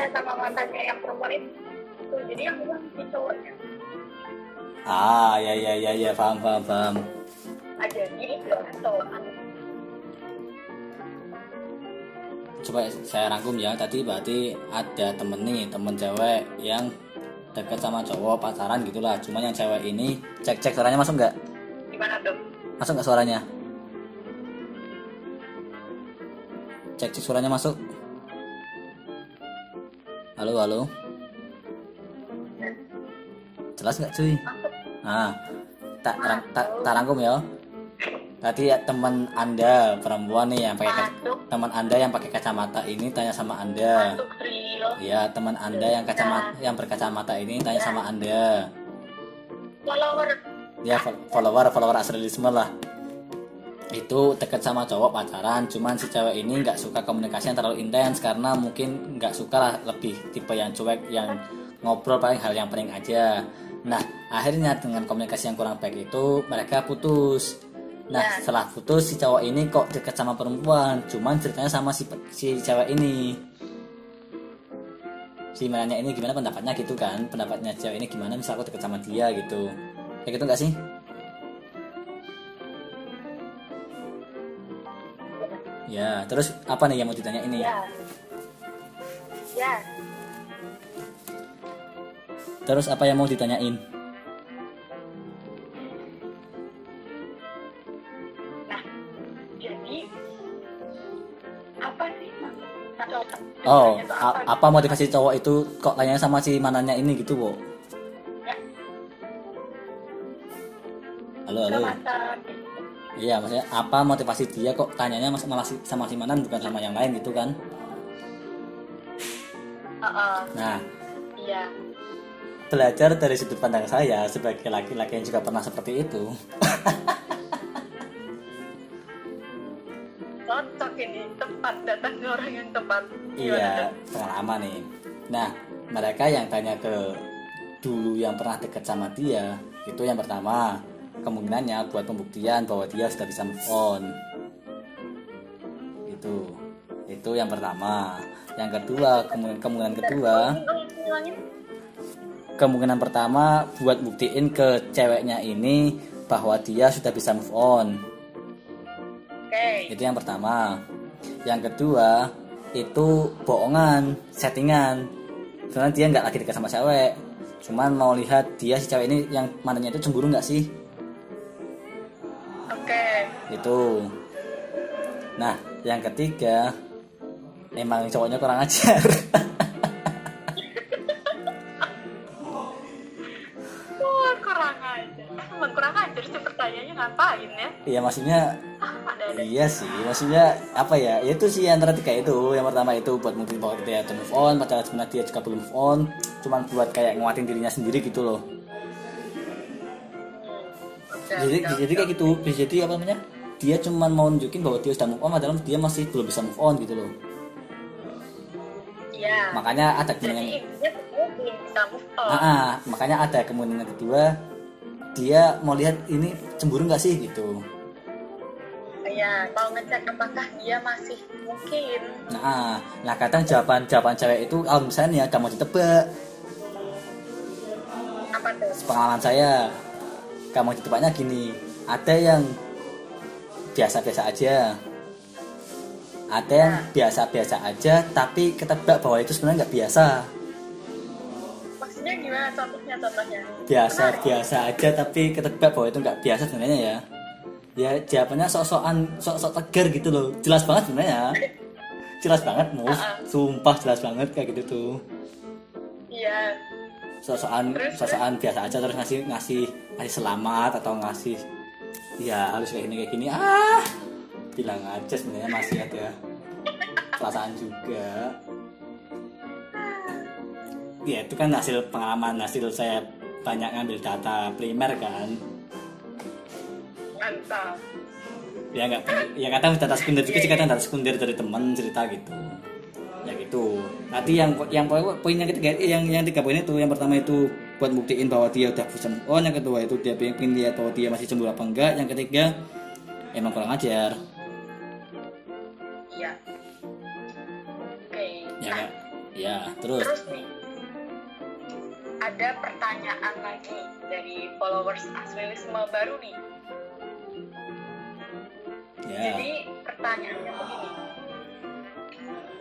Cowoknya. Ah ya ya ya ya paham paham paham. Ah, coba saya rangkum ya. Tadi berarti ada temen nih temen cewek yang deket sama cowok pacaran gitulah. Cuman yang cewek ini cek cek suaranya masuk nggak? Gimana tuh? Masuk nggak suaranya? Cek cek suaranya masuk. Halo halo. Jelas nggak cuy? Ah tak rang- tak tak rangkum ya. Tadi ya teman anda perempuan nih yang pakai teman anda yang pakai kacamata ini tanya sama anda. Masuk ya teman anda yang kacamata yang berkacamata ini tanya sama anda. Follower. Ya fol- follower follower asrelisme lah. Itu deket sama cowok pacaran cuman si cewek ini nggak suka komunikasi yang terlalu intens karena mungkin nggak suka lah lebih tipe yang cuek yang ngobrol paling hal yang penting aja. Nah akhirnya dengan komunikasi yang kurang baik itu mereka putus. Nah Ya. setelah putus si cowok ini kok deket sama perempuan cuman ceritanya sama si si cewek ini si mananya ini gimana pendapatnya gitu kan? Pendapatnya cewek ini gimana? Misal aku deket sama dia gitu. Kayak gitu nggak sih? Ya terus apa nih yang mau ditanya ini? Ya. Ya. Terus apa yang mau ditanyain oh apa motivasi cowok itu kok tanya sama si manannya ini gitu bu halo halo. Iya maksudnya apa motivasi dia kok tanyanya malah sama si manan bukan sama yang lain gitu kan? Heeh, nah iya. belajar dari sudut pandang saya sebagai laki-laki yang juga pernah seperti itu cocok ini tepat. Datang orang yang tepat. Iya, pengalaman nih. Nah, mereka yang tanya ke dulu yang pernah dekat sama dia, itu yang pertama, kemungkinannya buat pembuktian bahwa dia sudah bisa move on. itu itu yang pertama. Yang kedua kemungkinan, kemungkinan kedua kemungkinan pertama buat buktiin ke ceweknya ini bahwa dia sudah bisa move on Oke. itu yang pertama yang kedua itu bohongan settingan karena dia nggak lagi dekat sama cewek cuman mau lihat dia si cewek ini yang mananya itu cemburu nggak sih Oke. itu nah yang ketiga emang cowoknya kurang ajar Wah, kurang ajar. Emang kurang ajar sih pertanyaannya ngapain ya? Iya maksudnya Ah, ada-ada. iya sih maksudnya apa ya? Ya itu sih antara tiga itu. Yang pertama itu buat mungkin bahwa dia tuh move on padahal sebenarnya dia juga belum move on. Cuman buat kayak nguatin dirinya sendiri gitu loh. Oke, jadi oke, jadi kayak gitu. Bisa jadi apa namanya? Dia cuman mau nunjukin bahwa dia sudah move on padahal dia masih belum bisa move on gitu loh. Iya. makanya ada Jadi kemungkinan intinya kamu belum bisa move on. Ah, ah, makanya ada kemungkinan kedua dia mau lihat ini cemburu nggak sih gitu. Iya, mau ngecek apakah dia masih mungkin. nah nah kadang jawaban jawaban cewek itu kalau misalnya gak mau ditebak. Apa tuh? pengalaman saya gak mau ditebaknya gini ada yang biasa-biasa aja. Ada yang biasa-biasa aja tapi ketebak bahwa itu sebenarnya nggak biasa Maksudnya gimana contohnya? Contohnya? biasa-biasa aja tapi ketebak bahwa itu nggak biasa sebenarnya ya. Ya jawabannya sok-sokan sok-sok tegar gitu loh. Jelas banget sebenarnya. Jelas banget mau sumpah jelas banget kayak gitu tuh. Iya. sosokan Terus, sosokan biasa aja terus ngasih ngasih ngasih selamat atau ngasih ya harus kayak gini kayak gini. Ah! Bilang aja sebenarnya masih ada perasaan juga ya itu kan hasil pengalaman hasil saya banyak ngambil data primer kan. Mantap. ya nggak ya kadang data sekunder juga sih kadang data sekunder dari teman cerita gitu. Ya gitu. Nanti yang yang poin yang ketiga yang yang tiga poin itu yang pertama itu buat buktiin bahwa dia udah bisa move on yang kedua itu dia pengen lihat bahwa dia masih cemburu apa enggak. Yang ketiga emang kurang ajar. Iya. Oke. ya Nah, ya terus? Terus nih. Ada pertanyaan lagi dari followers Asrilisme baru nih. ya Jadi pertanyaannya begini.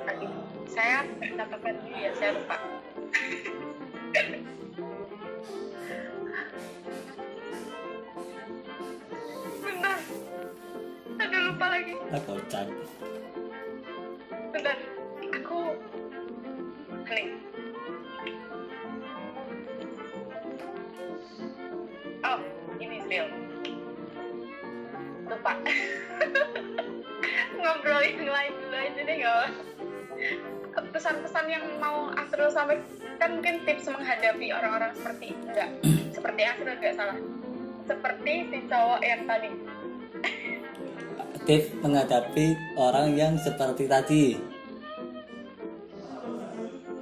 Aduh, saya katakan dulu ya, saya lupa. Bentar. Aduh, lupa lagi. lah kocak Bentar. Aku... Nih. Lupa. Ngobrol yang lain dulu aja deh nggak? Pesan-pesan yang mau Asrul sampaikan mungkin tips menghadapi orang-orang seperti enggak seperti Asrul enggak salah. Seperti si cowok yang tadi. Tips menghadapi orang yang seperti tadi.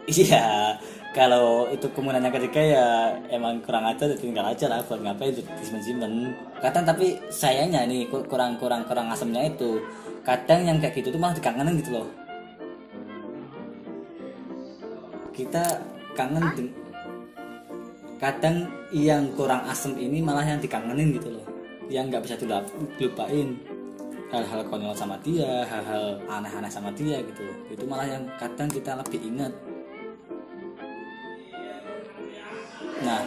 Iya kalau itu kemudian yang ketiga ya emang kurang aja jadi tinggal aja lah buat ngapain itu disimpan kadang tapi sayangnya nih ku- kurang kurang kurang asamnya itu kadang yang kayak gitu tuh malah dikangenin gitu loh. Kita kangen deng- kadang yang kurang asem ini malah yang dikangenin gitu loh. Yang nggak bisa dilupain. Hal-hal konyol sama dia hal-hal aneh-aneh sama dia gitu. Itu malah yang kadang kita lebih ingat nah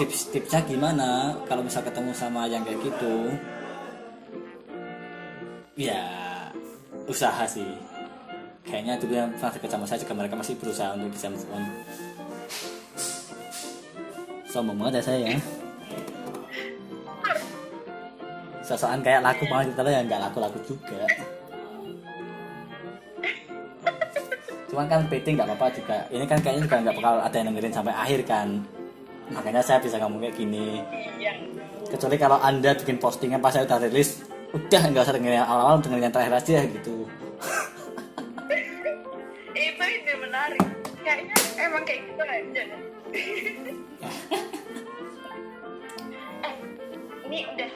tips-tipsnya gimana kalau misal ketemu sama yang kayak gitu? Ya usaha sih. Kayaknya dulu yang pernah dekat sama saya juga mereka masih berusaha untuk bisa move on sombong banget ya saya ya. Sosokan kayak laku banget kita ya nggak laku-laku juga cuman kan PT nggak apa-apa juga. Ini kan kayaknya juga nggak bakal ada yang dengerin sampai akhir kan. Makanya saya bisa ngomong kayak gini. Kecuali kalau anda bikin postingan pas saya udah rilis udah nggak usah dengerin yang awal-awal dengerin yang terakhir aja gitu. Itu ide menarik. Kayaknya emang kayak gitu aja eh ini udah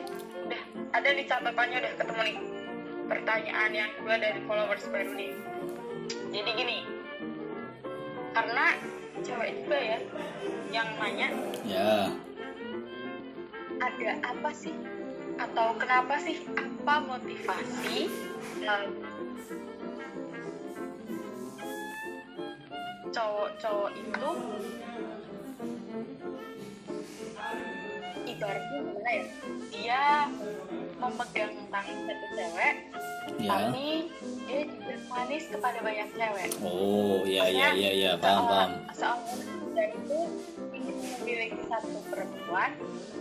udah. Ada di catatannya udah ketemu nih. Pertanyaan yang kedua dari followers baru nih jadi gini karena cewek juga ya yang nanya ya. Ada apa sih? Atau kenapa sih? Apa motivasi? Um, cowok-cowok itu ibaratnya gimana ya? Dia memegang tangan satu cewek ya tapi dia juga manis kepada banyak cewek. Oh ya ya ya ya paham paham. seorang wanita itu ingin memiliki satu perempuan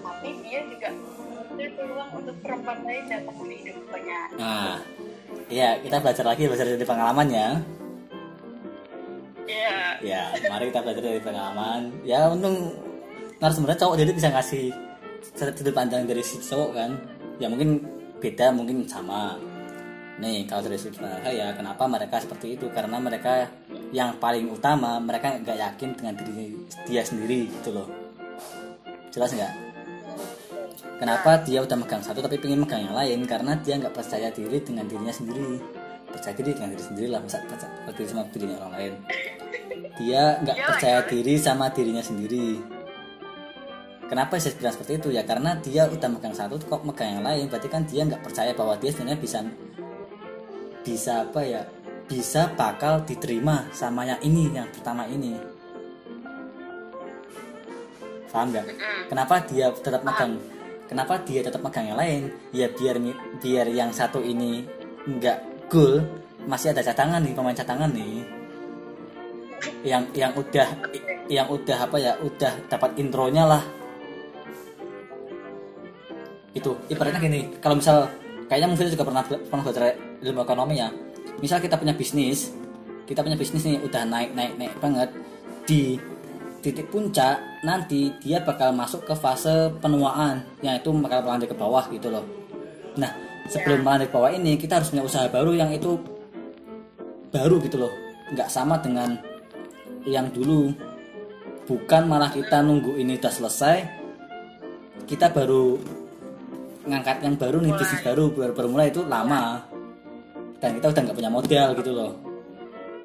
tapi dia juga mengambil peluang untuk perempuan lain datang ke hidupnya. Nah ya kita belajar lagi belajar dari pengalaman ya. Ya ya mari kita belajar dari pengalaman. Ya untung narasumbernya cowok jadi bisa ngasih sudut pandang dari si cowok kan ya mungkin beda mungkin sama. Nih kalau dari sudut pandang saya kenapa mereka seperti itu? Karena mereka yang paling utama mereka nggak yakin dengan diri dia sendiri gitu loh. Jelas nggak? Kenapa dia udah megang satu tapi pengen megang yang lain? Karena dia nggak percaya diri dengan dirinya sendiri. Percaya diri dengan diri sendiri lah masa percaya diri sama dirinya orang lain. Dia nggak Iyalah, percaya iyalah. diri sama dirinya sendiri kenapa saya bilang seperti itu? Ya karena dia udah megang satu kok megang yang lain? Berarti kan dia nggak percaya bahwa dia sebenarnya bisa bisa apa ya? Bisa bakal diterima sama yang ini yang pertama ini. Paham nggak? Kenapa dia tetap megang? Kenapa dia tetap megang yang lain? Ya biar biar yang satu ini nggak goal masih ada cadangan nih pemain cadangan nih. Yang yang udah yang udah apa ya? Udah dapat intronya lah itu ibaratnya gini kalau misal kayaknya mungkin juga pernah pernah belajar ilmu ekonomi ya. Misal kita punya bisnis kita punya bisnis nih udah naik naik naik banget di titik puncak nanti dia bakal masuk ke fase penuaan yang itu bakal melandai ke bawah gitu loh. Nah sebelum melandai ke bawah ini kita harus punya usaha baru yang itu baru gitu loh. Nggak sama dengan yang dulu. Bukan malah kita nunggu ini udah selesai kita baru ngangkat yang baru nih bisnis baru baru, baru mulai itu lama. Dan kita udah nggak punya modal gitu loh.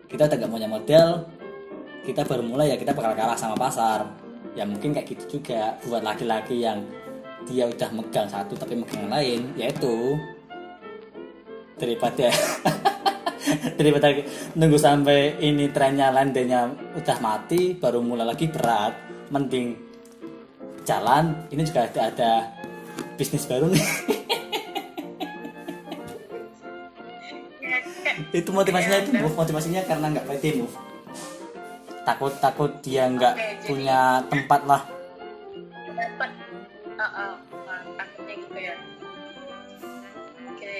Kita udah nggak punya modal kita baru mulai ya kita bakal kalah sama pasar. Ya mungkin kayak gitu juga buat laki-laki yang dia udah megang satu tapi megang yang lain yaitu daripada daripada nunggu sampai ini trennya landainya udah mati baru mulai lagi berat mending jalan. Ini juga ada ada bisnis baru nih. Itu motivasinya itu Move. motivasinya karena nggak pede move takut takut dia nggak jadi- punya tempat lah. Dapat uh, takutnya gitu ya. Oke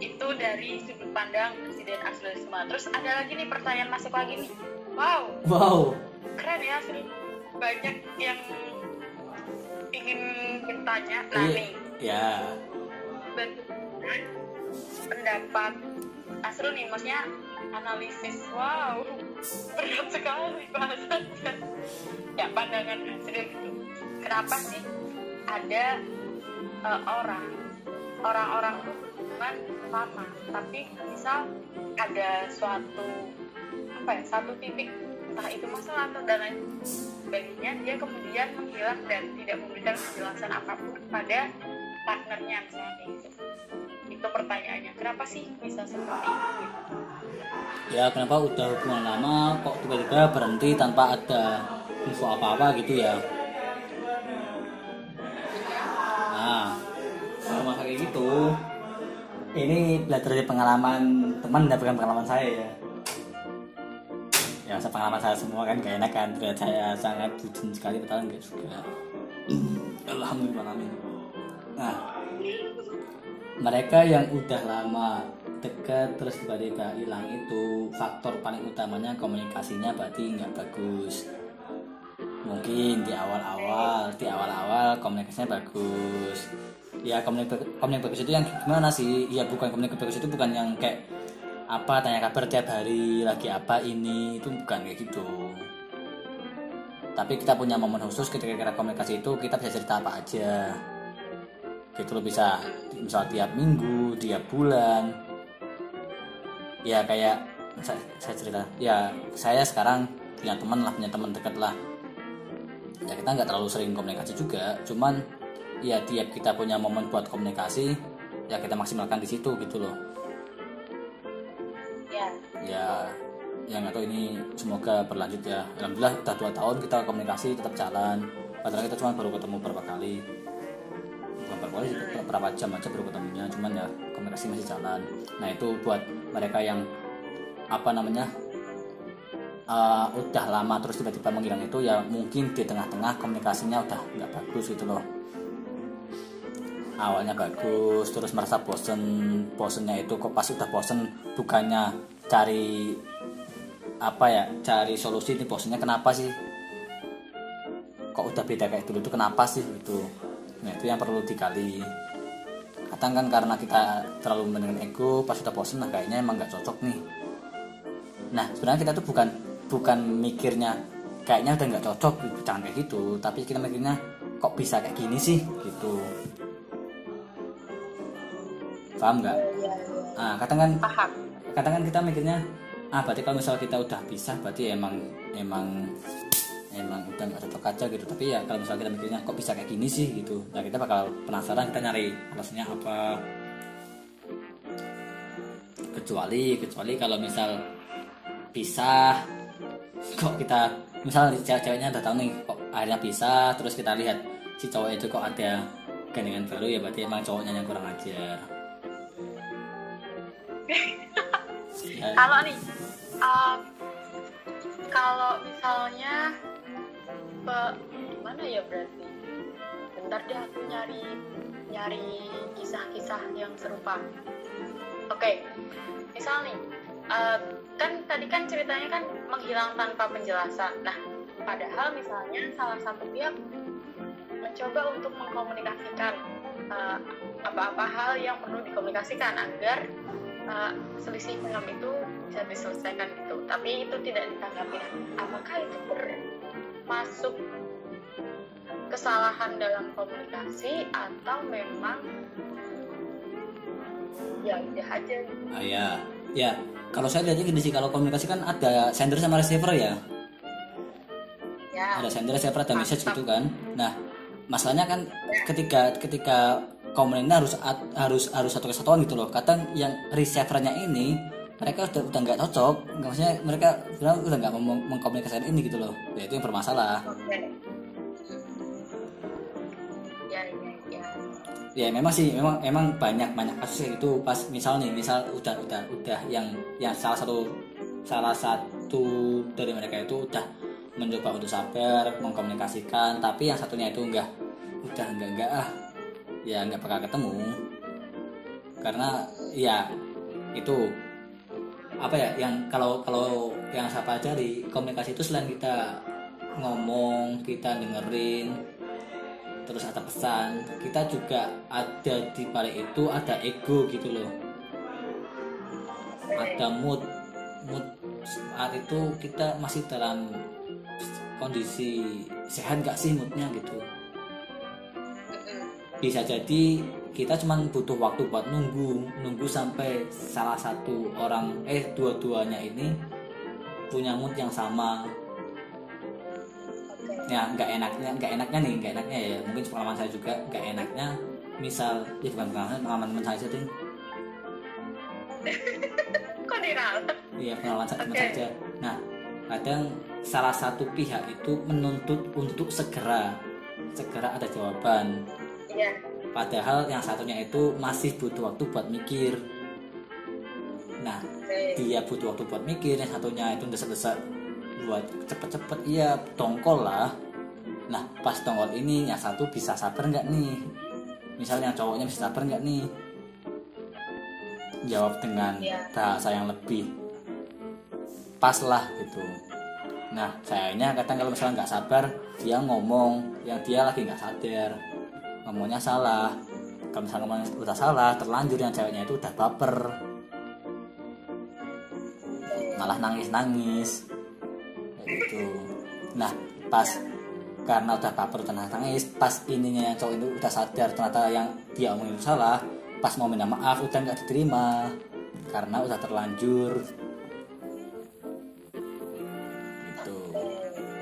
itu dari sudut pandang presiden Aslisma terus ada lagi nih pertanyaan masuk lagi nih. Wow. Wow. Keren ya Asri banyak yang ingin bertanya nah Iya. nih. ya bentuknya pendapat Asrul nih maksudnya analisis. Wow berat sekali bahasanya. Ya pandangan Asrul gitu. Kenapa sih ada eh, orang orang-orang tuh berhubungan lama tapi misal ada suatu apa ya satu titik entah itu masalah atau dan lain sebagainya dia kemudian menghilang dan tidak memberikan penjelasan apa pun kepada partnernya misalnya gitu. Itu pertanyaannya kenapa sih bisa seperti itu? Gitu? ya kenapa udah hubungan lama kok tiba-tiba berhenti tanpa ada info apa-apa gitu ya? Nah sama kayak gitu ini belajar dari pengalaman teman dan bukan pengalaman saya ya ya pengalaman saya semua kan gak enak kan terlihat saya sangat bucin sekali padahal enggak juga. Alhamdulillah nah mereka yang udah lama dekat terus tiba-tiba hilang itu faktor paling utamanya komunikasinya berarti nggak bagus. Mungkin di awal-awal di awal-awal komunikasinya bagus. Ya komunikasi komunikasi itu yang gimana sih? Ya bukan komunikasi bagus itu bukan yang kayak apa tanya kabar tiap hari lagi apa ini? Itu bukan kayak gitu. Tapi kita punya momen khusus ketika kita komunikasi itu kita bisa cerita apa aja. Gitu loh bisa misal tiap minggu tiap bulan. Ya kayak saya, saya cerita ya saya sekarang punya teman lah punya teman dekat lah. Ya kita nggak terlalu sering komunikasi juga cuman ya tiap kita punya momen buat komunikasi ya kita maksimalkan di situ gitu loh ya. Ya ya tahu ini semoga berlanjut ya. Alhamdulillah udah dua tahun kita komunikasi tetap jalan. Padahal kita cuma baru ketemu beberapa kali. Bukan beberapa kali sih, beberapa jam aja baru ketemunya. Cuman ya komunikasi masih jalan. Nah itu buat mereka yang apa namanya uh, udah lama terus tiba-tiba menghilang itu ya mungkin di tengah-tengah komunikasinya udah nggak bagus gitu loh awalnya bagus terus merasa bosen. Bosennya itu kok pas udah bosen bukannya cari apa ya cari solusi ini bosennya kenapa sih? Kok udah beda kayak dulu itu kenapa sih itu nah itu yang perlu digali. Kadang kan karena kita terlalu mendengan ego pas udah bosen nah kayaknya emang nggak cocok nih. Nah sebenarnya kita tuh bukan bukan mikirnya kayaknya udah nggak cocok jangan kayak gitu. Tapi kita mikirnya kok bisa kayak gini sih? Gitu paham nggak? Ya, ya. ah kadang kan paham. kadang kan kita mikirnya ah berarti kalau misal kita udah pisah berarti emang emang emang udah nggak cocok aja gitu. Tapi ya kalau misal kita mikirnya kok bisa kayak gini sih? gitu. Nah kita bakal penasaran kita nyari alasannya apa. Kecuali kecuali kalau misal pisah kok kita misal cewek-ceweknya udah tahu nih kok akhirnya pisah terus kita lihat si cowok itu kok ada gandengan baru ya berarti emang cowoknya yang kurang ajar kalau nih um, kalau misalnya pe- gimana ya berarti? Bentar deh aku nyari nyari kisah-kisah yang serupa. Oke misal nih uh, kan tadi kan ceritanya kan menghilang tanpa penjelasan. Nah padahal misalnya salah satu pihak mencoba untuk mengkomunikasikan uh, apa-apa hal yang perlu dikomunikasikan agar uh, selisih paham itu bisa diselesaikan gitu tapi itu tidak ditanggapi apakah itu termasuk kesalahan dalam komunikasi atau memang ya udah aja gitu. Ah, ya, ya. Kalau saya lihatnya gini sih, kalau komunikasi kan ada sender sama receiver ya. ya Ada sender, receiver, ada message gitu kan. Nah, masalahnya kan ketika ketika komen ini harus harus harus satu kesatuan gitu loh. Kadang yang receivernya ini mereka udah udah nggak cocok, nggak maksudnya mereka udah nggak mau meng- mengkomunikasikan ini gitu loh. Ya itu yang bermasalah. ya ya ya ya memang sih memang emang banyak banyak kasus gitu pas misal nih misal udah udah udah yang yang salah satu salah satu dari mereka itu udah mencoba untuk sabar mengkomunikasikan tapi yang satunya itu enggak udah enggak enggak ah ya enggak bakal ketemu. Karena ya itu apa ya yang kalau kalau yang saya pelajari komunikasi itu selain kita ngomong kita dengerin terus ada pesan kita juga ada di balik itu ada ego gitu loh. Ada mood mood saat itu kita masih dalam kondisi sehat gak sih moodnya gitu bisa jadi kita cuma butuh waktu buat nunggu nunggu sampai salah satu orang eh dua-duanya ini punya mood yang sama. Ya nggak enaknya nggak enaknya nih nggak enaknya ya. Mungkin pengalaman saya juga nggak enaknya. Misal ya bukan pengalaman pengalaman teman saya diralat iya pengalaman saya teman Oke. saja. Nah kadang salah satu pihak itu menuntut untuk segera segera ada jawaban iya. Padahal yang satunya itu masih butuh waktu buat mikir. Nah dia butuh waktu buat mikir yang satunya itu desek-desek buat cepet-cepet iya tongkol lah. Nah pas tongkol ini yang satu bisa sabar nggak nih? Misalnya cowoknya bisa sabar nggak nih? Jawab dengan Iya. bahasa yang lebih pas lah gitu. Nah sayangnya kadang kalau misalnya nggak sabar dia ngomong yang dia lagi nggak sadar ngomongnya salah. Kalau misalnya ngomongnya udah salah terlanjur yang ceweknya itu udah baper. Malah nangis-nangis. Kayak gitu. Nah pas karena udah baper dan nangis pas ininya yang cowok itu udah sadar ternyata yang dia omongin itu salah pas mau minta maaf udah nggak diterima. Karena udah terlanjur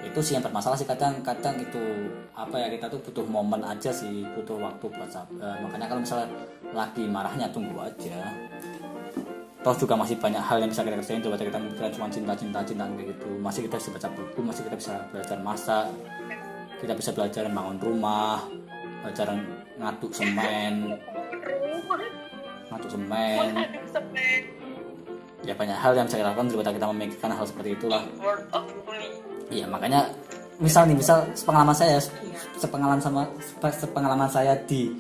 itu sih yang bermasalah sih kadang-kadang itu apa ya kita tuh butuh momen aja sih butuh waktu buat sabar makanya kalau misalnya lagi marahnya tunggu aja. Toh juga masih banyak hal yang bisa kita kerjain coba kita kita cuma cinta cinta cinta kayak gitu. Masih kita bisa baca buku masih kita bisa belajar masak. Kita bisa belajar bangun rumah belajar ngaduk semen. Ngaduk semen. Ya banyak hal yang bisa kita lakukan daripada kita memikirkan hal seperti itulah. Iya makanya misal nih misal sepengalaman saya sepengalaman sama sepengalaman saya di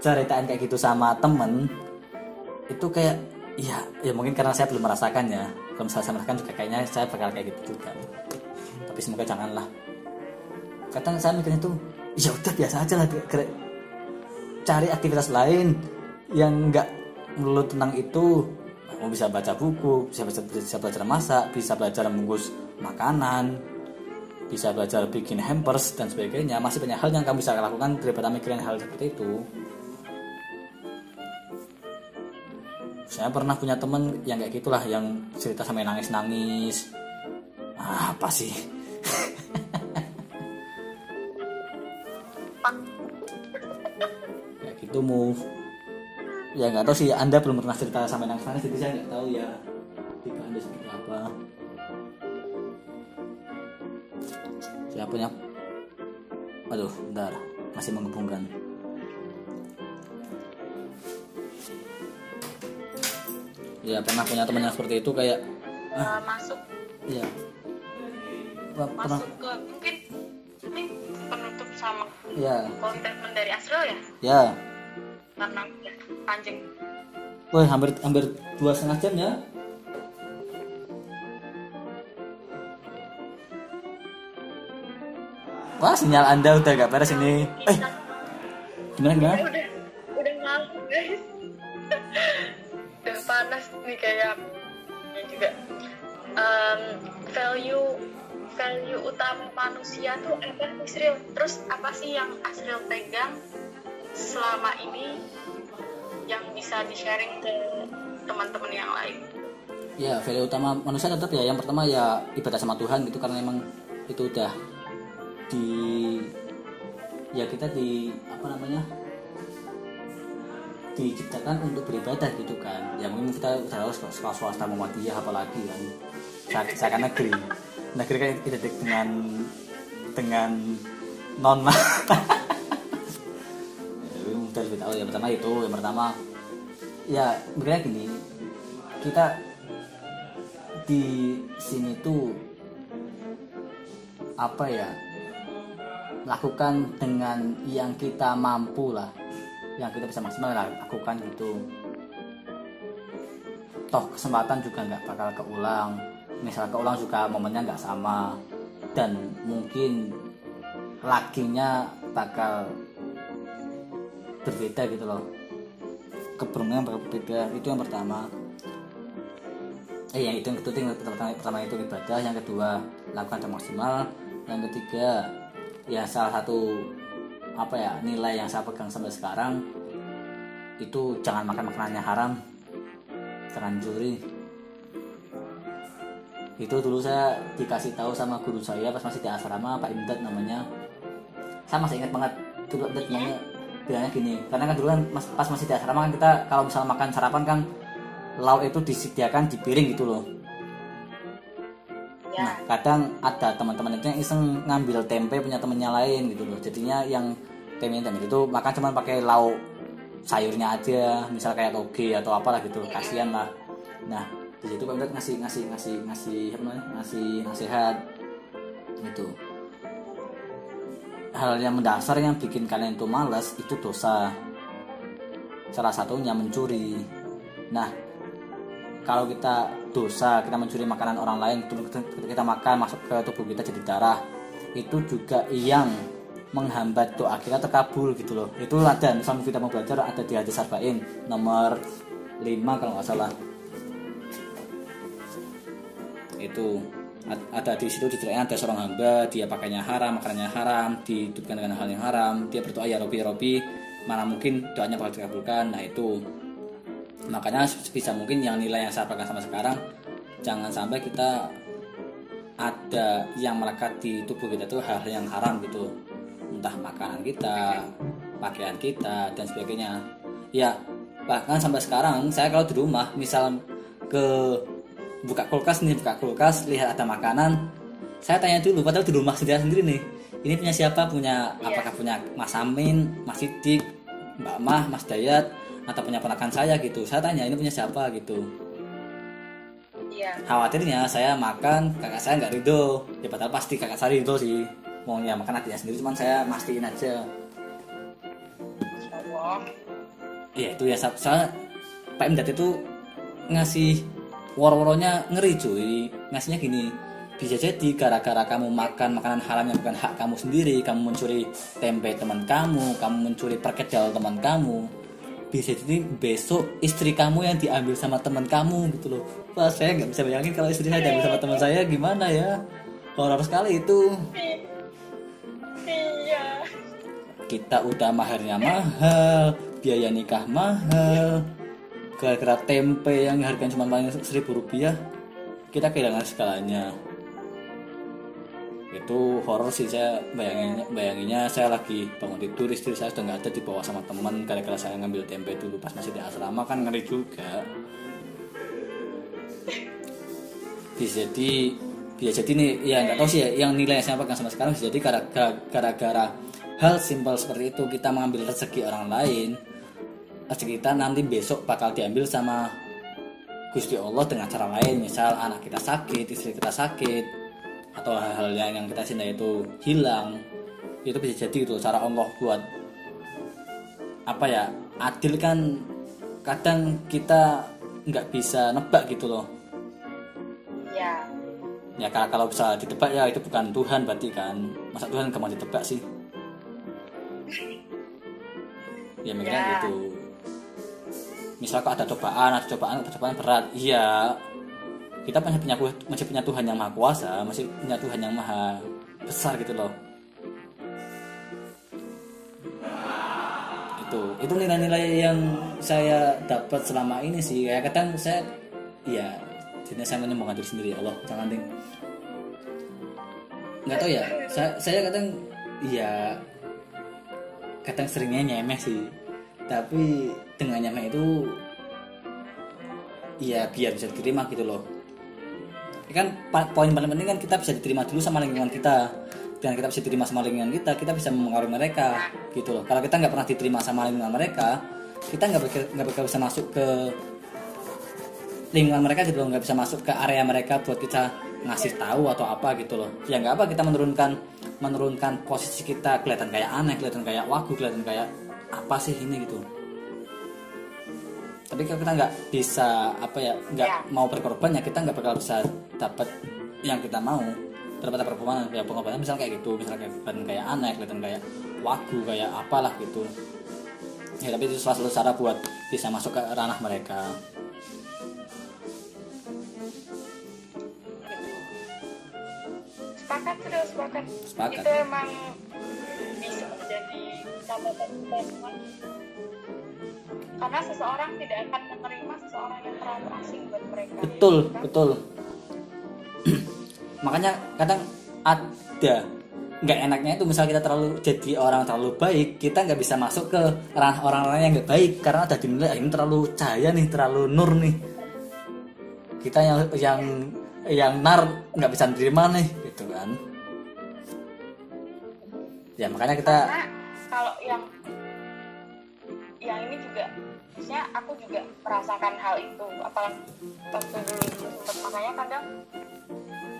ceritain kayak gitu sama temen itu kayak ya ya mungkin karena saya belum merasakannya kalau misalnya saya merasakan juga kayaknya saya bakal kayak gitu juga. Tapi semoga janganlah. Kadang saya mikirnya tuh ya udah biasa aja lah cari aktivitas lain yang nggak melulu tentang itu mau bisa baca buku bisa, bisa bisa belajar masak bisa belajar membungkus makanan bisa belajar bikin hampers dan sebagainya. Masih banyak hal yang kamu bisa lakukan daripada mikirin hal seperti itu. Saya pernah punya temen yang kayak gitulah yang cerita sampai nangis nangis ah, apa sih? Kayak gitu move ya nggak tahu sih. Anda belum pernah cerita sampai nangis nangis jadi saya nggak tahu ya tipe anda seperti apa. Saya punya aduh bentar. Masih menghubungkan. Ya pernah punya teman yang seperti itu kayak Uh, masuk. Ya pernah masuk ke mungkin ini penutup sama ya komitmen dari Asrul ya? Ya karena panjang Wah, hampir hampir dua setengah jam ya. Wah, sinyal Anda udah gak beres ini. Eh, gimana gimana? udah udah ngantuk guys udah panas nih kayak juga Em, value value utama manusia tuh apa Asril terus apa sih yang Asril pegang selama ini yang bisa di sharing ke teman-teman yang lain? Ya, value utama manusia tetap ya. Yang pertama ya ibadah sama Tuhan gitu karena emang itu udah di ya kita di apa namanya diciptakan untuk beribadah gitu kan. Ya mungkin kita tahu sekolah swasta Muhammadiyah apalagi kan. Saya, kan negeri. Negeri kan identik dengan dengan non lah Lebih tahu yang pertama itu yang pertama ya sebenarnya gini kita di sini tuh apa ya lakukan dengan yang kita mampu lah yang kita bisa maksimal lah lakukan gitu. Toh kesempatan juga nggak bakal keulang misal keulang juga momennya nggak sama dan mungkin lakinya bakal berbeda gitu loh. Keberuntungan berbeda itu yang pertama. Eh yang itu yang kedua yang pertama, pertama itu ibadah yang kedua lakukan yang maksimal yang ketiga ya salah satu apa ya nilai yang saya pegang sampai sekarang itu jangan makan makanannya haram jangan curi itu dulu saya dikasih tahu sama guru saya pas masih di asrama Pak Imdad namanya. Saya masih ingat banget dulu Imdad bilangnya bilangnya gini karena kan dulu kan mas- pas masih di asrama kan kita kalau misalnya makan sarapan kan lauk itu disediakan di piring gitu loh ya Nah, kadang ada teman-teman itu yang iseng ngambil tempe punya temennya lain gitu loh. Jadinya yang tempe tempe itu makan cuma pakai lauk sayurnya aja, misal kayak toge atau apalah gitu. Kasihan lah. Nah, di situ ngasih ngasih ngasih ngasih apa namanya? ngasih nasihat gitu. Hal yang mendasar yang bikin kalian itu malas itu dosa. Salah satunya mencuri. Nah, kalau kita dosa kita mencuri makanan orang lain kita makan masuk ke tubuh kita jadi darah itu juga yang menghambat doa kita terkabul gitu loh itu ada misalnya kita mau belajar ada di hadis arba'in nomor 5 kalau nggak salah itu ada di situ diceritain ada seorang hamba dia pakainya haram makanannya haram dihidupkan dengan hal yang haram dia berdoa ya Robi Robi mana mungkin doanya bakal dikabulkan. Nah itu. Makanya sebisa mungkin yang nilai yang saya pegang sama sekarang jangan sampai kita ada yang melekat di tubuh kita itu hal yang haram gitu. Entah makanan kita pakaian kita dan sebagainya. Ya bahkan sampai sekarang saya kalau di rumah misal ke buka kulkas nih buka kulkas lihat ada makanan. Saya tanya dulu padahal di rumah sendiri sendiri nih ini punya siapa? Punya Iya. apakah punya Mas Amin Mas Sidik Mbak Mah Mas Dayat atau punya ponakan saya gitu. Saya tanya ini punya siapa gitu. Iya. khawatirnya saya makan kakak saya nggak ridho. Ya padahal pasti kakak saya ridho sih. Maunya makan adiknya sendiri cuman saya mastiin aja. Iya itu ya. Sa- soalnya Pak Imdat itu ngasih wor-woronya ngeri cuy. Ngasihnya gini bisa jadi gara-gara kamu makan makanan haram yang bukan hak kamu sendiri kamu mencuri tempe teman kamu kamu mencuri perkedel teman kamu. Bisa jadi besok istri kamu yang diambil sama teman kamu gitu loh. Wah saya nggak bisa bayangin kalau istri saya diambil sama teman saya gimana ya? Horor sekali itu. Iya. kita udah maharnya mahal biaya nikah mahal gara-gara tempe yang harganya cuma paling seribu rupiah kita kehilangan segalanya. Itu horor sih saya bayanginnya bayanginnya. Saya lagi bangun tidur istri saya sudah nggak ada dibawa sama teman. Gara-gara saya ngambil tempe dulu pas masih di asrama kan ngeri juga. Bisa jadi bisa jadi nih ya nggak tahu sih ya yang nilai saya pegang sama sekarang bisa jadi gara-gara hal simpel seperti itu kita mengambil rezeki orang lain kita nanti besok bakal diambil sama Gusti Allah dengan cara lain misal anak kita sakit istri kita sakit atau hal-hal yang, yang kita cintai itu hilang itu bisa jadi itu cara Allah buat apa ya adil kan kadang kita nggak bisa nebak gitu loh Iya. ya kalau kalau bisa ditebak ya itu bukan Tuhan berarti kan masa Tuhan kamu ditebak sih ya mikirnya Ya. gitu misal kok ada cobaan ada cobaan ada cobaan berat. Iya. Kita masih punya masih punya Tuhan yang maha kuasa masih punya Tuhan yang maha besar gitu loh. Itu. Itu nilai-nilai yang saya dapat selama ini sih. Ya kadang saya ya jadi saya menyembuhkan diri sendiri ya Allah. Jangan ding. Nggak tahu ya. Saya saya kadang ya kadang seringnya nyemeh sih tapi dengan nyemeh itu ya biar bisa diterima gitu loh. Kan pa- poin paling penting kan kita bisa diterima dulu sama lingkungan kita. Dengan kita bisa diterima sama lingkungan kita kita bisa mengaruhi mereka gitu loh. Kalau kita nggak pernah diterima sama lingkungan mereka kita nggak nggak bakal bisa masuk ke lingkungan mereka gitu loh. Nggak bisa masuk ke area mereka buat kita ngasih tahu atau apa gitu loh. Ya nggak apa kita menurunkan menurunkan posisi kita kelihatan kayak aneh kelihatan kayak wagu kelihatan kayak apa sih ini gitu? Tapi kalau kita nggak bisa apa ya nggak Ya. mau berkorban ya kita nggak bakal bisa dapat yang kita mau. Dapat dapat pengorbanan kayak pengorbanan misalnya kayak gitu misalnya kayak kelihatan kayak aneh kelihatan kayak wagu kayak apalah gitu. Ya tapi itu salah satu cara buat bisa masuk ke ranah mereka Sepakat sudah sepakat. Sepakat. Itu emang bisa menjadi catatan kita semua. Karena seseorang tidak akan menerima seseorang yang terlalu asing buat mereka. betul Kan? betul makanya kadang ada nggak enaknya itu misal kita terlalu jadi orang terlalu baik kita nggak bisa masuk ke ranah orang-orang yang nggak baik karena ada dinilai "Ah, ini terlalu cahaya nih terlalu nur nih kita yang yang yang nar nggak bisa terima nih gitu kan. Ya makanya kita Karena kalau yang yang ini juga maksudnya aku juga merasakan hal itu apalagi waktu dulu sempat makanya kadang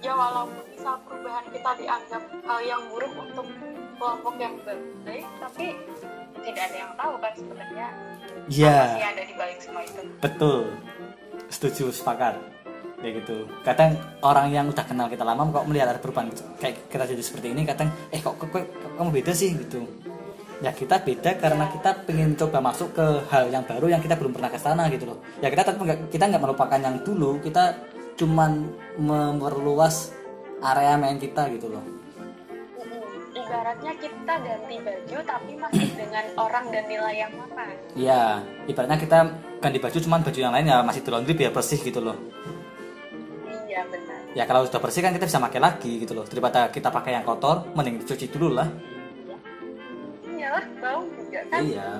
ya walaupun misal perubahan kita dianggap hal yang buruk untuk kelompok yang baik tapi tidak ada yang tahu kan sebenarnya apa sih ya yang ada di balik semua itu. Betul. Setuju sepakat kayak gitu. Kadang orang yang udah kenal kita lama kok melihat ada perubahan kayak kita jadi seperti ini kadang eh kok, kok, kok- kamu beda sih? Gitu. Ya kita beda karena kita pengen coba masuk ke hal yang baru yang kita belum pernah ke sana gitu loh. Ya kita tetap kita nggak melupakan yang dulu. Kita cuman memperluas area main kita gitu loh. Ibaratnya kita ganti baju tapi masih dengan orang dan nilai yang sama. Ya ibaratnya kita ganti baju cuman baju yang lain ya masih laundry biar bersih gitu loh iya benar. Ya kalau sudah bersih kan kita bisa pakai lagi gitu loh. Daripada kita pakai yang kotor mending dicuci dulu lah. Iyalah bau juga kan. Iya.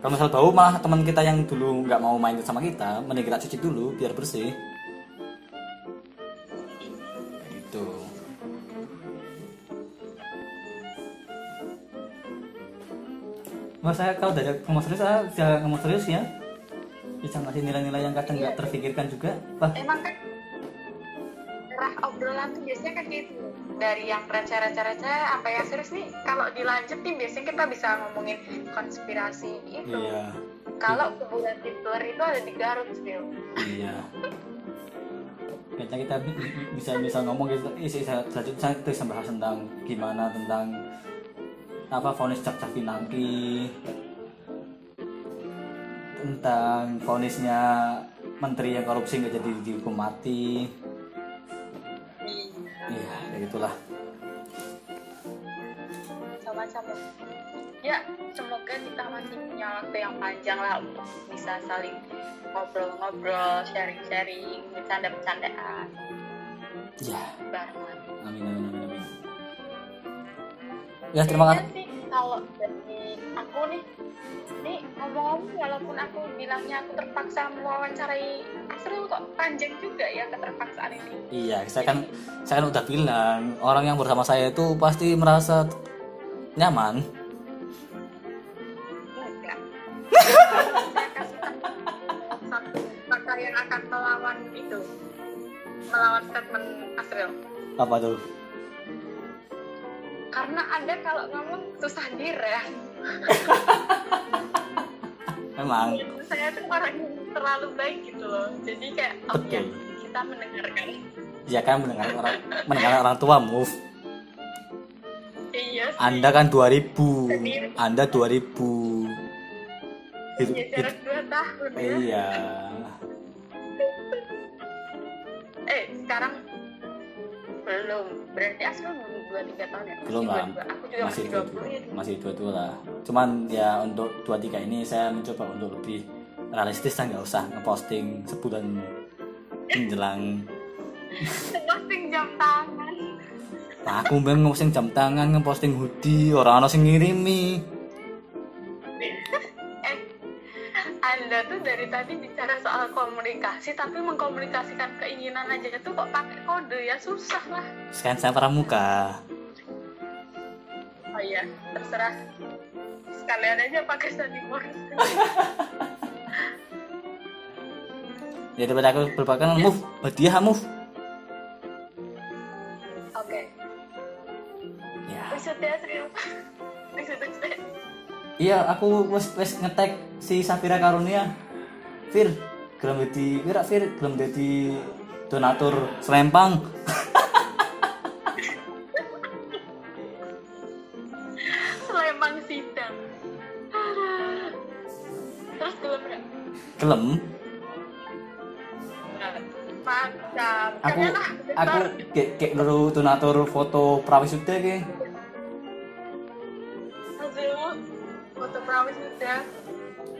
Kalau misal bau malah teman kita yang dulu nggak mau main sama kita mending kita cuci dulu biar bersih. Gitu. Mas saya kalau dari ngomong serius saya bisa ngomong serius ya. Bisa ngasih nilai-nilai yang kadang nggak terpikirkan juga. Wah, emang kan arah obrolan tuh biasanya kan gitu dari yang receh-receh-receh apa yang serius nih kalau dilanjutin biasanya kita bisa ngomongin konspirasi itu iya kalau kuburan Hitler itu ada di Garut still Iya. Kayaknya kita bi- bi- bisa bisa ngomong gitu. Isi selanjutnya kita bisa bahas tentang gimana tentang apa vonis Jaksa Pinangki tentang vonisnya menteri yang korupsi nggak jadi dihukum mati. Iya, kayak gitulah. sama-sama ya semoga kita masih punya waktu yang panjang lah untuk bisa saling ngobrol-ngobrol sharing-sharing bercanda-bercandaan Iya. barengan Amin amin amin amin. Ya terima kasih. Kalau dari aku nih nih ngomong-ngomong walaupun aku bilangnya aku terpaksa mewawancarai Asrul kok panjang juga ya keterpaksaan ini Iya, saya kan saya kan udah bilang orang yang bersama saya itu pasti merasa nyaman. enggak yang akan melawan itu melawan statement Asril Apa tuh? Karena anda kalau ngomong susah direm Memang saya tuh orang yang terlalu baik gitu loh jadi kayak oh ya Betul. kita mendengarkan ya kan mendengar orang mendengar orang tua move. iya sih. Anda kan 2000. Anda 2000. Itu, ya itu- jarak dua tahun ya iya. eh sekarang belum berarti Asrul belum dua tiga tahun ya Belum lah. Masih 22. aku juga Masih masih dua puluh ya 22. Masih 22 lah. Cuman ya untuk 23 ini saya mencoba untuk lebih realistis lah nggak usah ngeposting sebulan menjelang posting jam tangan aku mbeng ngeposting jam tangan, ngeposting hoodie, orang ana sing ngirimi. Anda tuh dari tadi bicara soal komunikasi tapi mengkomunikasikan keinginan aja tuh kok pakai kode ya susah lah. Sekarang saya pramuka. oh iya terserah. Sekalian aja pakai sandi Morse Ya daripada aku berpakan move, hadiah move. oke. Ya. maksudnya serius maksudnya Iya, aku wis wis ngetek si Safira Karunia. Fir, gelem dadi kira Fir gelem dadi donatur selempang. Sleman sidang terus Gelem. Mantap. Aku aku kayak kayak dulu donatur foto prawisuda ki. Sudah.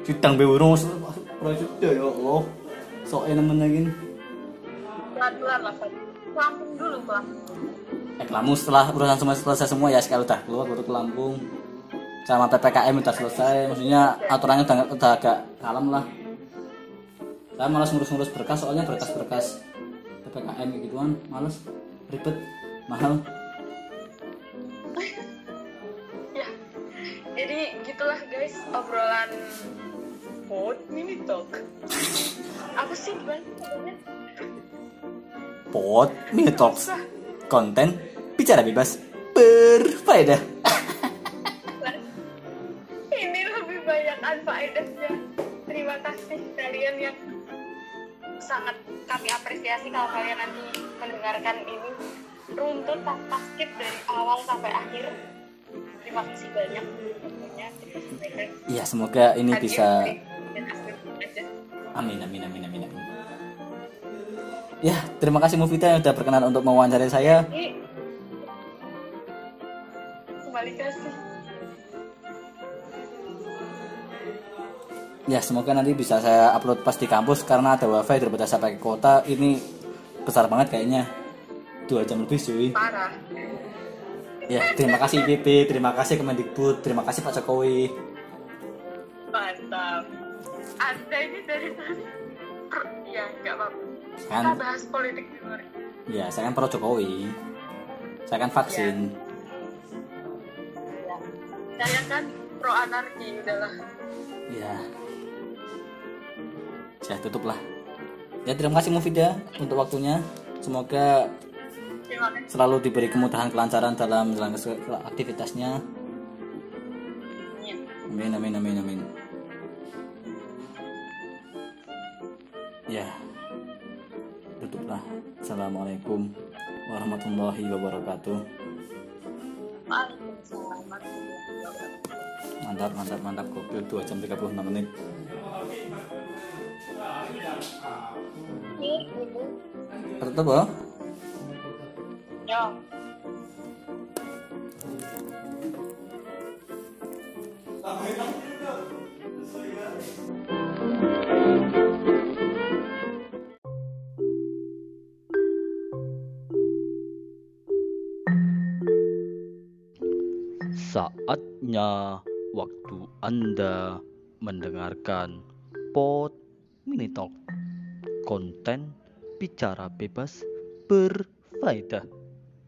Sidang be urung prawisuda ya Allah. Sok nemen lagi. Pelan-pelan lah. Lampung dulu, Bang. Eh, Lampung setelah urusan semua selesai semua ya sekali udah keluar baru ke Lampung sama ppkm udah selesai maksudnya aturannya udah, udah agak kalem lah saya malas ngurus-ngurus berkas soalnya berkas-berkas ppkm gituan males ribet mahal Jadi gitulah guys obrolan Pod mini talk. Apa sih gimana namanya? pot mini talks konten bicara bebas berfaedah Ini lebih banyak anfaedahnya. Terima kasih kalian yang sangat kami apresiasi kalau kalian nanti mendengarkan ini runtut tanpa skip dari awal sampai akhir. Terima kasih banyak. Iya semoga ini Hadiah bisa amin amin amin amin amin. Ya terima kasih Mufita yang sudah berkenan untuk mewawancarai saya. Kembali kasih. ya semoga nanti bisa saya upload pas di kampus karena ada wifi daripada saya pakai kota ini besar banget kayaknya. Dua jam lebih cuy. Parah ya terima kasih IPB terima kasih Kemendikbud. Terima kasih Pak Jokowi. Mantap. Anda ini dari tadi ya nggak apa-apa. Kita kan. bahas politik di luar. Ya saya kan pro Jokowi saya kan vaksin. Ya. saya kan pro anarki udahlah ya. Saya tutup lah ya terima kasih Mufida untuk waktunya. Semoga selalu diberi kemudahan kelancaran dalam menjalankan aktivitasnya Amin amin amin amin. Ya. Tutuplah. Assalamualaikum warahmatullahi wabarakatuh. Mantap mantap mantap gokil 2 jam 36 menit. Ini ibu Tutup ya. Saatnya waktu Anda mendengarkan Pod Mini Talk. Konten bicara bebas berfaedah.